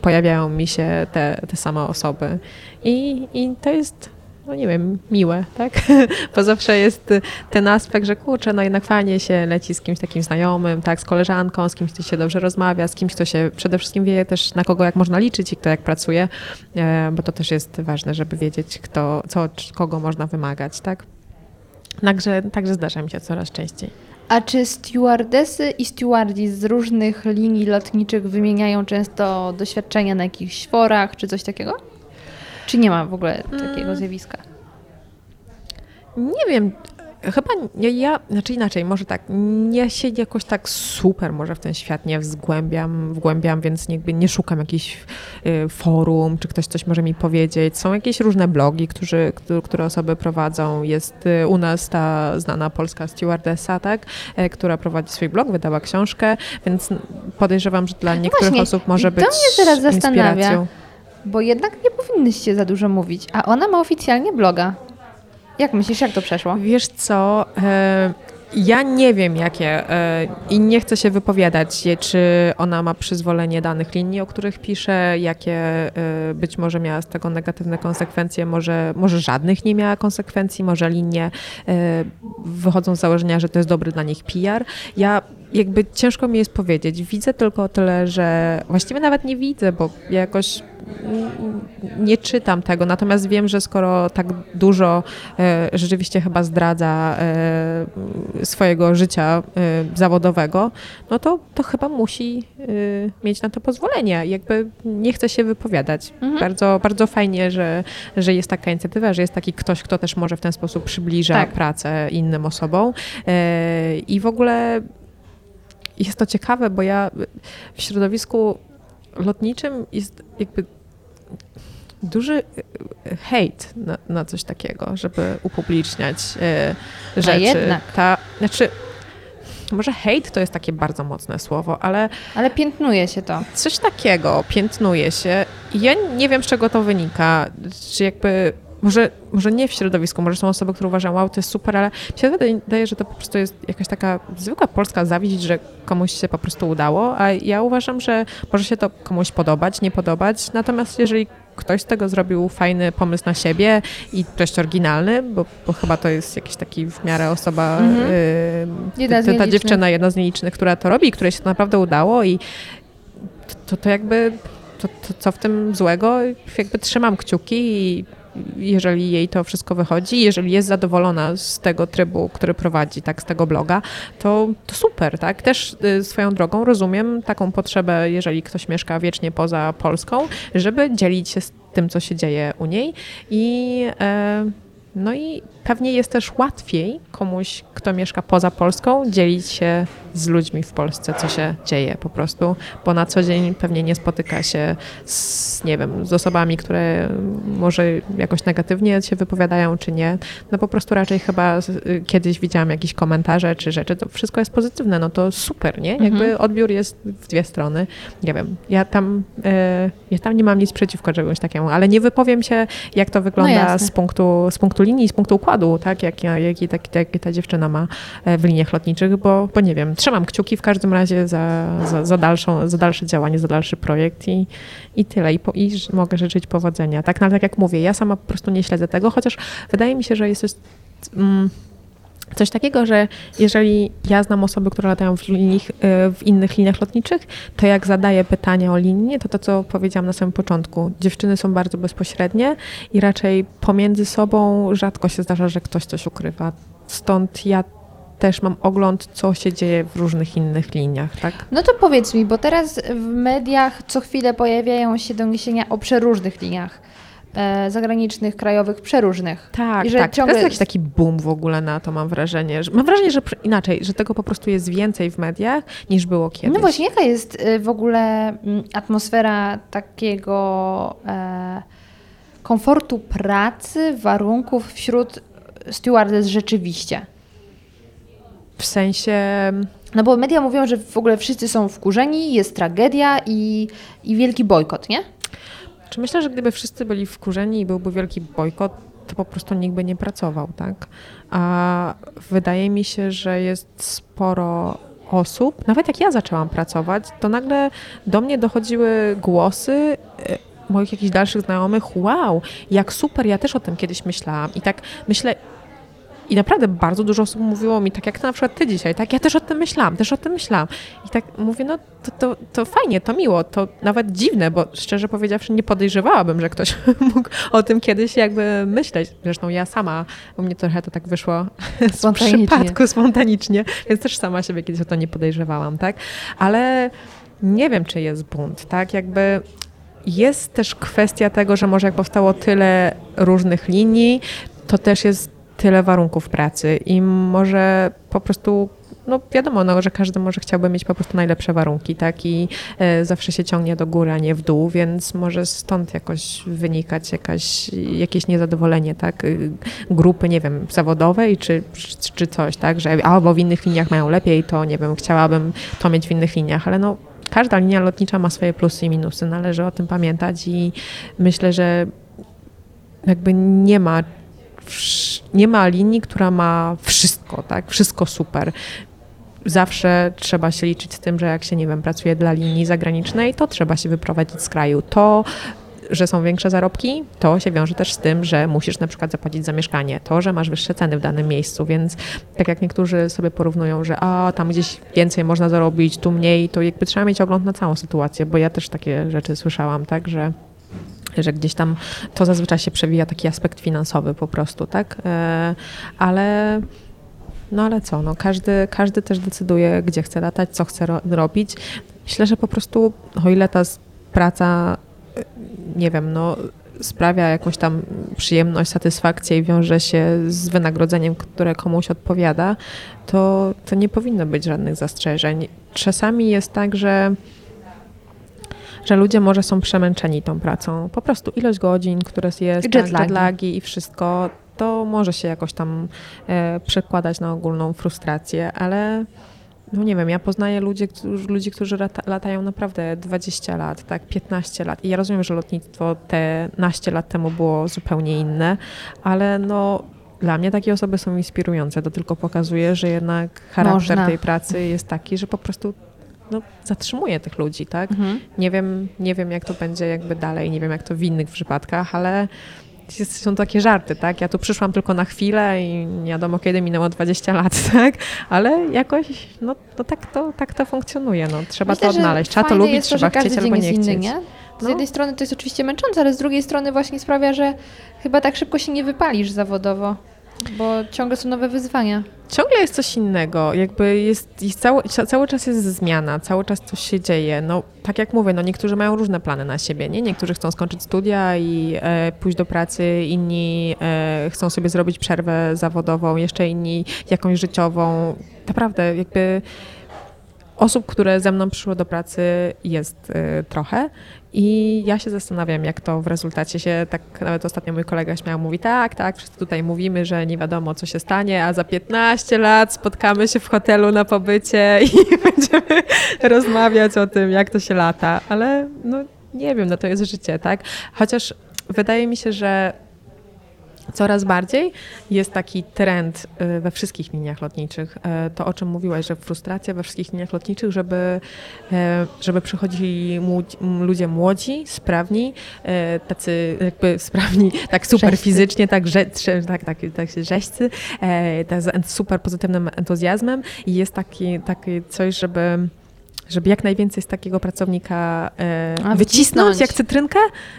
pojawiają mi się te, te same osoby. I, I to jest, no nie wiem, miłe, tak? Bo zawsze jest ten aspekt, że kurczę, no jednak fajnie się leci z kimś takim znajomym, tak, z koleżanką, z kimś, kto się dobrze rozmawia, z kimś, kto się przede wszystkim wie też na kogo jak można liczyć i kto jak pracuje, e, bo to też jest ważne, żeby wiedzieć, kto, co, kogo można wymagać, tak? Także, także zdarza mi się coraz częściej. A czy stewardesy i stewardzi z różnych linii lotniczych wymieniają często doświadczenia na jakichś forach czy coś takiego? Czy nie ma w ogóle takiego zjawiska? Nie wiem, chyba nie, ja, znaczy inaczej, może tak, nie się jakoś tak super może w ten świat nie wgłębiam, wgłębiam więc jakby nie szukam jakichś y, forum, czy ktoś coś może mi powiedzieć. Są jakieś różne blogi, którzy, któ- które osoby prowadzą. Jest y, u nas ta znana polska stewardessa, tak, y, która prowadzi swój blog, wydała książkę, więc podejrzewam, że dla niektórych właśnie, osób może to być mnie teraz zastanawia. inspiracją. Bo jednak nie powinnyście za dużo mówić, a ona ma oficjalnie bloga. Jak myślisz, jak to przeszło? Wiesz co, e, ja nie wiem jakie e, i nie chcę się wypowiadać, czy ona ma przyzwolenie danych linii, o których pisze, jakie e, być może miała z tego negatywne konsekwencje, może, może żadnych nie miała konsekwencji, może linie wychodzą z założenia, że to jest dobry dla nich PR. Ja jakby ciężko mi jest powiedzieć. Widzę tylko tyle, że właściwie nawet nie widzę, bo ja jakoś nie czytam tego, natomiast wiem, że skoro tak dużo e, rzeczywiście chyba zdradza e, swojego życia e, zawodowego, no to, to chyba musi mieć na to pozwolenie. Jakby nie chce się wypowiadać. Bardzo, bardzo fajnie, że, że jest taka inicjatywa, że jest taki ktoś, kto też może w ten sposób przybliża Tak. pracę innym osobom. I w ogóle jest to ciekawe, bo ja w środowisku lotniczym jest jakby duży e, hejt na, na coś takiego, żeby upubliczniać e, rzeczy. jednak. Ta, znaczy, może hejt to jest takie bardzo mocne słowo, ale Ale piętnuje się to. coś takiego piętnuje się ja nie wiem, z czego to wynika. Czy jakby, może, może nie w środowisku, może są osoby, które uważają, wow, to jest super, ale mi się wydaje, wydaje, że to po prostu jest jakaś taka zwykła polska zawiść, że komuś się po prostu udało, a ja uważam, że może się to komuś podobać, nie podobać, natomiast jeżeli ktoś z tego zrobił fajny pomysł na siebie i dość oryginalny, bo, bo chyba to jest jakiś taki w miarę osoba, Mhm. y, ta, ta dziewczyna, jedna z nielicznych, która to robi, której się to naprawdę udało i to, to jakby, to, to co w tym złego, jakby trzymam kciuki i jeżeli jej to wszystko wychodzi, jeżeli jest zadowolona z tego trybu, który prowadzi, tak, z tego bloga, to, to super, tak. Też y, swoją drogą rozumiem taką potrzebę, jeżeli ktoś mieszka wiecznie poza Polską, żeby dzielić się z tym, co się dzieje u niej i e, no i pewnie jest też łatwiej komuś, kto mieszka poza Polską, dzielić się z ludźmi w Polsce, co się dzieje po prostu, bo na co dzień pewnie nie spotyka się z, nie wiem, z osobami, które może jakoś negatywnie się wypowiadają, czy nie. No po prostu raczej chyba kiedyś widziałam jakieś komentarze czy rzeczy, to wszystko jest pozytywne, no to super, nie? Jakby odbiór jest w dwie strony. Nie wiem, ja tam, e, ja tam nie mam nic przeciwko czegoś takiemu, ale nie wypowiem się, jak to wygląda jasne. z punktu, z punktu linii, z punktu układu, tak, jaki, ta dziewczyna ma e, w liniach lotniczych, bo, bo nie wiem, trzymam kciuki w każdym razie za, za, za, dalszą, za dalsze działanie, za dalszy projekt i, i tyle. I, po, I mogę życzyć powodzenia. Tak, no, ale tak jak mówię, ja sama po prostu nie śledzę tego, chociaż wydaje mi się, że jest, jest mm, coś takiego, że jeżeli ja znam osoby, które latają w, linii, w innych liniach lotniczych, to jak zadaję pytanie o linię, to to, co powiedziałam na samym początku. Dziewczyny są bardzo bezpośrednie i raczej pomiędzy sobą rzadko się zdarza, że ktoś coś ukrywa. Stąd ja też mam ogląd, co się dzieje w różnych innych liniach, tak? No to powiedz mi, bo teraz w mediach co chwilę pojawiają się doniesienia o przeróżnych liniach e, zagranicznych, krajowych, przeróżnych. Tak, I że tak. ciągle- To jest jakiś taki boom w ogóle na to, mam wrażenie. Że, mam wrażenie, że inaczej, że tego po prostu jest więcej w mediach niż było kiedyś. No właśnie, jaka jest y, w ogóle mm, atmosfera takiego e, komfortu pracy, warunków wśród stewardess rzeczywiście? W sensie... No bo media mówią, że w ogóle wszyscy są wkurzeni, jest tragedia i, i wielki bojkot, nie? Myślę, że gdyby wszyscy byli wkurzeni i byłby wielki bojkot, to po prostu nikt by nie pracował, tak? A wydaje mi się, że jest sporo osób, nawet jak ja zaczęłam pracować, to nagle do mnie dochodziły głosy e, moich jakichś dalszych znajomych, wow, jak super, ja też o tym kiedyś myślałam. I tak myślę, i naprawdę bardzo dużo osób mówiło mi, tak jak na przykład ty dzisiaj, tak, ja też o tym myślałam, też o tym myślałam. I tak mówię, no to, to, to fajnie, to miło, to nawet dziwne, bo szczerze powiedziawszy nie podejrzewałabym, że ktoś mógł o tym kiedyś jakby myśleć. Zresztą ja sama, u mnie trochę to tak wyszło z przypadku, spontanicznie, więc też sama siebie kiedyś o to nie podejrzewałam, tak? Ale nie wiem, czy jest bunt, tak? Jakby jest też kwestia tego, że może jak powstało tyle różnych linii, to też jest tyle warunków pracy i może po prostu no wiadomo, no, że każdy może chciałby mieć po prostu najlepsze warunki, tak? I e, zawsze się ciągnie do góry, a nie w dół, więc może stąd jakoś wynikać jakaś, jakieś niezadowolenie, tak? Y, Grupy, nie wiem, zawodowej czy, czy, czy coś, tak? Że albo w innych liniach mają lepiej, to nie wiem, chciałabym to mieć w innych liniach, ale no każda linia lotnicza ma swoje plusy i minusy, należy o tym pamiętać i myślę, że jakby nie ma nie ma linii, która ma wszystko, tak? Wszystko super. Zawsze trzeba się liczyć z tym, że jak się, nie wiem, pracuje dla linii zagranicznej, to trzeba się wyprowadzić z kraju. To, że są większe zarobki, to się wiąże też z tym, że musisz na przykład zapłacić za mieszkanie, to, że masz wyższe ceny w danym miejscu, więc tak jak niektórzy sobie porównują, że a tam gdzieś więcej można zarobić, tu mniej, to jakby trzeba mieć ogląd na całą sytuację, bo ja też takie rzeczy słyszałam, tak, że że gdzieś tam to zazwyczaj się przewija taki aspekt finansowy po prostu, tak? E, Ale no ale co, no każdy, każdy też decyduje, gdzie chce latać, co chce ro- robić. Myślę, że po prostu o ile ta praca, e, nie wiem, no sprawia jakąś tam przyjemność, satysfakcję i wiąże się z wynagrodzeniem, które komuś odpowiada, to, to nie powinno być żadnych zastrzeżeń. Czasami jest tak, że że ludzie może są przemęczeni tą pracą. Po prostu ilość godzin, które jest, jetlagi i wszystko, to może się jakoś tam e, przekładać na ogólną frustrację, ale no nie wiem, ja poznaję ludzi, którzy, ludzi, którzy lata, latają naprawdę 20 lat, tak, 15 lat i ja rozumiem, że lotnictwo te naście lat temu było zupełnie inne, ale no dla mnie takie osoby są inspirujące. To tylko pokazuje, że jednak charakter Można. tej pracy jest taki, że po prostu no, zatrzymuje tych ludzi, tak? Mhm. Nie wiem, nie wiem, jak to będzie jakby dalej, nie wiem, jak to w innych przypadkach, ale są takie żarty, tak? Ja tu przyszłam tylko na chwilę i nie wiadomo kiedy minęło 20 lat, tak? Ale jakoś, no, no tak, to, tak to funkcjonuje, no. Trzeba Myślę, to odnaleźć. Trzeba to lubić, to, trzeba chcieć albo nie inny, chcieć. nie? Z No. jednej strony to jest oczywiście męczące, ale z drugiej strony właśnie sprawia, że chyba tak szybko się nie wypalisz zawodowo, bo ciągle są nowe wyzwania. Ciągle jest coś innego, jakby jest, jest cały, ca- cały czas jest zmiana, cały czas coś się dzieje. No, tak jak mówię, no niektórzy mają różne plany na siebie, nie? Niektórzy chcą skończyć studia i e, pójść do pracy, inni e, chcą sobie zrobić przerwę zawodową, jeszcze inni jakąś życiową. Naprawdę jakby osób, które ze mną przyszły do pracy jest y, trochę i ja się zastanawiam, jak to w rezultacie się, tak nawet ostatnio mój kolega śmiał, mówi tak, tak, wszyscy tutaj mówimy, że nie wiadomo, co się stanie, a za 15 lat spotkamy się w hotelu na pobycie i będziemy rozmawiać o tym, jak to się lata, ale no nie wiem, no to jest życie, tak? Chociaż wydaje mi się, że Coraz bardziej jest taki trend y, we wszystkich liniach lotniczych. E, To, o czym mówiłaś, że frustracja we wszystkich liniach lotniczych, żeby, e, żeby przychodzili ludzie młodzi, sprawni, tacy jakby sprawni, tak super Rzeźcy. fizycznie, tak, rze, tak, tak, tak rzeźcy, tak z super pozytywnym entuzjazmem i jest taki, taki coś, żeby żeby jak najwięcej z takiego pracownika e, wycisnąć. jak cytrynkę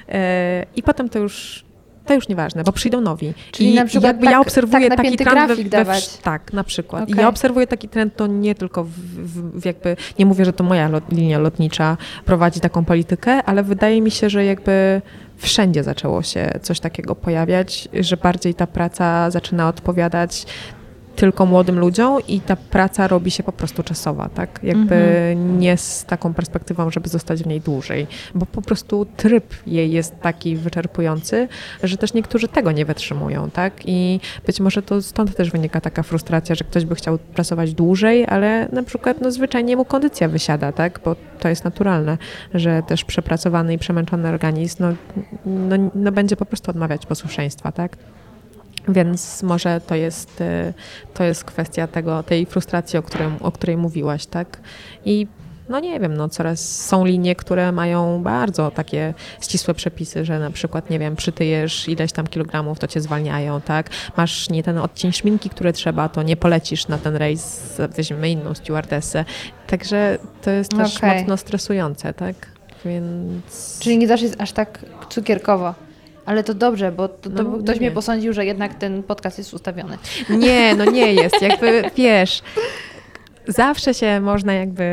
e, i potem to już to już nieważne, bo przyjdą nowi. Czyli I na przykład jakby tak- ja obserwuję tak taki trend we, we, dawać. tak, na przykład. I Okej. ja obserwuję taki trend, to nie tylko w, w, w jakby, nie mówię, że to moja lot, linia lotnicza prowadzi taką politykę, ale wydaje mi się, że jakby wszędzie zaczęło się coś takiego pojawiać, że bardziej ta praca zaczyna odpowiadać tylko młodym ludziom i ta praca robi się po prostu czasowa, tak? Jakby Mhm. nie z taką perspektywą, żeby zostać w niej dłużej, bo po prostu tryb jej jest taki wyczerpujący, że też niektórzy tego nie wytrzymują, tak? I być może to stąd też wynika taka frustracja, że ktoś by chciał pracować dłużej, ale na przykład no, zwyczajnie mu kondycja wysiada, tak? Bo to jest naturalne, że też przepracowany i przemęczony organizm no, no, no będzie po prostu odmawiać posłuszeństwa, tak? Więc może to jest, y, to jest kwestia tego, tej frustracji, o, którym, o której mówiłaś, tak? I no nie wiem, no coraz są linie, które mają bardzo takie ścisłe przepisy, że na przykład, nie wiem, przytyjesz ileś tam kilogramów, to cię zwalniają, tak? Masz nie ten odcień szminki, który trzeba, to nie polecisz na ten rejs, weźmiemy inną stewardessę. Także to jest też Okej. mocno stresujące, tak? Więc... Czyli nie zawsze jest aż tak cukierkowo. Ale to dobrze, bo to, to No, ktoś nie. mnie posądził, że jednak ten podcast jest ustawiony. Nie, no nie jest. Jakby wiesz, zawsze się można jakby,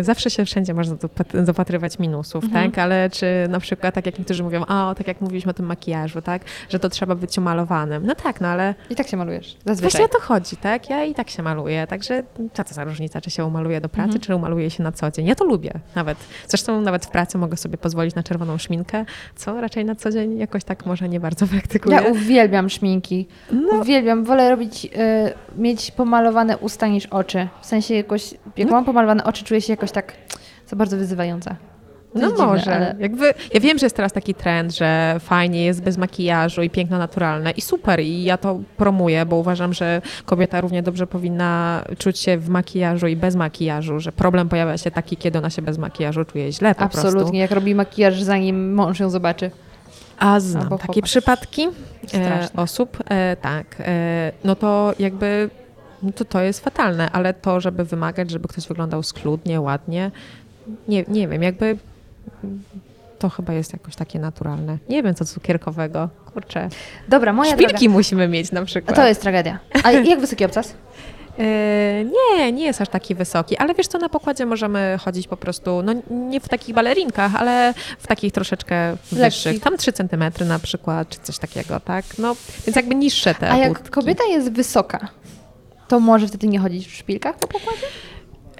zawsze się wszędzie można dopat- dopatrywać minusów, Mhm. tak? Ale czy na przykład, tak jak niektórzy mówią, o, tak jak mówiliśmy o tym makijażu, tak? Że to trzeba być umalowanym. No tak, no ale I tak się malujesz. właśnie Zazwyczaj. o to chodzi, tak? Ja i tak się maluję, także co to za różnica, czy się umaluję do pracy, Mhm. czy umaluję się na co dzień. Ja to lubię nawet. Zresztą nawet w pracy mogę sobie pozwolić na czerwoną szminkę, co raczej na co dzień jakoś tak może nie bardzo praktykuję. Ja uwielbiam szminki. No. Uwielbiam. Wolę robić, y, mieć pomalowane usta niż oczy. W sensie jakoś, jak No. mam pomalowane oczy, czuję się jakoś tak za bardzo wyzywająca. To No dziwne, może. ale- Jakby, ja wiem, że jest teraz taki trend, że fajnie jest bez makijażu i piękno naturalne i super i ja to promuję, bo uważam, że kobieta równie dobrze powinna czuć się w makijażu i bez makijażu, że problem pojawia się taki, kiedy ona się bez makijażu czuje źle po prostu. Absolutnie. Jak robi makijaż, zanim mąż ją zobaczy. A znam Albo takie chłopak. przypadki e, osób, e, tak, e, no to jakby no to, to jest fatalne, ale to, żeby wymagać, żeby ktoś wyglądał schludnie, ładnie, nie, nie wiem, jakby to chyba jest jakoś takie naturalne. Nie wiem, co cukierkowego. Kurczę. Dobra, moja Szpilki droga. musimy mieć na A przykład. to jest tragedia. A jak wysoki obcas? E, nie, nie jest aż taki wysoki, ale wiesz co, na pokładzie możemy chodzić po prostu, no nie w takich balerinkach, ale w takich troszeczkę wyższych, tam 3 centymetry na przykład, czy coś takiego, tak? No, więc jakby niższe te A jak butki. kobieta jest wysoka, to może wtedy nie chodzić w szpilkach po pokładzie?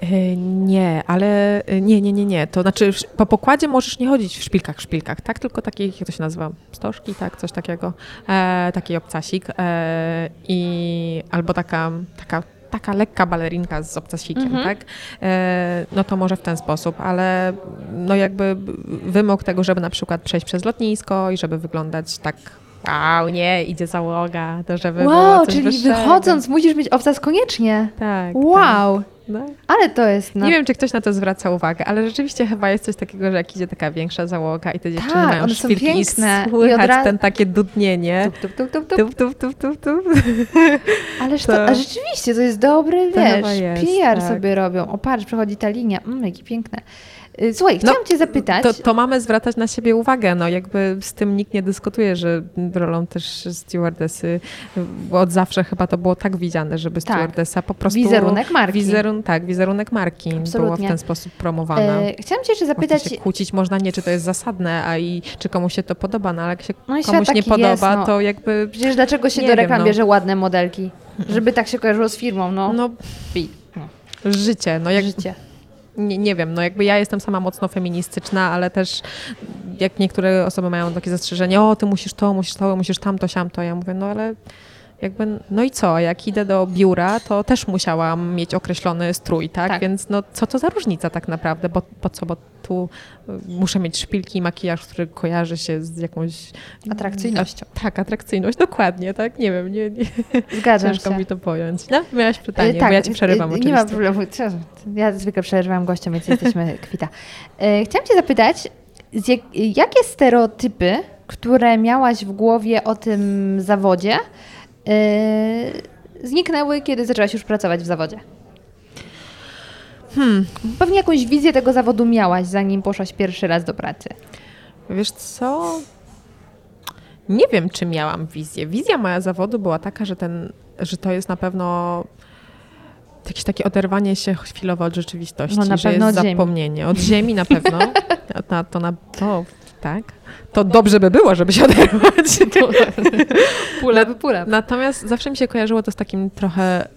E, Nie, ale e, nie, nie, nie, nie. To znaczy po pokładzie możesz nie chodzić w szpilkach, w szpilkach, tak? Tylko takich, jak to się nazywa, stożki, tak? Coś takiego. E, taki obcasik. E, i, albo taka, taka, taka lekka balerinka z obcasikiem, Mhm. tak? E, no to może w ten sposób, ale no jakby wymóg tego, żeby na przykład przejść przez lotnisko i żeby wyglądać tak wow, nie, idzie załoga, to żeby było Wow, coś czyli wyższego. wychodząc musisz mieć obcas koniecznie. Tak, Wow, Tak. No. ale to jest... Na... Nie wiem, czy ktoś na to zwraca uwagę, ale rzeczywiście chyba jest coś takiego, że jak idzie taka większa załoga i te dziewczyny Tak, mają szpilki piękne i i słychać razu- ten takie dudnienie. Tup, tup, tup, tup, tup. Tup, tup, tup. Ależ to, To- a rzeczywiście, to jest dobry, To wiesz, jest, PR tak. sobie robią. O, patrz, przechodzi ta linia, mm, jakie piękne. Y, Słuchaj, No, chciałam cię zapytać, To, to mamy zwracać na siebie uwagę, no jakby z tym nikt nie dyskutuje, że rolą też stewardessy, bo od zawsze chyba to było tak widziane, żeby Tak. stewardessa po prostu... wizerunek marki. Wizerun, tak, wizerunek marki była w Absolutnie. ten sposób promowana. E, chciałam cię jeszcze Można zapytać, się kłócić można nie, czy to jest zasadne, a i czy komuś się to podoba, no ale jak się No komuś nie podoba, jest, no. to jakby przecież dlaczego się do wiem, reklam no. bierze ładne modelki? Żeby tak się kojarzyło z firmą, no. no, no. życie, no jak, Życie. Nie, nie wiem, no jakby ja jestem sama mocno feministyczna, ale też jak niektóre osoby mają takie zastrzeżenie, o ty musisz to, musisz to, musisz tamto, siamto, ja mówię, no ale jakby, no i co, jak idę do biura, to też musiałam mieć określony strój, tak? Tak. Więc no co to za różnica tak naprawdę, bo po co, bo tu y, muszę mieć szpilki i makijaż, który kojarzy się z jakąś... Atrakcyjnością. A, tak, atrakcyjność, dokładnie, tak? Nie wiem, nie, nie, Zgadzam ciężko się. mi to pojąć. No, miałaś pytanie, E, bo ja ci przerywam e, oczywiście. Nie ma problemu. Ja zwykle przerywam gościom, więc jesteśmy kwita. E, Chciałam Cię zapytać, jak, jakie stereotypy, które miałaś w głowie o tym zawodzie, zniknęły, kiedy zaczęłaś już pracować w zawodzie? Hmm. Pewnie jakąś wizję tego zawodu miałaś, zanim poszłaś pierwszy raz do pracy. Wiesz co? Nie wiem, czy miałam wizję. Wizja moja zawodu była taka, że, ten, że to jest na pewno jakieś takie oderwanie się chwilowo od rzeczywistości, No, że jest od ziemi. zapomnienie. Od ziemi na pewno. Na, to, na, to, tak. To dobrze by było, żeby się oderwać. Pula by pula. Natomiast zawsze mi się kojarzyło to z takim trochę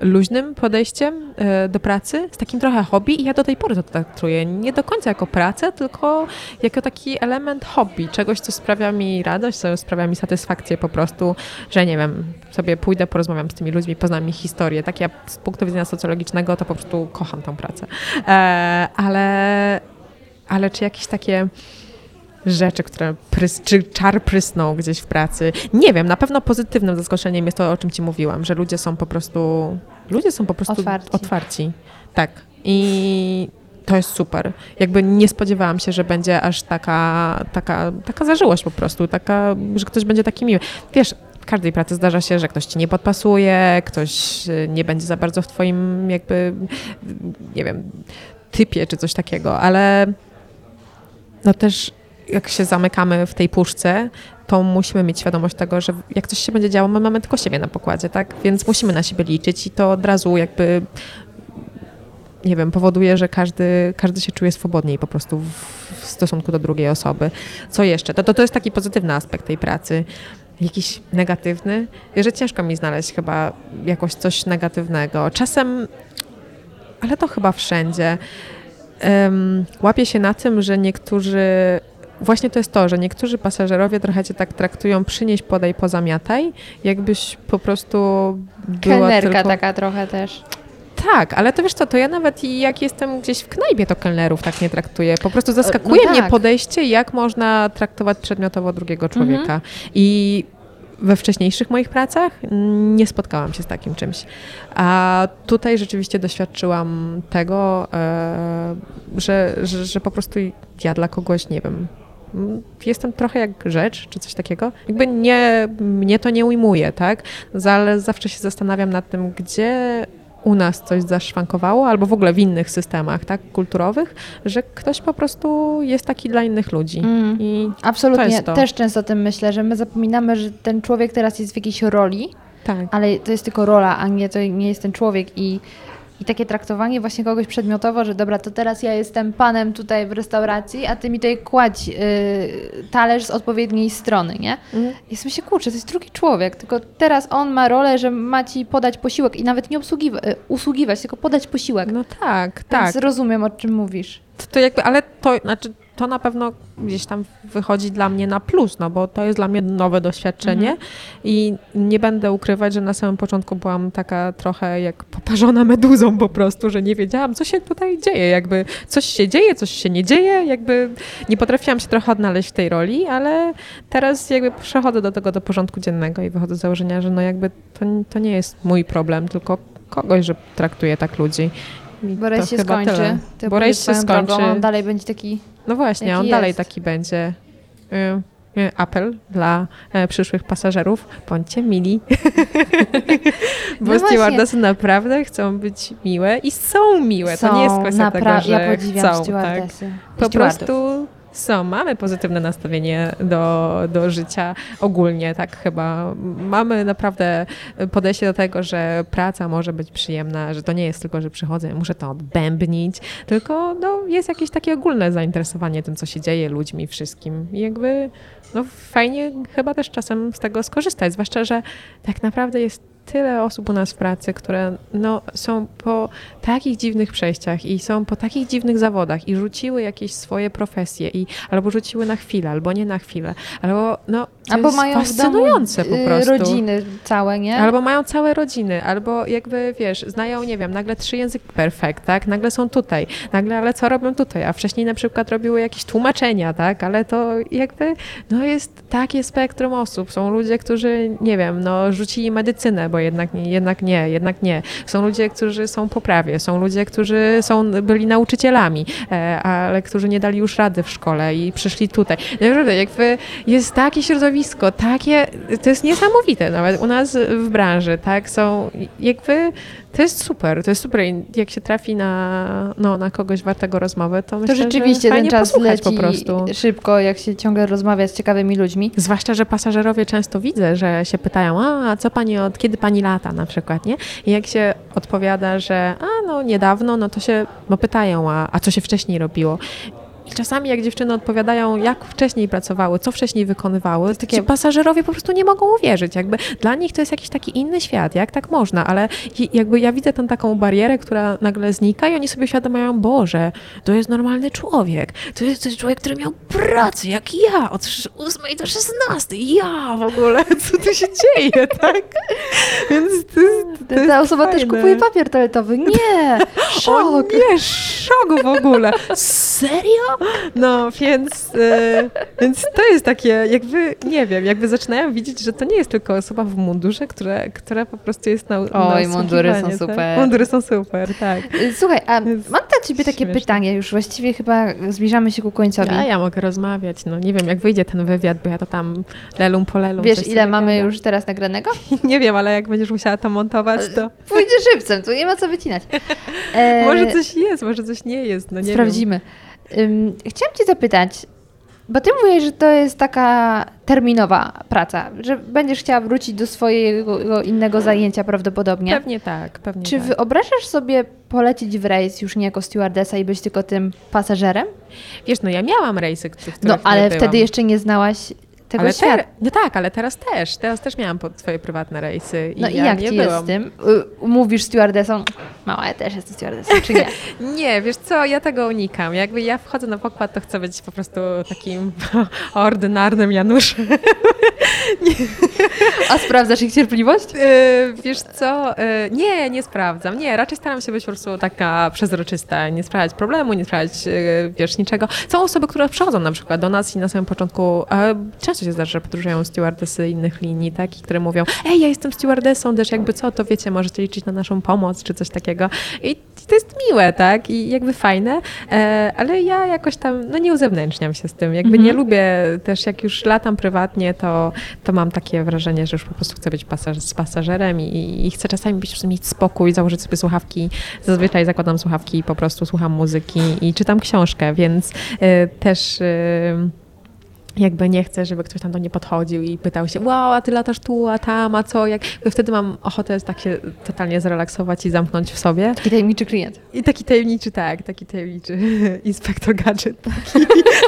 luźnym podejściem e, do pracy, z takim trochę hobby i ja do tej pory to traktuję nie do końca jako pracę, tylko jako taki element hobby, czegoś, co sprawia mi radość, co sprawia mi satysfakcję po prostu, że nie wiem, sobie pójdę, porozmawiam z tymi ludźmi, poznam ich historię. Tak ja z punktu widzenia socjologicznego to po prostu kocham tą pracę. E, ale, ale czy jakieś takie rzeczy, które prys, czy czar prysnął gdzieś w pracy. Nie wiem, na pewno pozytywnym zaskoczeniem jest to, o czym ci mówiłam, że ludzie są po prostu, ludzie są po prostu Otwarci. otwarci. Tak. I to jest super. Jakby nie spodziewałam się, że będzie aż taka, taka, taka zażyłość po prostu, taka, że ktoś będzie taki miły. Wiesz, w każdej pracy zdarza się, że ktoś ci nie podpasuje, ktoś y, nie będzie za bardzo w twoim jakby, nie wiem, typie czy coś takiego, ale no też jak się zamykamy w tej puszce, to musimy mieć świadomość tego, że jak coś się będzie działo, my mamy tylko siebie na pokładzie, tak? Więc musimy na siebie liczyć i to od razu jakby nie wiem, powoduje, że każdy, każdy się czuje swobodniej po prostu w, stosunku do drugiej osoby. Co jeszcze? To, to, to jest taki pozytywny aspekt tej pracy. Jakiś negatywny? Że ciężko mi znaleźć chyba jakoś coś negatywnego. Czasem, ale to chyba wszędzie. Um, łapię się na tym, że niektórzy Właśnie to jest to, że niektórzy pasażerowie trochę cię tak traktują, przynieś, podaj, pozamiataj, jakbyś po prostu była Kelnerka tylko... taka trochę też. Tak, ale to wiesz co, to ja nawet jak jestem gdzieś w knajpie, to kelnerów tak nie traktuję. Po prostu zaskakuje no mnie tak. podejście, jak można traktować przedmiotowo drugiego człowieka. I we wcześniejszych moich pracach nie spotkałam się z takim czymś. A tutaj rzeczywiście doświadczyłam tego, e, że, że, że po prostu ja dla kogoś, nie wiem, jestem trochę jak rzecz, czy coś takiego. Jakby nie, mnie to nie ujmuje, tak? Ale zawsze się zastanawiam nad tym, gdzie u nas coś zaszwankowało, albo w ogóle w innych systemach, tak, kulturowych, że ktoś po prostu jest taki dla innych ludzi. Mm. I To Absolutnie, jest to. też często o tym myślę, że my zapominamy, że ten człowiek teraz jest w jakiejś roli, tak. ale to jest tylko rola, a nie to nie jest ten człowiek i, i takie traktowanie właśnie kogoś przedmiotowo, że dobra, to teraz ja jestem panem tutaj w restauracji, a ty mi tutaj kładź y, talerz z odpowiedniej strony, nie? Mhm. Sobie się kurczę, to jest drugi człowiek, tylko teraz on ma rolę, że ma ci podać posiłek i nawet nie obsługiwa- y, usługiwać, tylko podać posiłek. No tak, tak. Więc rozumiem, o czym mówisz. To, to jakby, ale to, znaczy, to na pewno gdzieś tam wychodzi dla mnie na plus, no bo to jest dla mnie nowe doświadczenie i nie będę ukrywać, że na samym początku byłam taka trochę jak poparzona meduzą po prostu, że nie wiedziałam, co się tutaj dzieje, jakby coś się dzieje, coś się nie dzieje, jakby nie potrafiłam się trochę odnaleźć w tej roli, ale teraz jakby przechodzę do tego do porządku dziennego i wychodzę z założenia, że no jakby to, to nie jest mój problem, tylko kogoś, że traktuję tak ludzi. Bo rejs się skończy. tyle. Ty Bo rejs się swoją drogą, skończy. on dalej będzie taki... No właśnie, on dalej jest? taki będzie. Y, y, Apel dla e, przyszłych pasażerów. Bądźcie mili. Bo No stewardessy naprawdę chcą być miłe i są miłe. to nie jest kwestia tego, że Ja podziwiam chcą. Tak. Po prostu są. Mamy pozytywne nastawienie do, do życia ogólnie, tak chyba. Mamy naprawdę podejście do tego, że praca może być przyjemna, że to nie jest tylko, że przychodzę, muszę to odbębnić, tylko no, jest jakieś takie ogólne zainteresowanie tym, co się dzieje, ludźmi, wszystkim. I jakby no, fajnie chyba też czasem z tego skorzystać, zwłaszcza, że tak naprawdę jest tyle osób u nas w pracy, które no, są po takich dziwnych przejściach i są po takich dziwnych zawodach i rzuciły jakieś swoje profesje i albo rzuciły na chwilę, albo nie na chwilę, albo no to Albo mają fascynujące po y, prostu. rodziny całe, nie? Albo mają całe rodziny, albo jakby, wiesz, znają, nie wiem, nagle trzy języki perfekt, tak? Nagle są tutaj, nagle, ale co robią tutaj? A wcześniej na przykład robiły jakieś tłumaczenia, tak? Ale to jakby, no jest takie spektrum osób. Są ludzie, którzy, nie wiem, no rzucili medycynę, bo jednak nie, jednak nie, jednak nie. Są ludzie, którzy są po prawie, są ludzie, którzy są, byli nauczycielami, e, ale którzy nie dali już rady w szkole i przyszli tutaj. Naprawdę, jakby jest takie środowisko, takie, to jest niesamowite nawet u nas w branży, tak, są jakby, to jest super, to jest super I jak się trafi na, no, na kogoś wartego rozmowy, to to myślę, rzeczywiście że ten czas leci po prostu. szybko, jak się ciągle rozmawia z ciekawymi ludźmi. Zwłaszcza, że pasażerowie często widzę, że się pytają, a co pani od kiedy pani lata na przykład, nie? I jak się odpowiada, że a no niedawno, no to się no pytają, a, a co się wcześniej robiło? I czasami jak dziewczyny odpowiadają, jak wcześniej pracowały, co wcześniej wykonywały, ci pasażerowie po prostu nie mogą uwierzyć. Jakby dla nich to jest jakiś taki inny świat, jak tak można, ale jakby ja widzę tę taką barierę, która nagle znika i oni sobie uświadamiają, Boże, to jest normalny człowiek. To jest, to jest człowiek, który miał pracę, jak ja, od 8 do 16. Ja w ogóle, co tu się dzieje, tak? Więc to jest, to Ta osoba też fajne. kupuje papier toaletowy. Nie! O Szok! nie, szok w ogóle. Serio? No, więc, e, więc to jest takie, jakby, nie wiem, jakby zaczynają widzieć, że to nie jest tylko osoba w mundurze, która, która po prostu jest na na Oj, mundury są osłuchiwanie, super. Tak? Mundury są super, tak. Y, Słuchaj, a mam dla ciebie takie śmieszne. pytanie, już właściwie chyba zbliżamy się ku końcowi. A ja mogę rozmawiać, no nie wiem, jak wyjdzie ten wywiad, bo ja to tam lelum po lelum Wiesz, ile mamy gadam. już teraz nagranego? Nie wiem, ale jak będziesz musiała to montować, to Pójdzie żywcem, tu nie ma co wycinać. E, może coś jest, może coś nie jest, no nie wiem. Sprawdzimy. Ym, chciałam cię zapytać, bo ty mówisz, że to jest taka terminowa praca, że będziesz chciała wrócić do swojego innego zajęcia prawdopodobnie. Pewnie tak, pewnie Czy tak. wyobrażasz sobie polecieć w rejs już nie jako stewardesa i być tylko tym pasażerem? Wiesz, no ja miałam rejsy, których No, ale byłam. wtedy jeszcze nie znałaś tego ale świata. ter- no tak, ale teraz też. Teraz też miałam swoje prywatne rejsy. I No i ja jak nie ci byłam. jest z tym? Y, Mówisz stewardessom, mała, ja też jestem stewardessą, czy nie? Nie, wiesz co, ja tego unikam. Jakby ja wchodzę na pokład, to chcę być po prostu takim ordynarnym Januszem. A sprawdzasz ich cierpliwość? Yy, wiesz co, yy, nie, nie sprawdzam. Nie, raczej staram się być po prostu taka przezroczysta, nie sprawiać problemu, nie sprawiać, wiesz, niczego. Są osoby, które przychodzą na przykład do nas i na samym początku, a często się zdarza, że podróżują stewardesy innych linii, tak, i które mówią, ej, ja jestem stewardessą, też jakby co, to wiecie, możecie liczyć na naszą pomoc, czy coś takiego. I to jest miłe, tak, i jakby fajne, e, ale ja jakoś tam, no nie uzewnętrzniam się z tym, jakby nie lubię też, jak już latam prywatnie, to, to mam takie wrażenie, że już po prostu chcę być pasaż z pasażerem i, i chcę czasami być, mieć spokój, założyć sobie słuchawki. Zazwyczaj zakładam słuchawki i po prostu słucham muzyki i czytam książkę, więc e, też... e, jakby nie chcę, żeby ktoś tam do mnie podchodził i pytał się, wow, a ty latasz tu, a tam, a co, jak... Wtedy mam ochotę tak się totalnie zrelaksować i zamknąć w sobie. Taki tajemniczy klient. I taki tajemniczy, tak, taki tajemniczy inspektor gadżet.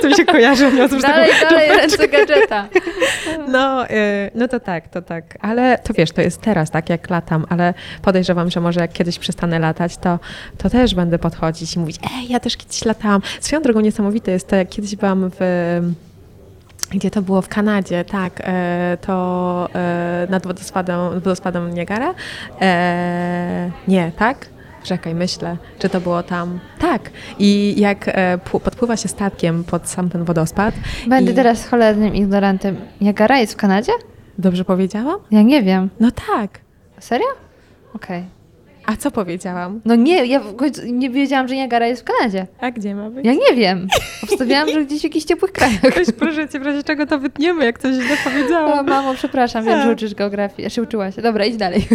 To mi się kojarzy razu, że Dalej, taką dalej, ręce gadżeta. No, y, no to tak, to tak. Ale to wiesz, to jest teraz, tak, jak latam, ale podejrzewam, że może jak kiedyś przestanę latać, to, to też będę podchodzić i mówić, ej, ja też kiedyś latałam. Swoją drogą niesamowite jest to, jak kiedyś byłam w... Gdzie to było? W Kanadzie, tak. E, to e, nad wodospadem, wodospadem Niagara. E, nie, tak? Czekaj, myślę, czy to było tam. Tak. I jak e, pł- podpływa się statkiem pod sam ten wodospad. Będę i... teraz cholernym ignorantem. Niagara jest w Kanadzie? Dobrze powiedziałam? Ja nie wiem. No tak. Serio? Okej. A co powiedziałam? No nie, ja w końcu nie wiedziałam, że Niagara jest w Kanadzie. A gdzie ma być? Ja nie wiem. Obstawiałam, że gdzieś w jakichś ciepłych krajach. Weź, proszę cię, w razie czego to wytniemy, jak coś źle O, powiedziałam. mamo, przepraszam, wiem, że uczysz geografii. Znaczy uczyłaś się. Dobra, idź dalej.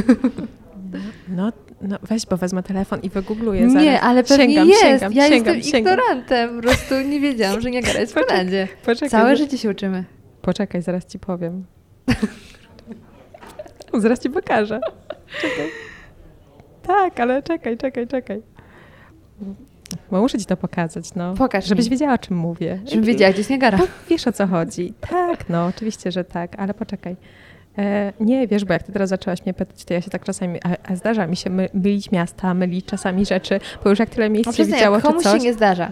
No, no weź, bo wezmę telefon i wygoogluję zaraz. Nie, ale pewnie sięgam, jest. Sięgam, ja sięgam, jestem sięgam. ignorantem. Po prostu nie wiedziałam, że Niagara jest w Kanadzie. Poczekaj, Całe życie się uczymy. Poczekaj, zaraz ci powiem. zaraz ci pokażę. Czekaj. Tak, ale czekaj, czekaj, czekaj. Bo muszę ci to pokazać, no. Pokaż Żebyś mi. wiedziała, o czym mówię. Żebym wiedziała, gdzie jest Niagara. No, wiesz o co chodzi. Tak, no, oczywiście, że tak, ale poczekaj. E, nie, wiesz, bo jak ty teraz zaczęłaś mnie pytać, to ja się tak czasami, a, a zdarza mi się my, mylić miasta, mylić czasami rzeczy, bo już jak tyle miejsc No się przestań, widziało, jak czy komuś coś. się nie zdarza.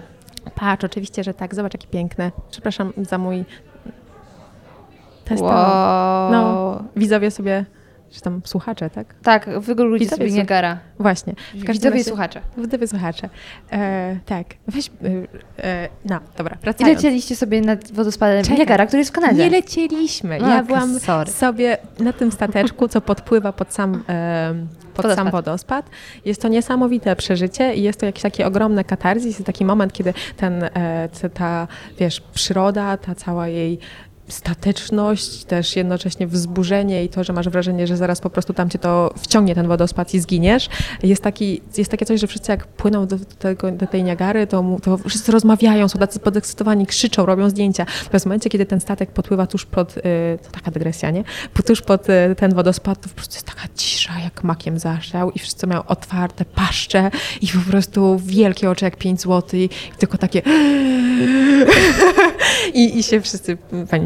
Patrz, oczywiście, że tak. Zobacz, jakie piękne. Przepraszam za mój test. Wow. No, widzowie sobie, czy tam słuchacze, tak? Tak, wygooglujcie Widzowie Niagara. Właśnie. W każdym Widzowie i razie, słuchacze. widzowie słuchacze. E, tak, weź, e, e, no, dobra, I wracając. lecieliście sobie nad wodospadem Czekaj. Niagara, który jest w Kanadzie. Nie lecieliśmy. No, Ja byłam sorry. sobie na tym stateczku, co podpływa pod sam, em, pod Wodospad. sam wodospad. Jest to niesamowite przeżycie i jest to jakieś takie ogromne katarzis. Taki moment, kiedy ten, e, ta, wiesz, przyroda, ta cała jej stateczność, też jednocześnie wzburzenie i to, że masz wrażenie, że zaraz po prostu tam cię to wciągnie ten wodospad i zginiesz. Jest, taki, jest takie coś, że wszyscy jak płyną do, tego, do tej Niagary, to, to wszyscy rozmawiają, są tacy podekscytowani, krzyczą, robią zdjęcia. Natomiast w momencie, kiedy ten statek podpływa tuż pod, y, to taka dygresja, nie? Tuż pod y, ten wodospad, to po prostu jest taka cisza, jak makiem zaszczał i wszyscy mają otwarte paszcze i po prostu wielkie oczy jak 5 zł i tylko takie i, i się wszyscy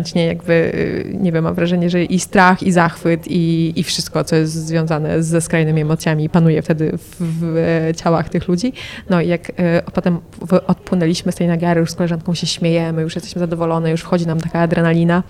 panicznie jakby, y, nie wiem, mam wrażenie, że i strach, i zachwyt, i, i wszystko, co jest związane ze skrajnymi emocjami panuje wtedy w, w e, ciałach tych ludzi. No i jak e, potem odpłynęliśmy z tej nagary, już z koleżanką się śmiejemy, już jesteśmy zadowolone, już wchodzi nam taka adrenalina.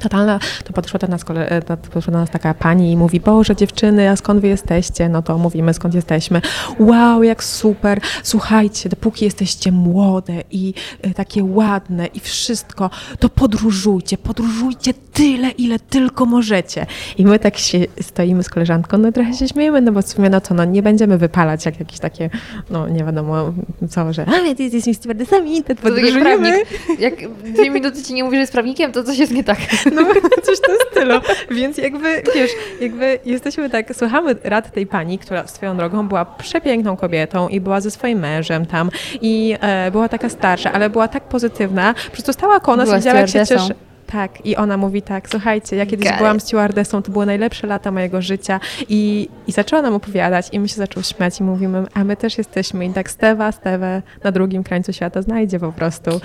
Totalna, to podeszła do, nas, kole- e, podeszła do nas taka pani i mówi, Boże dziewczyny, a skąd wy jesteście? No to mówimy, skąd jesteśmy. Wow, jak super. Słuchajcie, dopóki jesteście młode i e, takie ładne i wszystko, to podróżujcie, podróżujcie tyle, ile tylko możecie. I my tak się stoimy z koleżanką, no trochę się śmiejemy, no bo w sumie, no co, no nie będziemy wypalać jak jakieś takie, no nie wiadomo co, że a, my ty jesteśmy stewardesami, te To podróżujemy. Jak dwie minuty ci nie mówi, że jest prawnikiem, to coś jest nie tak. No coś w tym stylu. Więc jakby, wiesz, jakby jesteśmy tak, słuchamy rad tej pani, która swoją drogą była przepiękną kobietą i była ze swoim mężem tam i e, była taka starsza, ale była tak pozytywna. Po prostu stała koło nas Była i widziała, jak się cieszy. Tak, i ona mówi tak, słuchajcie, ja kiedyś Got byłam stewardessą, to były najlepsze lata mojego życia i, i zaczęła nam opowiadać i my się zaczęło śmiać i mówimy, a my też jesteśmy i tak Stewa, Stewę na drugim krańcu świata znajdzie po prostu.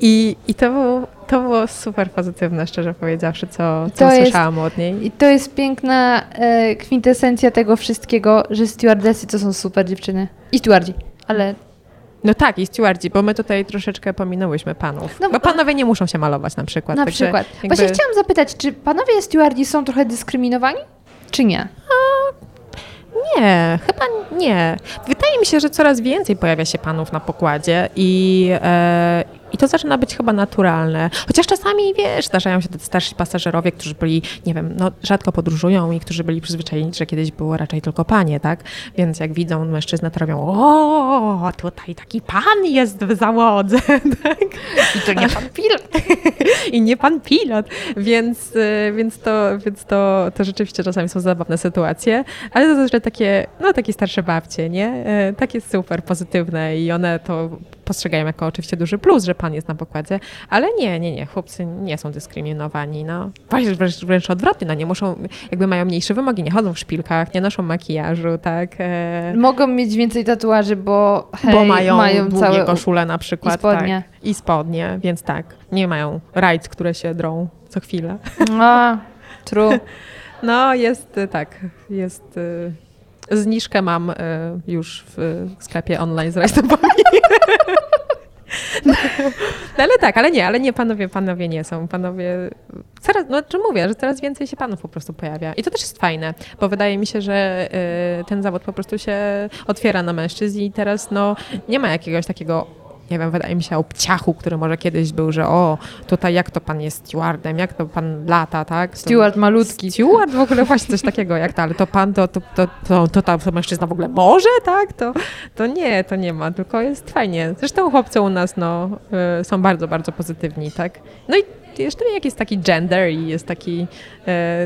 I, i to, było, to było super pozytywne, szczerze powiedziawszy, co, co To jest- słyszałam od niej. I to jest piękna e, kwintesencja tego wszystkiego, że stewardessy to są super dziewczyny. I stewardzi. Ale No tak, i stewardzi, bo my tutaj troszeczkę pominęłyśmy panów. No, bo panowie nie muszą się malować na przykład. na przykład. jakby- Właśnie chciałam zapytać, czy panowie stewardzi są trochę dyskryminowani? Czy nie? Nie, chyba nie. Wydaje mi się, że coraz więcej pojawia się panów na pokładzie i, e, i to zaczyna być chyba naturalne. Chociaż czasami, wiesz, zdarzają się tacy starsi pasażerowie, którzy byli, nie wiem, no rzadko podróżują i którzy byli przyzwyczajeni, że kiedyś było raczej tylko panie, tak? Więc jak widzą mężczyznę, to robią, o, tutaj taki pan jest w załodze, tak? I to nie pan pilot. i nie pan pilot, więc, y, więc, to, więc to, to rzeczywiście czasami są zabawne sytuacje, ale to zazwyczaj takie, no takie starsze babcie, nie? E, Takie super, pozytywne i one to postrzegają jako oczywiście duży plus, że pan jest na pokładzie, ale nie, nie, nie, chłopcy nie są dyskryminowani, no. Właśnie wręcz, wręcz odwrotnie, no nie muszą, jakby mają mniejsze wymogi, nie chodzą w szpilkach, nie noszą makijażu, tak? E, Mogą mieć więcej tatuaży, bo, hej, bo mają, mają długie całe... koszule na przykład. i spodnie. Tak, I spodnie, więc tak. Nie mają rajc, które się drą co chwilę. A, true. No, jest y, tak, jest... y, Zniżkę mam y, już w sklepie online z rajstopami. No, ale tak, ale nie, ale nie, panowie, panowie nie są. Panowie, coraz, no czym mówię, że coraz więcej się panów po prostu pojawia. I to też jest fajne, bo wydaje mi się, że y, ten zawód po prostu się otwiera na mężczyzn i teraz no nie ma jakiegoś takiego nie wiem, wydaje mi się obciachu, który może kiedyś był, że o, tutaj jak to pan jest stewardem, jak to pan lata, tak? Steward malutki. Steward w ogóle właśnie coś takiego jak to, ale to pan, to, to, to, to, to, to, to mężczyzna w ogóle może, tak? To, to nie, to nie ma, tylko jest fajnie. Zresztą chłopcy u nas no, y, są bardzo, bardzo pozytywni, tak? No i jeszcze jak jest taki gender i jest taki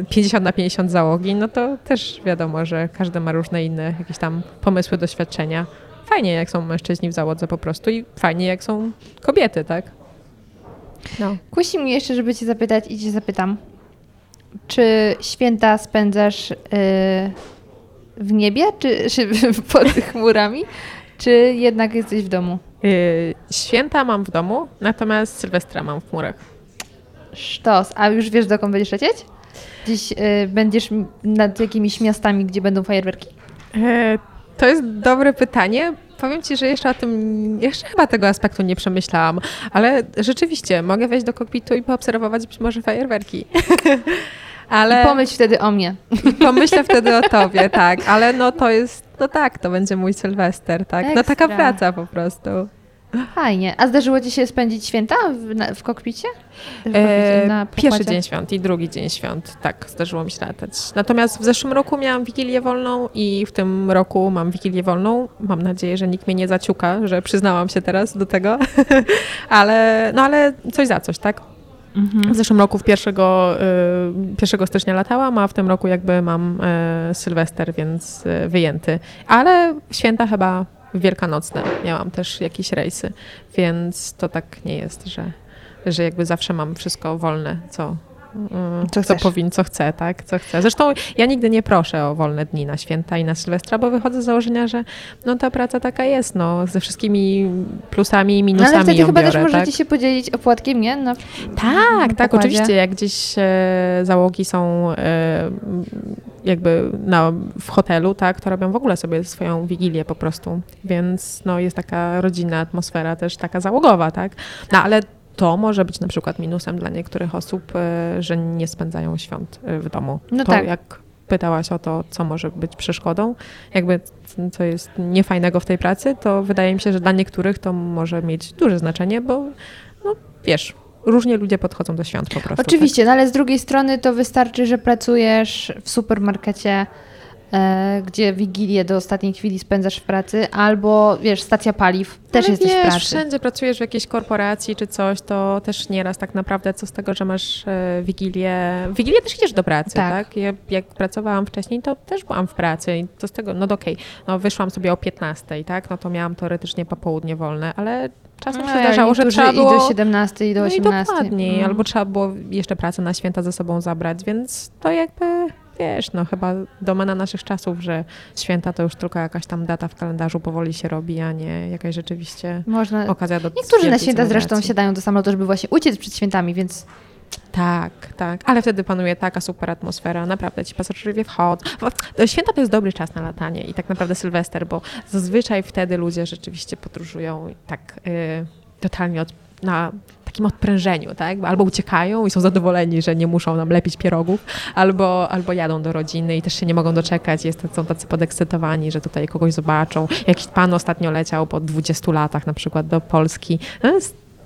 y, 50 na 50 załogi, no to też wiadomo, że każdy ma różne inne jakieś tam pomysły, doświadczenia. Fajnie jak są mężczyźni w załodze po prostu i fajnie jak są kobiety, tak? No. Kusi mnie jeszcze, żeby cię zapytać i cię zapytam. Czy święta spędzasz y, w niebie, czy, czy pod chmurami, czy jednak jesteś w domu? Y, święta mam w domu, natomiast Sylwestra mam w chmurach. Sztos. A już wiesz, dokąd będziesz lecieć? Gdzieś y, będziesz nad jakimiś miastami, gdzie będą fajerwerki? To jest dobre pytanie. Powiem Ci, że jeszcze o tym, jeszcze chyba tego aspektu nie przemyślałam, ale rzeczywiście mogę wejść do kokpitu i poobserwować być może fajerwerki. Ale I pomyśl wtedy o mnie. pomyślę wtedy o Tobie, tak, ale no to jest, no tak, to będzie mój Sylwester, tak, no taka Ekstra. praca po prostu. Fajnie. A zdarzyło Ci się spędzić święta w, na, w kokpicie? E, na pierwszy dzień świąt i drugi dzień świąt, tak, zdarzyło mi się latać. Natomiast w zeszłym roku miałam Wigilię wolną i w tym roku mam Wigilię wolną. Mam nadzieję, że nikt mnie nie zaciuka, że przyznałam się teraz do tego, ale, no ale coś za coś, tak? Mhm. W zeszłym roku w pierwszego, y, 1 stycznia latałam, a w tym roku jakby mam y, Sylwester, więc y, wyjęty. Ale święta chyba wielkanocne. Miałam też jakieś rejsy, więc to tak nie jest, że, że jakby zawsze mam wszystko wolne, co, Co co, chcesz. powin, co chcę, tak, co chcę. Zresztą ja nigdy nie proszę o wolne dni na święta i na Sylwestra, bo wychodzę z założenia, że no ta praca taka jest, no, ze wszystkimi plusami i No, minusami ale wtedy chyba biorę, też możecie tak? się podzielić opłatkiem, nie? Na, Tak, tak, pokładzie. oczywiście. Jak gdzieś e, załogi są e, jakby na, w hotelu, tak, to robią w ogóle sobie swoją wigilię po prostu. Więc no, jest taka rodzinna atmosfera też taka załogowa, tak. No ale to może być na przykład minusem dla niektórych osób, e, że nie spędzają świąt e, w domu. No to tak. jak pytałaś o to, co może być przeszkodą, jakby co jest niefajnego w tej pracy, to wydaje mi się, że dla niektórych to może mieć duże znaczenie, bo no wiesz, różnie ludzie podchodzą do świąt po prostu. Oczywiście, no ale z drugiej strony to wystarczy, że pracujesz w supermarkecie, gdzie wigilię do ostatniej chwili spędzasz w pracy, albo wiesz, stacja paliw, też Ale jesteś wiesz, w pracy. wszędzie pracujesz w jakiejś korporacji czy coś, to też nieraz tak naprawdę co z tego, że masz e, wigilię. W Wigilię też idziesz do pracy, Tak. tak? Ja, jak pracowałam wcześniej, to też byłam w pracy i to z tego, no okej, no wyszłam sobie o 15, tak? No to miałam teoretycznie popołudnie wolne, ale czasem No, się zdarzało, że trzeba było... i do 17, i do no 18. i dokładniej, Mm. albo trzeba było jeszcze pracę na święta ze sobą zabrać, więc to jakby, wiesz, no chyba domena naszych czasów, że święta to już tylko jakaś tam data w kalendarzu powoli się robi, a nie jakaś rzeczywiście Można... okazja do Niektórzy na święta zresztą siadają do samolotu, żeby właśnie uciec przed świętami, więc Tak, tak, ale wtedy panuje taka super atmosfera, naprawdę ci pasażerowie wchodzą. Święta to jest dobry czas na latanie i tak naprawdę Sylwester, bo zazwyczaj wtedy ludzie rzeczywiście podróżują tak y, totalnie od, na takim odprężeniu, tak? Albo uciekają i są zadowoleni, że nie muszą nam lepić pierogów, albo, albo jadą do rodziny i też się nie mogą doczekać, jest, są tacy podekscytowani, że tutaj kogoś zobaczą. Jakiś pan ostatnio leciał po 20 latach na przykład do Polski. No,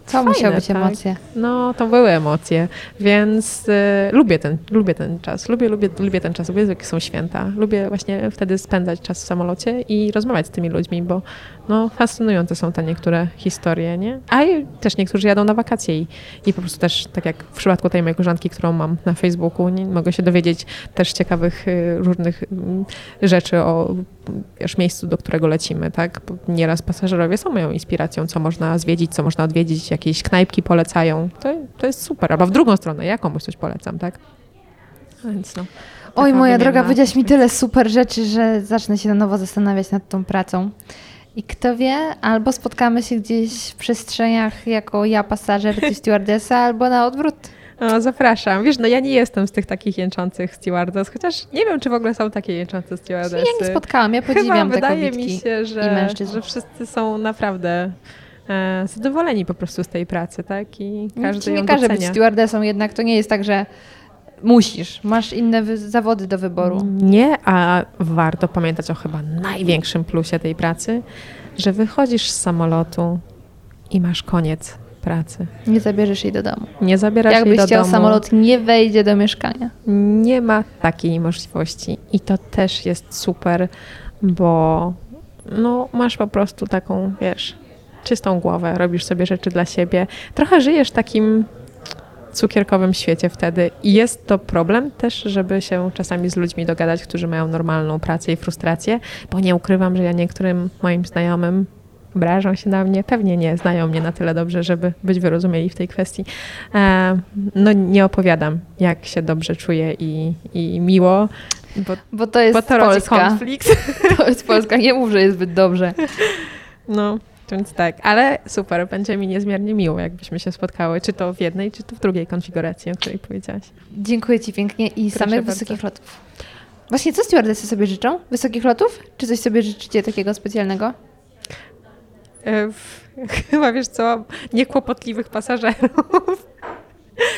to Fajne, musiały być tak. emocje. no, to były emocje, więc y, lubię, ten, lubię ten czas. Lubię, lubię, lubię ten czas. Lubię, jakie są święta. Lubię właśnie wtedy spędzać czas w samolocie i rozmawiać z tymi ludźmi, bo no, fascynujące są te niektóre historie, nie? A też niektórzy jadą na wakacje i, i po prostu też, tak jak w przypadku tej mojej koleżanki, którą mam na Facebooku, nie, mogę się dowiedzieć też ciekawych y, różnych mm, rzeczy o wiesz, miejscu, do którego lecimy, tak? Bo nieraz pasażerowie są moją inspiracją, co można zwiedzić, co można odwiedzić, jakieś knajpki polecają. To, to jest super. Albo w drugą stronę, ja komuś coś polecam, tak? Więc no. Oj, moja wymiana droga, powiedziałaś mi tyle super rzeczy, że zacznę się na nowo zastanawiać nad tą pracą. I kto wie, albo spotkamy się gdzieś w przestrzeniach jako ja pasażer, ty stewardesa, albo na odwrót. O, zapraszam. Wiesz, no ja nie jestem z tych takich jęczących stewardess, chociaż nie wiem, czy w ogóle są takie jęczące stewardessy. Ja nie spotkałam, ja Chyba podziwiam te wydaje mi się, że, że wszyscy są naprawdę e, zadowoleni po prostu z tej pracy, tak? I każdy nie ją każe być docenia. stewardessą, jednak to nie jest tak, że musisz. Masz inne zawody do wyboru. Nie, a warto pamiętać o chyba największym plusie tej pracy, że wychodzisz z samolotu i masz koniec pracy. Nie zabierzesz jej do domu. Nie zabierasz jej Jakbyś do chciał, domu. samolot nie wejdzie do mieszkania. Nie ma takiej możliwości i to też jest super, bo no, masz po prostu taką, wiesz, czystą głowę, robisz sobie rzeczy dla siebie. Trochę żyjesz takim cukierkowym świecie wtedy i jest to problem też, żeby się czasami z ludźmi dogadać, którzy mają normalną pracę i frustrację, bo nie ukrywam, że ja niektórym moim znajomym obrażą się na mnie, pewnie nie znają mnie na tyle dobrze, żeby być wyrozumieli w tej kwestii. E, no nie opowiadam, jak się dobrze czuję i, i miło, bo, Bo to jest bo to Polska. konflikt. To jest Polska. Nie mów, że jest zbyt dobrze. No, Więc tak, ale super, będzie mi niezmiernie miło, jakbyśmy się spotkały, czy to w jednej, czy to w drugiej konfiguracji, o której powiedziałaś. Dziękuję Ci pięknie i Proszę samych bardzo. wysokich lotów. Właśnie co stewardessy sobie życzą? Wysokich lotów? Czy coś sobie życzycie takiego specjalnego? E, Chyba wiesz co, niekłopotliwych pasażerów.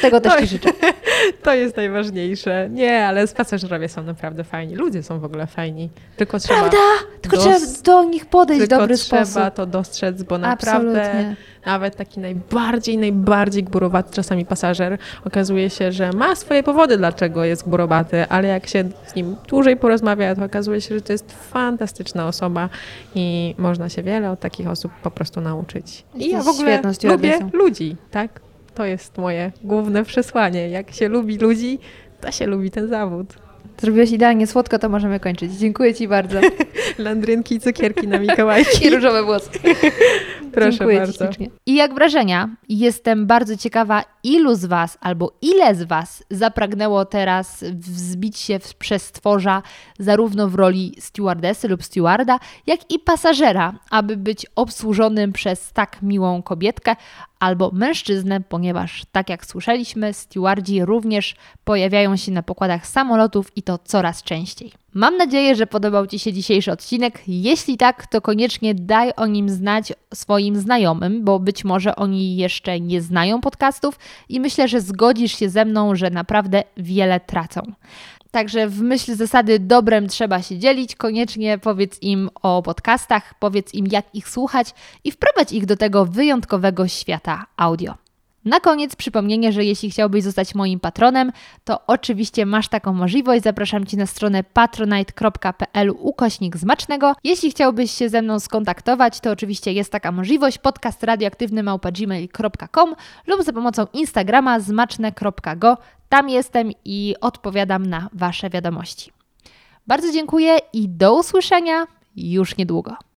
Tego też To- Ci życzę. To jest najważniejsze. Nie, ale pasażerowie są naprawdę fajni. Ludzie są w ogóle fajni. Tylko trzeba. Prawda? Tylko trzeba do nich podejść w Tylko dobry trzeba sposób. to dostrzec, bo naprawdę Absolutnie. nawet taki najbardziej, najbardziej gburowaty czasami pasażer okazuje się, że ma swoje powody, dlaczego jest gburowaty, ale jak się z nim dłużej porozmawia, to okazuje się, że to jest fantastyczna osoba i można się wiele od takich osób po prostu nauczyć. I ja w ogóle lubię ludzi, tak? To jest moje główne przesłanie. Jak się lubi ludzi, to się lubi ten zawód. Zrobiłeś idealnie słodko, to możemy kończyć. Dziękuję Ci bardzo. Landrynki i cukierki na Mikołajki. I różowe włosy. Proszę Dziękuję bardzo. Ślicznie. I jak wrażenia? Jestem bardzo ciekawa, ilu z Was albo ile z Was zapragnęło teraz wzbić się w przestworza zarówno w roli stewardessy lub stewarda, jak i pasażera, aby być obsłużonym przez tak miłą kobietkę albo mężczyznę, ponieważ tak jak słyszeliśmy, stewardzi również pojawiają się na pokładach samolotów i to coraz częściej. Mam nadzieję, że podobał Ci się dzisiejszy odcinek. Jeśli tak, to koniecznie daj o nim znać swoim znajomym, bo być może oni jeszcze nie znają podcastów i myślę, że zgodzisz się ze mną, że naprawdę wiele tracą. Także w myśl zasady dobrem trzeba się dzielić, koniecznie powiedz im o podcastach, powiedz im jak ich słuchać i wprowadź ich do tego wyjątkowego świata audio. Na koniec przypomnienie, że jeśli chciałbyś zostać moim patronem, to oczywiście masz taką możliwość. Zapraszam Cię na stronę patronite.pl ukośnik zmacznego. Jeśli chciałbyś się ze mną skontaktować, to oczywiście jest taka możliwość podcast radioaktywny lub za pomocą Instagrama zmaczne.go. Tam jestem i odpowiadam na Wasze wiadomości. Bardzo dziękuję i do usłyszenia już niedługo.